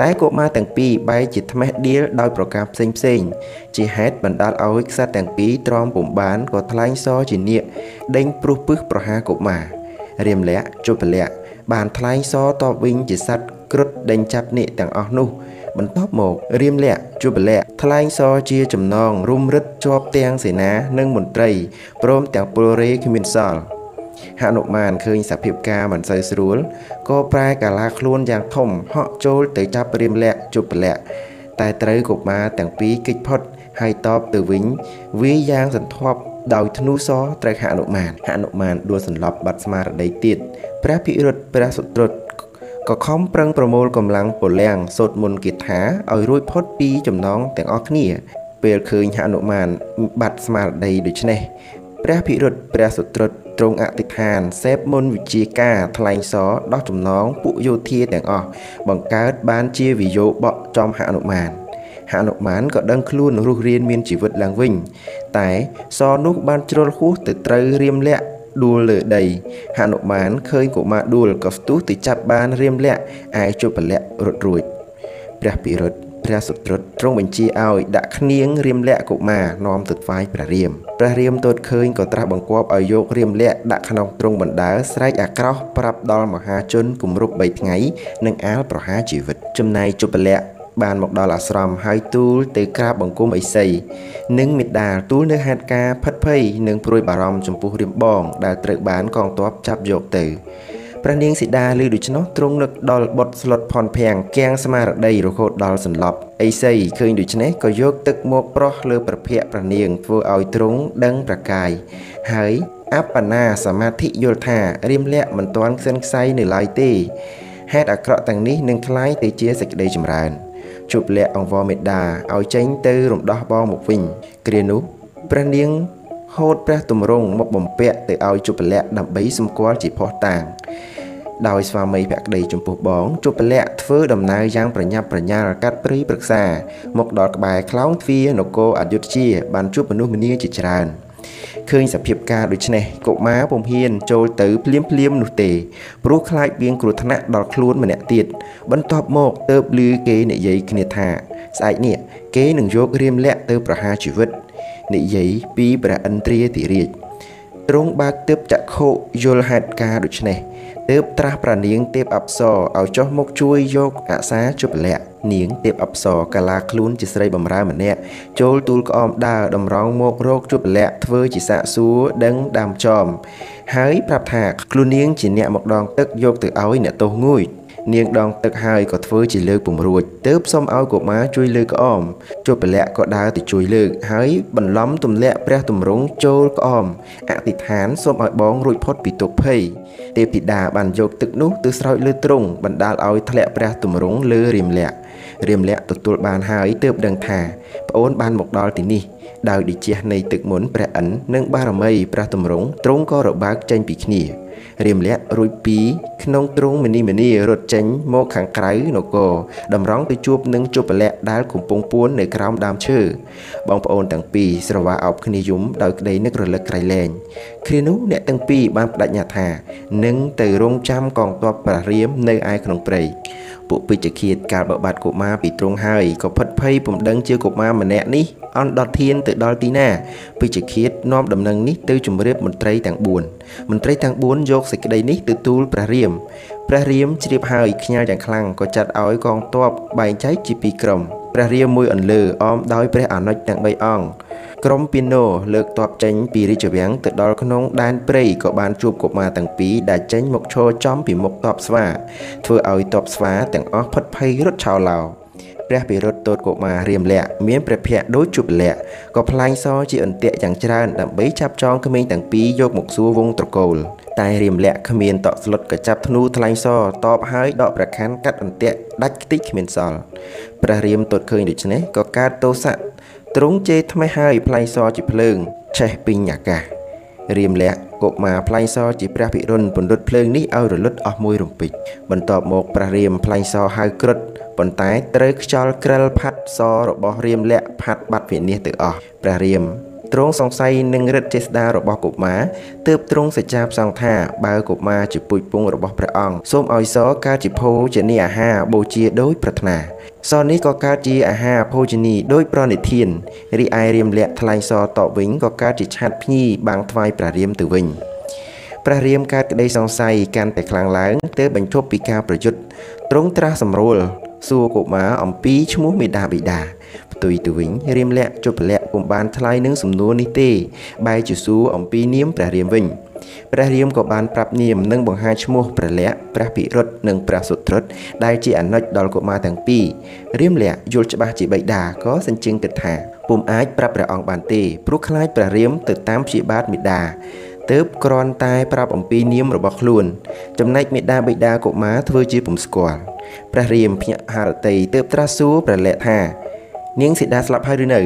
តែកុមារទាំងពីរបែរជាថ្មេះដៀលដោយប្រការផ្សេងផ្សេង ជាហេតុបណ្ដាលឲ្យក្សត្រទាំងពីរទ្រាំពុំបានក៏ថ្លែងសរជានាគដេញព្រោះពឹសប្រហារកុមាររាមលក្ខជពលៈបានថ្លែងសរតបវិញជាសัตว์គ្រុឌដេញចាប់នាគទាំងអស់នោះ បន្ទាប់មករាមលក្ខជពលៈថ្លែងសរជាចំណងរុំរិទ្ធជាប់ទាំងសេនានិងមន្ត្រីព្រមទាំងពលរេគ្មានសល់ ហនុមានឃើញសភាពការមិនសូវស្រួលក៏ប្រែកាឡាខ្លួនយ៉ាងធំហក់ចូលទៅចាប់រាមលក្ខជពលៈតែត្រូវកុមារទាំងពីរគេចផុតហើយតបទៅវិញវាយ៉ាងសន្ធាប់ដោយធ្នូសត្រូវហនុមានហនុមានដួលសន្លប់បាត់ស្មារតីទៀតព្រះភិរុតព្រះសុត្រុតក៏ខំប្រឹងប្រមូលកម្លាំងពលំសូត្រមន្តគិថាឲ្យរួចផុតពីចំណងទាំងអស់គ្នា ពេលឃើញហនុមានបាត់ស្មារតីដូច្នេះព្រះភិរុតព្រះសុត្រុត ទ្រង់អធិដ្ឋានសេពមុនវិជាការថ្លែងសរដោះចំណងពួកយោធាទាំងអស់បង្កើតបានជាវិយោបកចំហនុមានហនុមានក៏ដឹងខ្លួនរស់រានមានជីវិតឡើងវិញ តែសរនោះបានជ្រុលហួសទៅត្រូវរៀមលាក់ដួលលើដីហនុមានឃើញកុមារដួលក៏ស្ទុះទៅចាប់បានរៀមលាក់ឯជពលៈរត់រួចព្រះពិរុទ្ធ ព្រះសុត្រុតទ្រង់បញ្ជាឲ្យដាក់ឃ្នៀងរៀមលក្ខកុមារនាំទៅថ្វាយព្រះរាមព្រះរាមទតឃើញក៏ត្រាស់បង្គាប់ឲ្យយករៀមលក្ខដាក់ក្នុងទ្រង់បណ្ដើស្រែកអាក្រោះប្រាប់ដល់មហាជនគម្រប់3ថ្ងៃនិងអាលប្រហារជីវិតចំណែកជពលៈបានមកដល់អាស្រមហើយទូលទៅក្រាបបង្គំឥសីនិងមេដាលទូលនៅហេតុការផិតភ័យនិងព្រួយបារម្ភចំពោះរៀមបងដែលត្រូវបានកងទ័ពចាប់យកទៅ ព្រះនាងសីតាឮដូច្នោះទ្រង់នឹកដល់បុតស្លុតផនភាំងកៀងស្មារតីរហូតដល់សន្លប់អេសីឃើញដូច្នេះក៏យកទឹកមកប្រោះលើប្រភពព្រះនាងធ្វើឲ្យទ្រង់ដឹងប្រកាយហើយអបណាសមាធិយល់ថារៀមលក្ខមិនទាន់ខ្សិនខ្សៃនៅឡើយទេហេតុអាក្រក់ទាំងនេះនឹងคล้ายទៅជាសេចក្តីចម្រើនជប់លាក់អង្វរមេដាឲ្យចេញទៅរំដោះបងមកវិញគ្រានោះព្រះនាងហូតព្រះទម្រង់មកបំពាក់ទៅឲ្យជប់លៈដើម្បីសម្គាល់ជាផោះតាង ដោយស្វាមីភក្តីចំពោះបងជប់លៈធ្វើដំណើរយ៉ាងប្រញាប់ប្រញាល់កាត់ព្រៃព្រឹក្សាមកដល់ក្បែរខ្លោងទ្វារនគរអយុធ្យាបានជួបមនុស្សម្នាជាច្រើនឃើញសភាពការដូចនេះកុមារពុំហ៊ានចូលទៅភ្លាមភ្លាមនោះទេព្រោះខ្លាចមានគ្រោះថ្នាក់ដល់ខ្លួនម្នាក់ទៀតបន្ទាប់មកទៅបលឺគេនិយាយគ្នាថា ស្អែកនេះគេនឹងយករៀមលាក់ទៅប្រហារជីវិតនិយាយពីព្រះឥន្ទ្រាធិរាជទ្រង់បើកទើបចក្ខុយល់ហេតុការដូច្នេះ ទើបត្រាស់ប្រនាងទេពអប្សរឲ្យចុះមកជួយយកអសាជពលៈនាងទេពអប្សរកាឡាខ្លួនជាស្រីបំរើម្នាក់ចូលទូលក្អមដើរតម្រង់មករកជពលៈធ្វើជាសាកសួរដឹងដើមចំ ហើយប្រាប់ថាខ្លួននាងជាអ្នកមកដងទឹកយកទៅឲ្យអ្នកទោសងួយ នាងដងទឹកហើយក៏ធ្វើជាលើកពំរួចទើបសុំឲ្យកុមារជួយលើកក្អមជួបពលៈក៏ដើរទៅជួយលើក ហើយបន្លំទម្លាក់ព្រះទម្រង់ចូលក្អមអធិដ្ឋានសូមឲ្យបងរួចផុតពីទុក្ខភ័យទេពធីតាបានយកទឹកនោះទៅស្រោចលើទ្រង់បណ្ដាលឲ្យធ្លាក់ព្រះទម្រង់លើរាមលក្សណ៍រាមលក្សណ៍ទទួលបានហើយទើបដឹងថាប្អូនបានមកដល់ទីនេះដោយឌីជះនៃទឹកមុនព្រះអិននិងបារមីព្រះទម្រង់ទ្រង់ក៏របើកចេញពីគ្នា រៀមលាក់រួចពីក្នុងទ្រង់មនីមនីរត់ចេញមកខាងក្រៅនគរតម្រង់ទៅជួបនឹងជបលៈដែលកំពុងពួននៅក្រោមដើមឈើបងប្អូនទាំងពីរស្រវាអោបគ្នាយំដោយក្តីនឹករលឹកក្រៃលែងគ្រានោះអ្នកទាំងពីរបានបដិញ្ញាថានឹងទៅរងចាំកងទ័ពព្រះរាមនៅឯក្នុងព្រៃ ពួកពេជ្ជឃាតកាលបបាត់កុមារពីទ្រង់ហើយក៏ផិតភ័យពុំដឹងជាកុមារម្នាក់នេះអន់ដុតធានទៅដល់ទីណាពេជ្ជឃាតនាំដំណឹងនេះទៅជម្រាបមន្ត្រីទាំង4មន្ត្រីទាំង4យកសេចក្តីនេះទៅទូលព្រះរាមព្រះរាមជ្រាបហើយខ្ញាល់យ៉ាងខ្លាំងក៏ចាត់ឲ្យកងទ័ពបែងចែកជាពីរក្រុមព្រះរាមមួយអន្លើអមដោយព្រះអនុជទាំង3អង្គ ក្រុមពីណូលើកតបចេញពីរាជវាំងទៅដល់ក្នុងដែនព្រៃក៏បានជួបកុមារទាំងពីរដែលចេញមកឈរចំពីមុខតបស្វាធ្វើឲ្យតបស្វាទាំងអស់ផិតភ័យរត់ឆោឡោព្រះពិរុទ្ធទតកុមាររៀមលក្ខមានព្រះភ័ក្ត្រដូចជប់លក្ខក៏ផ្លាញ់សជាអន្ទាក់យ៉ាងច្រើនដើម្បីចាប់ចងក្មេងទាំងពីរយកមកសួរវងត្រកូល តែរៀមលក្ខគ្មានតក់ស្លុតក៏ចាប់ធ្នូថ្លែងសតបហើយដកប្រខាន់កាត់អន្ទាក់ដាច់ខ្ទេចគ្មានសល់ព្រះរាមទតឃើញដូច្នេះក៏កើតទោសៈ ទ្រង់ជេរថ្មេះហើយផ្លែងសជាភ្លើងឆេះពីអាកាសរៀមលក្ខកុមារផ្លែងសជាព្រះពិរុណពន្លត់ភ្លើងនេះឲ្យរលត់អស់មួយរំពេចបន្ទាប់មកព្រះរាមផ្លែងសហៅគ្រុឌប៉ុន្តែត្រូវខ្យល់ក្រិលផាត់សរបស់រៀមលក្ខផាត់បាត់វិនិច្ឆ័យទៅអស់ព្រះរាមទ្រង់សង្ស័យនឹងរិទ្ធចេស្តារបស់កុមារទើបទ្រង់សច្ចាផ្សងថាបើកុមារជាពុជពងរបស់ព្រះអង្គសូមឲ្យសកើតជាភោជនីអាហារបូជាដោយប្រាថ្នា សនេះក៏កើតជាអាហារភោជនីដោយប្រណិធានរីឯរៀមលក្ខថ្លែងសតវិញក៏កើតជាឆាត់ភ្ញីបាំងថ្វាយព្រះរាមទៅវិញព្រះរាមកើតក្តីសង្ស័យកាន់តែខ្លាំងឡើងទើបបញ្ឈប់ពីការប្រយុទ្ធទ្រង់ត្រាស់សម្រួលសួរកុមារអំពីឈ្មោះមេដាបិតាផ្ទុយទៅវិញរាមលក្ខជុបលក្ខពុំបានឆ្លើយនឹងសំណួរនេះទេបែរជាសួរអំពីនាមព្រះរាមវិញ ព្រះរាមក៏បានប្រាប់នាមនិងបង្ហាញឈ្មោះព្រះលក្ខព្រះពិរុទ្ធនិងព្រះសុត្រុតដែលជាអនុជដល់កុមារទាំងពីររាមលក្ខយល់ច្បាស់ជាបិតាក៏សញ្ជឹងគិតថាពុំអាចប្រាប់ព្រះអង្គបានទេព្រោះខ្លាចព្រះរាមទៅតាមព្យាបាទមេដាទើបគ្រាន់តែប្រាប់អំពីនាមរបស់ខ្លួន ចំណែកមេដាបិតាកុមារធ្វើជាពុំស្គាល់ព្រះរាមភ្ញាក់ហារតីទើបត្រាស់សួរព្រះលក្ខថា នាងសីតាស្លាប់ហើយឬនៅ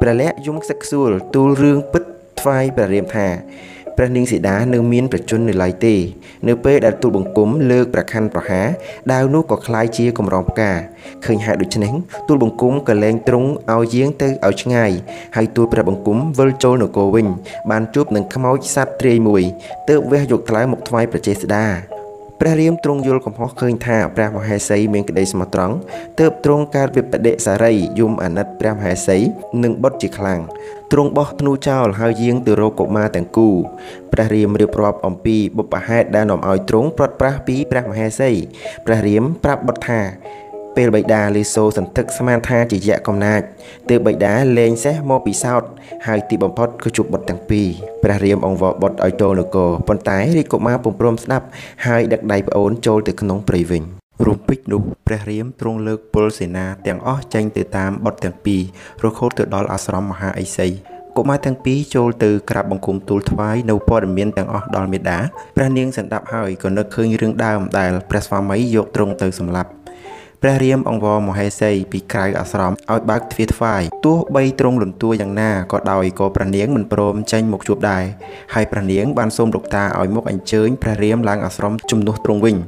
ព្រះលក្ខយំខ្សឹកខ្សួលទូលរឿងពិតថ្វាយព្រះរាមថា ព្រះនាងសីតានៅមានប្រជញ្ញនៅឡើយទេ នៅពេលដែលទូលបង្គំលើកប្រខ័ណ្ឌប្រហាដាវនោះក៏คล้ายជាកម្រងផ្កាឃើញហេតុដូច្នេះទូលបង្គំក៏លែងទ្រង់ឲ្យយាងទៅឲ្យឆ្ងាយហើយទូលព្រះបង្គំវិលចូលនគរវិញ បានជួបនឹងខ្មោចសត្វទ្រាយមួយទើបវះយកថ្លើមមកថ្វាយព្រះចេស្តាព្រះរាមទ្រង់យល់កំហុសឃើញថាព្រះមហេសីមានក្តីស្មោះត្រង់ទើបទ្រង់កើតវិបដិសារីយំអាណិតព្រះមហេសីនិងបុត្រជាខ្លាំង ទ្រង់បោះធ្នូចោលហើយយាងទៅរកកុមារទាំងគូព្រះរាមរៀបរាប់អំពីបុព្វហេតុដែលនាំឲ្យទ្រង់ប្រត់ប្រាស់ពីព្រះមហេសីព្រះរាមប្រាប់បុត្រថាពេលបិតាលីសូសន្ធឹកស្មានថាជាយៈកំណាចទើបបិតាលែងសេះមកពីសោតហើយទីបំផុតក៏ជួបបុត្រទាំងពីរព្រះរាមអង្វរបុត្រឲ្យទោលនគរប៉ុន្តែរាជកុមារពុំព្រមស្ដាប់ហើយដឹកដៃប្អូនចូលទៅក្នុងព្រៃវិញ រំពេចនោះព្រះរាមទ្រង់លើកពលសេនាទាំងអស់ចេញទៅតាមបុត្រទាំងពីររហូតទៅដល់អាស្រមមហាឥសីកុមារទាំងពីរចូលទៅក្រាបបង្គំទូលថ្វាយនៅព័ត៌មានទាំងអស់ដល់មេដាព្រះនាងសន្តាប់ហើយក៏នឹកឃើញរឿងដើមដែលព្រះស្វាមីយកទ្រង់ទៅសម្លាប់ព្រះរាមអង្វរមហេសីពីក្រៅអាស្រមឲ្យបើកទ្វារថ្វាយទោះបីទ្រង់លន់តួយ៉ាងណាក៏ដោយក៏ព្រះនាងមិនព្រមចេញមកជួបដែរហើយព្រះនាងបានសូមលោកតាឲ្យមកអញ្ជើញព្រះរាមឡើងអាស្រមជំនួសទ្រង់វិញ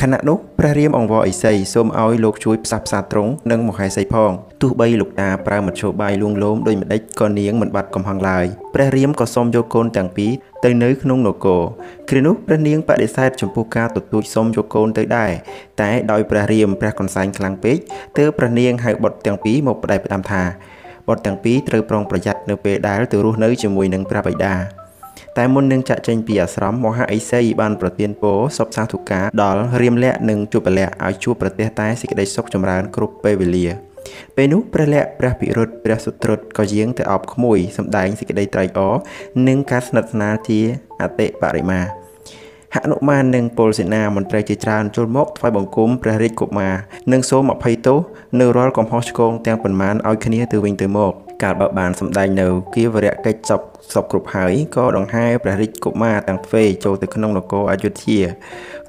ខណៈនោះព្រះរាមអង្វរឥសីសូមឲ្យលោកជួយផ្សះផ្សាទ្រង់និងមហេសីផងទោះបីលោកតាប្រើមធ្យោបាយលួងលោមដោយម្ដេចក៏នាងមិនបាត់កំហឹងឡើយព្រះរាមក៏សូមយកកូនទាំងពីរទៅនៅក្នុងនគរគ្រានោះព្រះនាងបដិសេធចំពោះការទទូចសុំយកកូនទៅដែរតែដោយព្រះរាមព្រះកន្សែងខ្លាំងពេកទើបព្រះនាងហៅបុត្រទាំងពីរមកបដិផ្ដាំថាបុត្រទាំងពីរត្រូវប្រុងប្រយ័ត្ននៅពេលដែលទៅរស់នៅជាមួយនឹងព្រះបិតា តែមុននឹងចាក់ចេញពីអាស្រមមហាឥសីបានប្រទានពរសពសាធុការដល់រាមលក្ខនិងជុបលក្ខឲ្យជួបប្រទេសតែសេចក្តីសុខចម្រើនគ្រប់ពេលវេលាពេលនោះព្រះលក្ខព្រះពិរុទ្ធព្រះសុត្រុតក៏យាងទៅអបក្មួយសម្ដែងសេចក្តីត្រេកអរនិងការស្និទ្ធស្នាលជាអតិបរិមា ហនុមាននិងពលសេនាមន្ត្រីជាច្រើនចូលមកថ្វាយបង្គំព្រះរាជកុមារនិងសូមអភ័យទោសនៅរាល់កំហុសឆ្គងទាំងប៉ុន្មានឲ្យគ្នាទៅវិញទៅមកកាលបើបានសម្ដែងនៅគៀវរៈកិច្ចសពសពគ្រប់ហើយក៏ដង្ហែព្រះរាជកុមារទាំងទ្វេចូលទៅក្នុងនគរអយុធ្យា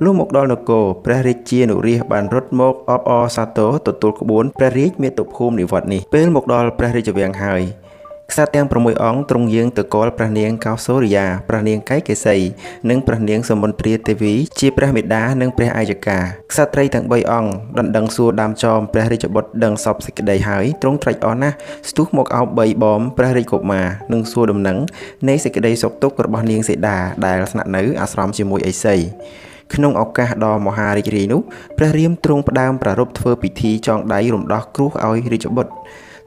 លុះមកដល់នគរព្រះរាជានុរាជបានរត់មកអបអរសាទរទទួលក្បួនព្រះរាជមាតុភូមិនិវត្តនេះពេលមកដល់ព្រះរាជវាំងហើយ ក្សត្រទាំង6អង្គទ្រង់យាងទៅកលព្រះនាងកោសូរិយាព្រះនាងកៃកេសីនិងព្រះនាងសមុទ្រាទេវីជាព្រះមេដានិងព្រះអាយកាក្សត្រីទាំង3អង្គដណ្ដឹងសួរដើមចោមព្រះរាជបុត្រដឹងសពសេចក្តីហើយទ្រង់ត្រេកអរណាស់ស្ទុះមកអោបបីបំព្រះរាជកុមារនិងសួរដំណឹងនៃសេចក្តីសុខទុក្ខរបស់នាងសេដាដែលស្នាក់នៅអាស្រមជាមួយឥសីក្នុងឱកាសដ៏មហារីករាយនោះព្រះរាមទ្រង់ផ្ដើមប្រារព្ធធ្វើពិធីចងដៃរំដោះគ្រោះឲ្យរាជបុត្រ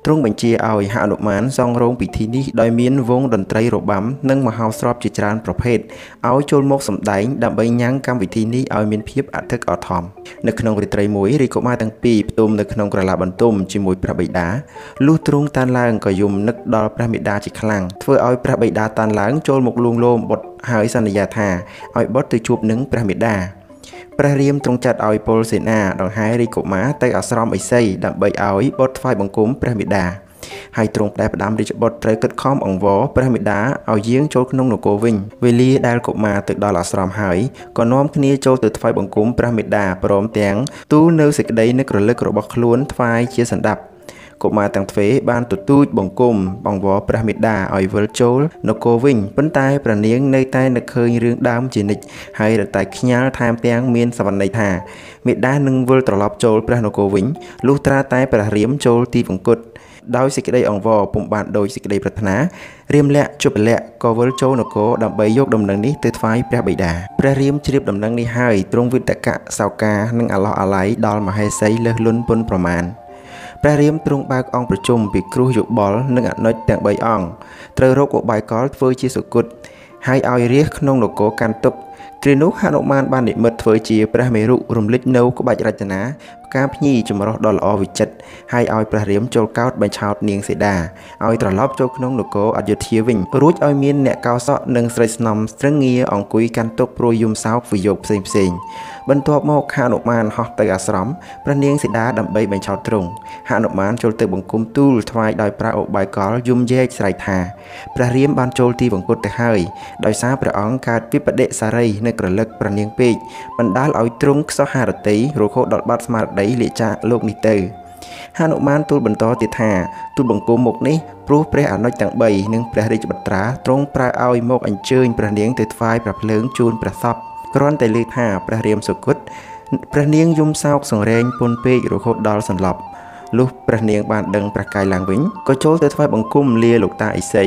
ទ្រង់បញ្ជាឲ្យហនុមានសង់រោងពិធីនេះដោយមានវងតន្ត្រីរបាំនិងមហោស្រពជាច្រើនប្រភេទឲ្យចូលមកសម្ដែងដើម្បីញ៉ាំងកម្មវិធីនេះឲ្យមានភាពអធិកអធមនៅក្នុងរាត្រីមួយរាជកុមារទាំងពីរផ្ទុំនៅក្នុងក្រឡាបន្ទុំជាមួយព្រះបិតាលុះទ្រង់តានឡើងក៏យំនឹកដល់ព្រះមេដាជាខ្លាំងធ្វើឲ្យព្រះបិតាតានឡើងចូលមកលួងលោមបុត្រហើយសន្យាថាឲ្យបុត្រទៅជួបនឹងព្រះមេដា ព្រះរាមទ្រង់ចាត់ឲ្យពលសេនាដង្ហែរាជកុមារទៅអាស្រមឥសីដើម្បីឲ្យបុត្រថ្វាយបង្គំព្រះមេដាហើយទ្រង់ផ្ដែផ្ដាំរាជបុត្រត្រូវគិតខំអង្វរព្រះមេដាឲ្យយាងចូលក្នុងនគរវិញវេលាដែលកុមារទៅដល់អាស្រមហើយក៏នាំគ្នាចូលទៅថ្វាយបង្គំព្រះមេដាព្រមទាំងទូលនៅសេចក្តីនឹករលឹករបស់ខ្លួនថ្វាយជាសន្តាប់ កុមារទាំងទ្វេបានទទូចបង្គំបង្វរព្រះមេដាឲ្យវិលចូលនគរវិញប៉ុន្តែព្រះនាងនៅតែនឹកឃើញរឿងដើមជានិច្ចហើយរតែខ្ញាល់ថែមទាំងមានសវន័យថាមេដានឹងវិលត្រឡប់ចូលព្រះនគរវិញលុះត្រាតែព្រះរាមចូលទីវង្គតដោយសេចក្តីអង្វរពុំបានដោយសេចក្តីប្រាថ្នារាមលក្ខជុបលក្ខក៏វិលចូលនគរដើម្បីយកដំណឹងនេះទៅថ្វាយព្រះបិតាព្រះរាមជ្រាបដំណឹងនេះហើយទ្រង់វិតកៈសោកានិងអាឡោះអាល័យដល់មហេសីលើសលុនពុនប្រមាណ ព្រះរាមទ្រង់បើកអង្គប្រជុំពីគ្រោះយោបល់និងអនុជទាំង3អង្គត្រូវរកឧបាយកលធ្វើជាសុគតហើយឲ្យរាជក្នុងនគរកាន់ទុក គ្រានោះហនុមានបាននិមិត្តធ្វើជាព្រះមេរុរំលេចនៅក្បាច់រចនាផ្កាភ្ញីចម្រុះដ៏ល្អវិចិត្រហើយឲ្យព្រះរាមចូលកោតបញ្ឆោតនាងសីតាឲ្យត្រឡប់ចូលក្នុងនគរអយុធ្យាវិញរួចឲ្យមានអ្នកកោសក់និងស្រីស្នំស្ត្រឹងងារអង្គុយកាន់ទុកព្រួយយំសោកវិយោគផ្សេងផ្សេងបន្ទាប់មកហនុមានហោះទៅអាស្រមព្រះនាងសីតាដើម្បីបញ្ឆោតទ្រង់ហនុមានចូលទៅបង្គំទូលថ្វាយដោយប្រើឧបាយកលយំយែកស្រែកថាព្រះរាមបានចូលទីបង្គត់ទៅហើយដោយសារព្រះអង្គកើតវិបដិសារីនៅក្រលឹកព្រះនាងពេកបណ្ដាលឲ្យទ្រង់ខ្សោះហារតីរហូតដល់បាត់ស្មារតីលាចាកលោកនេះទៅហនុមានទូលបន្តទៀតថាទូលបង្គំមុខនេះព្រោះព្រះអនុជទាំង3និងព្រះរាជបត្រាទ្រង់ប្រើឲ្យមកអញ្ជើញព្រះនាងទៅថ្វាយព្រះភ្លើងជូនព្រះសពគ្រាន់តែលើកថាព្រះរាមសុគតព្រះនាងយំសោកសង្រែងពន់ពេករហូតដល់សន្លប់លុះព្រះនាងបានដឹងព្រះកាយឡើងវិញក៏ចូលទៅថ្វាយបង្គំលាលោកតាឥសី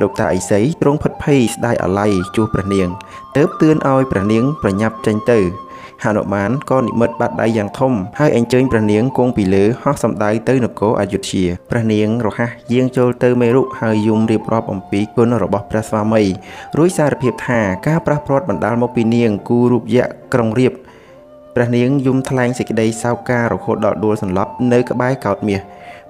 លោកតាឥសីទ្រង់ផិតភ័យស្ដាយអាល័យជួសព្រះនាងទៅទឿនឲ្យព្រះនាងប្រញាប់ចេញទៅហនុមានក៏និមិត្តបាត់ដៃយ៉ាងធំហើយអញ្ជើញព្រះនាងគង់ពីលើហោះសម្ដៅទៅនគរអយុធ្យាព្រះនាងរហ័សយាងចូលទៅមេរុហើយយំរៀបរាប់អំពីគុណរបស់ព្រះស្វាមីរួចសារភាពថាការប្រះព្រាត់បណ្ដាលមកពីនាងគូរូបយៈក្រុងរៀបព្រះនាងយំថ្លែងសេចក្តីសោកការរហូតដល់ដួលសន្លប់នៅក្បែរកោដ្ឋមាស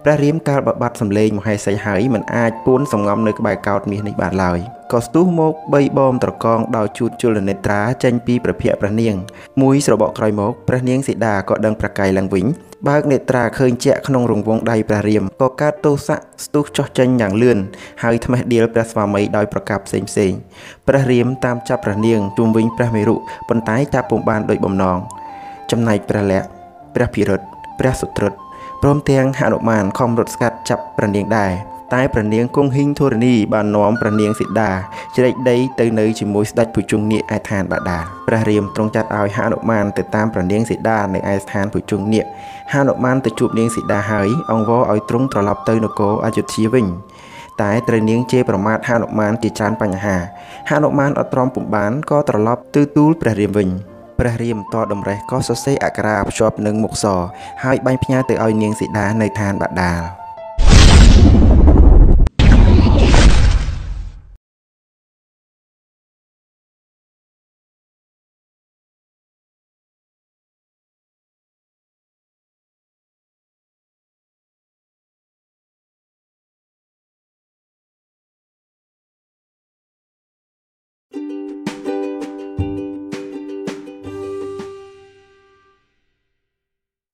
ព្រះរាមកាលបបាត់សម្លេងមហេសីហើយមិនអាចពួនសំងំនៅក្បែរកោដ្ឋមាសនេះបានឡើយក៏ស្ទុះមកបីបងត្រកងដោយជូតជលនេត្រាចេញពីព្រះភ័ក្រព្រះនាង មួយស្របកក្រោយមកព្រះនាងសីតាក៏ដឹងប្រកាយឡើងវិញបើកនេត្រាឃើញជាក់ក្នុងរង្វង់ដៃព្រះរាមក៏កើតទោសៈស្ទុះចោះចេញយ៉ាងលឿនហើយថ្មេះដៀលព្រះស្វាមីដោយប្រកាបផ្សេងផ្សេងព្រះរាមតាមចាប់ព្រះនាងជុំវិញព្រះមេរុប៉ុន្តែចាប់ពុំបានដោយបំណងចំណែកព្រះលក្ខព្រះភិរិទ្ធព្រះសុត្រុត ព្រមទាំងហនុមានខំរត់ស្កាត់ចាប់ព្រះនាងដែរតែព្រះនាងគង់ហ៊ីងធរណីបាននាំព្រះនាងសីតាជ្រែកដីទៅនៅជាមួយស្ដេចភុជង្គនាគឯឋានបាតាលព្រះរាមទ្រង់ចាត់ឲ្យហនុមានទៅតាមព្រះនាងសីតានៅឯស្ថានភុជង្គនាគហនុមានទៅជួបនាងសីតាហើយអង្វរឲ្យទ្រង់ត្រឡប់ទៅនគរអយុធ្យាវិញតែត្រូវនាងជេរប្រមាថហនុមានជាច្រើនបញ្ហាហនុមានអត់ទ្រាំពុំបានក៏ត្រឡប់ទៅទូលព្រះរាមវិញ ព្រះរាមតតម្រេះក៏សរសេរអក្សរាភ្ជាប់នឹងមុខស ហើយបាញ់ផ្ញើទៅឲ្យនាងសីតានៅឋានបាតាល